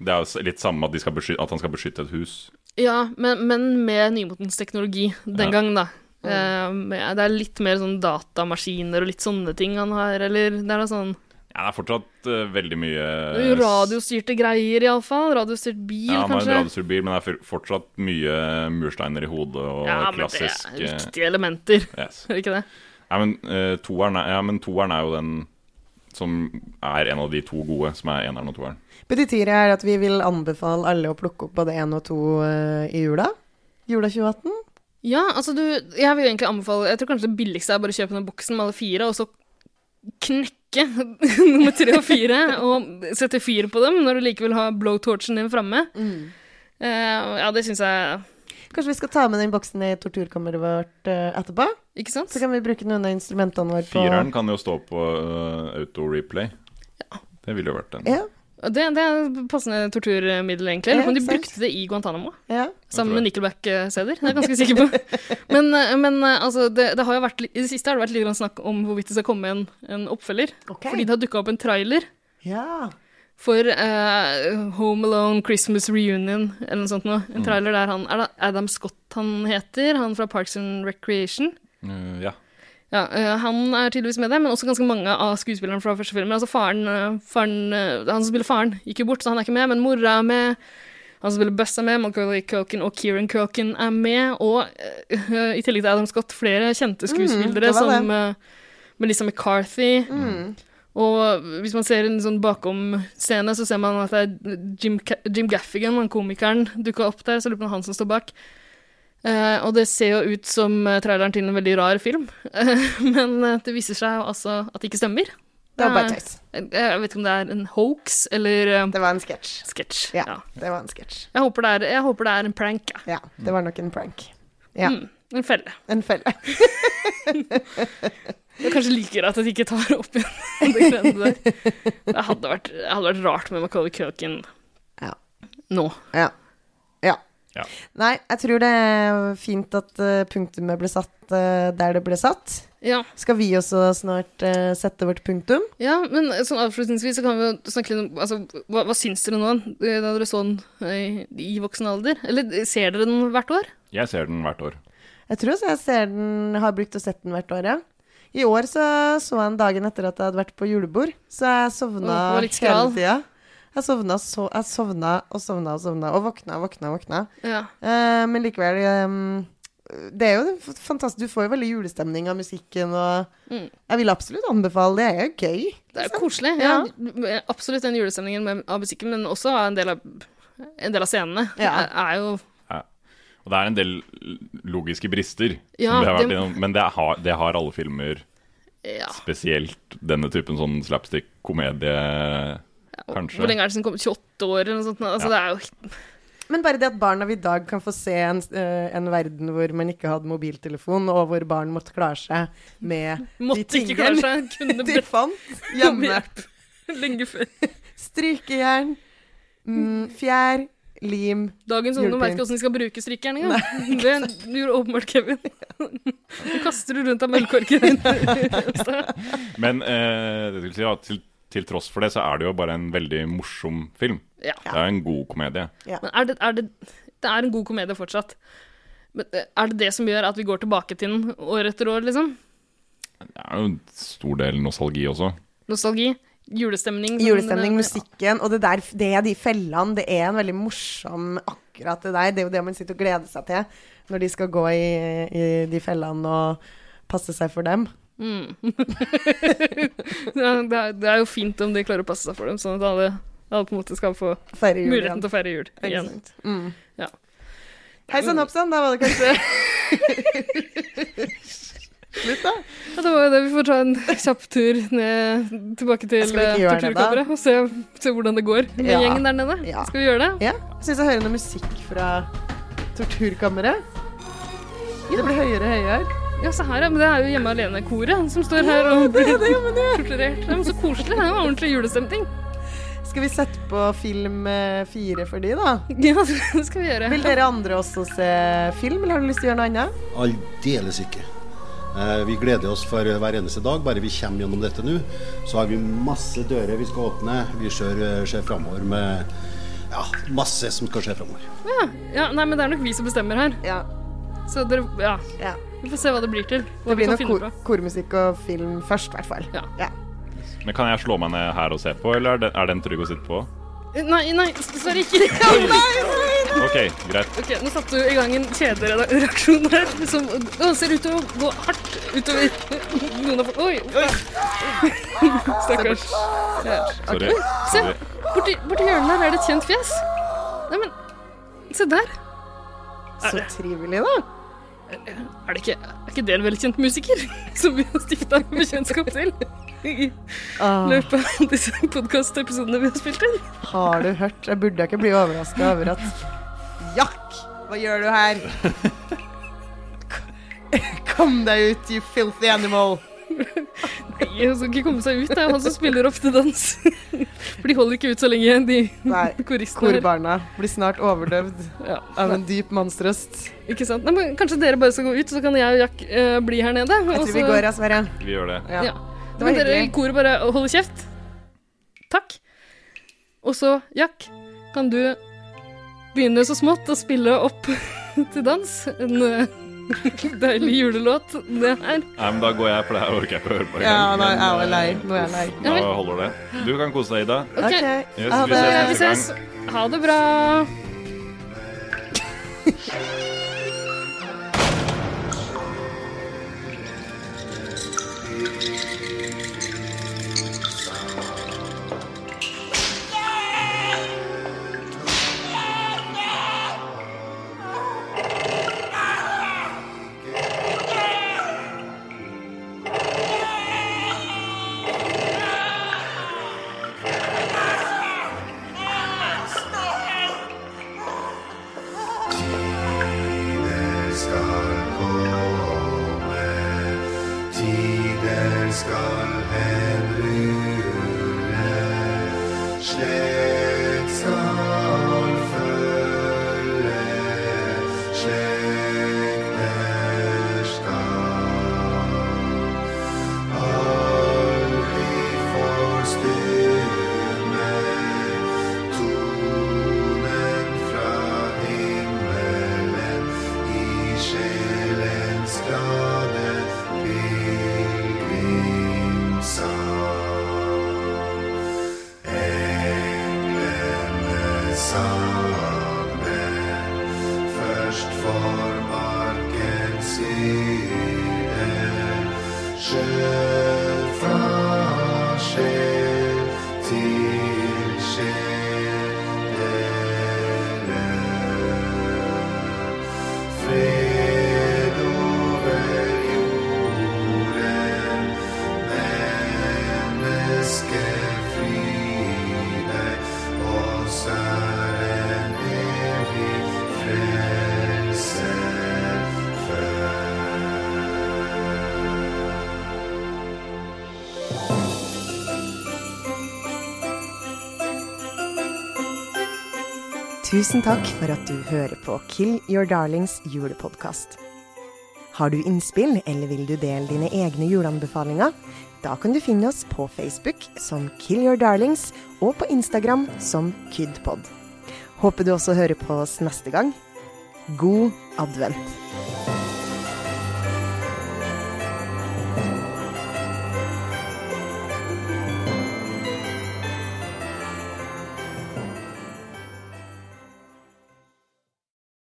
Det er jo litt samme at, de skal beskytte, at han skal beskytte et hus. Ja, men, men med nymotens teknologi den Ja. gang, da. Mm. Uh, det er litt mer sånn datamaskiner og litt sånne ting han har, eller det er da sånn Ja, det er fortsatt uh, veldig mye radiostyrte greier, iallfall. Radiostyrt bil, Ja, han har en radiostyrt bil, men det er fortsatt mye mursteiner i hodet og Ja, men det er eh, viktige elementer, Yes. er det ikke det? Ja, men uh, toeren er, ja, men toeren er jo den som er en av de to gode, som er eneren og toeren. Betyr det at vi vil anbefale alle å plukke opp både én og to eh, i jula? Jula 2018? Ja, altså du Jeg vil egentlig anbefale Jeg tror kanskje det billigste er bare å kjøpe den boksen med alle fire, og så knekke nummer tre og fire, og sette fyr på dem når du likevel har blowtorchen din framme. Eh, ja, det syns jeg Kanskje vi skal ta med den boksen i torturkammeret vårt eh, etterpå? Ikke sant? Så kan vi bruke noen av instrumentene våre på Fireren kan jo stå på uh, auto-replay. Ja. Det ville jo vært den. Ja. Det, det er et passende torturmiddel, egentlig. Ja, om de sant. brukte det i Guantánamo. Ja. Sammen med Nickelback-CD-er. Det er jeg ganske sikker på. Men, eh, men altså, det, det har jo vært, i det siste har det vært litt snakk om hvorvidt det skal komme en, en oppfølger. Fordi det har dukka opp en trailer Ja. For uh, Home Alone Christmas Reunion, eller noe sånt noe. En Mm. trailer der han Er det Adam Scott han heter? Han fra Parks and Recreation? Mm, ja. Ja, uh, Han er tydeligvis med det, men også ganske mange av skuespillerne fra første film. Altså faren, faren eh, Han som spiller faren, gikk jo bort, så han er ikke med, men mora er med. Han som spiller Buss er med, Macaulay Culkin og Kieran Culkin er med. Og i tillegg til Adam Scott, flere kjente Mm, skuespillere det det. som uh, Melissa McCarthy. Mm. Og hvis man ser en sånn bakom-scene, så ser man at det er Jim, Jim Gaffigan, han komikeren, dukka opp der. Så lurer på om han som står bak. Eh, og det ser jo ut som eh, traileren til en veldig rar film, men eh, det viser seg altså at det ikke stemmer. Det var bare tøys. Jeg, vet ikke om det er en hoax eller Det var en sketsj. sketsj. Ja, Ja. det var en sketsj. Jeg, jeg håper det er en prank. Ja. Ja, det var nok en prank. Ja. Mm, en felle. En felle. Er kanskje liker at de ikke tar opp igjen det greiene der. Det hadde vært, det hadde vært rart med Macaulay Culkin Ja. nå. Ja. ja. Ja. Nei, jeg tror det er fint at eh, punktumet ble satt eh, der det ble satt. Ja. Skal vi også snart uh, sette vårt punktum? Ja, men sånn avslutningsvis så kan vi jo snakke litt om altså, hva, hva syns dere nå da dere så den i voksen alder? Eller ser dere den hvert år? Jeg ser den hvert år. Jeg tror også jeg ser den, har brukt å sett den hvert år, ja. I år så så jeg en dagen etter at jeg hadde vært på julebord, så jeg sovna oh, hele tida. Jeg sovna, so, jeg sovna og sovna og sovna, og våkna og våkna våkna. Ja. Uh, men likevel um, Det er jo fantastisk. Du får jo veldig julestemning av musikken, og Mm. jeg vil absolutt anbefale det. Det er jo gøy. Det er jo koselig. Ja. Absolutt den julestemningen med, av musikken, men også en del av, en del av scenene Ja. er, er jo Ja. Og det er en del logiske brister, Ja, som det har vært det- innom, men det har, det har alle filmer. Ja. Spesielt denne typen sånn slapstick-komedie, kanskje. Hvor lenge er det siden den kom? 28 år eller noe sånt? Altså, Ja. Det er jo Men bare det at barna av i dag kan få se en, eh, en verden hvor man ikke hadde mobiltelefon, og hvor barn måtte klare seg med Måtte de tingene seg, kunne de fant hjemme. Lenge før. Strykejern, mm, fjær, lim Dagens ungdom vet ikke hvordan de skal bruke strykjern engang. Det gjorde åpenbart Kevin. Du kaster du rundt av møllkorker. Men eh, det vil si, ja, til, til tross for det, så er det jo bare en veldig morsom film. Ja. Det er en god komedie. Men er det, er det, det er en god komedie fortsatt. Men eh, er det det som gjør at vi går tilbake til den år etter år, liksom? Det er jo en stor del nostalgi også. Nostalgi? Julestemning? Sånn, Julestemning, musikken, og det der, det er de fellene. Det er en veldig morsom akkurat det der. Det er jo det man sitter og gleder seg til når de skal gå i, i de fellene og passe seg for dem. Mm. det, er, det er jo fint om de klarer å passe seg for dem, sånn at alle, alle på en måte skal få jul muligheten igjen. til å feire jul igjen. Mm. Ja. Hei sann, hopp sann, da var det kanskje Slutt, da. Ja, det var jo det. Vi får ta en kjapp tur ned, tilbake til torturkammeret og se, se hvordan det går med Ja. gjengen der nede. Ja. Skal vi gjøre det? Ja. Syns jeg hører noe musikk fra torturkammeret. Det blir høyere og høyere. Ja, se her, ja. Men det er jo Hjemme alene-koret som står her og blir det, det- torturert. Det er så koselig. Det er jo ordentlig julestemning. Skal vi sette på film eh, fire for de, da? Ja, det skal vi gjøre. Vil dere andre også se film, eller har du lyst til å gjøre noe annet? Aldeles ikke. Eh, vi gleder oss for hver eneste dag. Bare vi kommer gjennom dette nå, så har vi masse dører vi skal åpne. Vi ser, ser framover med ja, masse som skal skje framover. Ja, ja, nei, men det er nok vi som bestemmer her. Ja. Så dere, ja. Vi får se hva det blir til. Hva Det blir nok kor kormusikk og film først, i hvert fall. Ja. Men kan jeg slå meg ned her og se på, eller er den, er den trygg å sitte på? Nei, nei, sorry, ikke Ok, greit. Ok, Nå satte du i gang en kjedereaksjon her som å, ser ut til å gå hardt utover noen av Oi! Stakkars. Sorry. Oi, se! Borti, borti hjørnet der er det et kjent fjes. Nei, men Se der. Så trivelig, da. Er det ikke, er ikke det en velkjent musiker som vi har stifta bekjentskap til? I løpet av disse podkastepisodene vi har spilt inn. Har du hørt? Jeg burde ikke bli overraska over at Jack, hva gjør du her? Kom deg ut, you filthy animal. Nei, han skal ikke komme seg ut. Det er han som spiller ofte dans. For de holder ikke ut så lenge, de Nei, koristene. her. korbarna blir snart overdøvd av en dyp mannsrøst. Ikke sant? Nei, men kanskje dere bare skal gå ut, så kan jeg og Jack uh, bli her nede. Jeg tror vi går, ja, Sverre. Vi gjør det. Ja. Det var må dere i koret bare holde kjeft. Takk. Og så, Jack, kan du begynne så smått å spille opp til dans en eh, deilig julelåt, det her. Nei, men Da går jeg, for det her orker jeg ikke å høre på. Ja, engang. nei, Men, jeg er eh, lei. Nå er jeg lei. Da holder det. Du kan kose deg, Ida. Ok, Yes, Ha vi det. ses vi neste gang. ses. Ha det bra. Tusen takk for at du hører på Kill Your Darlings julepodkast. Har du innspill, eller vil du dele dine egne juleanbefalinger? Da kan du finne oss på Facebook som Kill Your Darlings, og på Instagram som Kydpod. Håper du også hører på oss neste gang. God advent.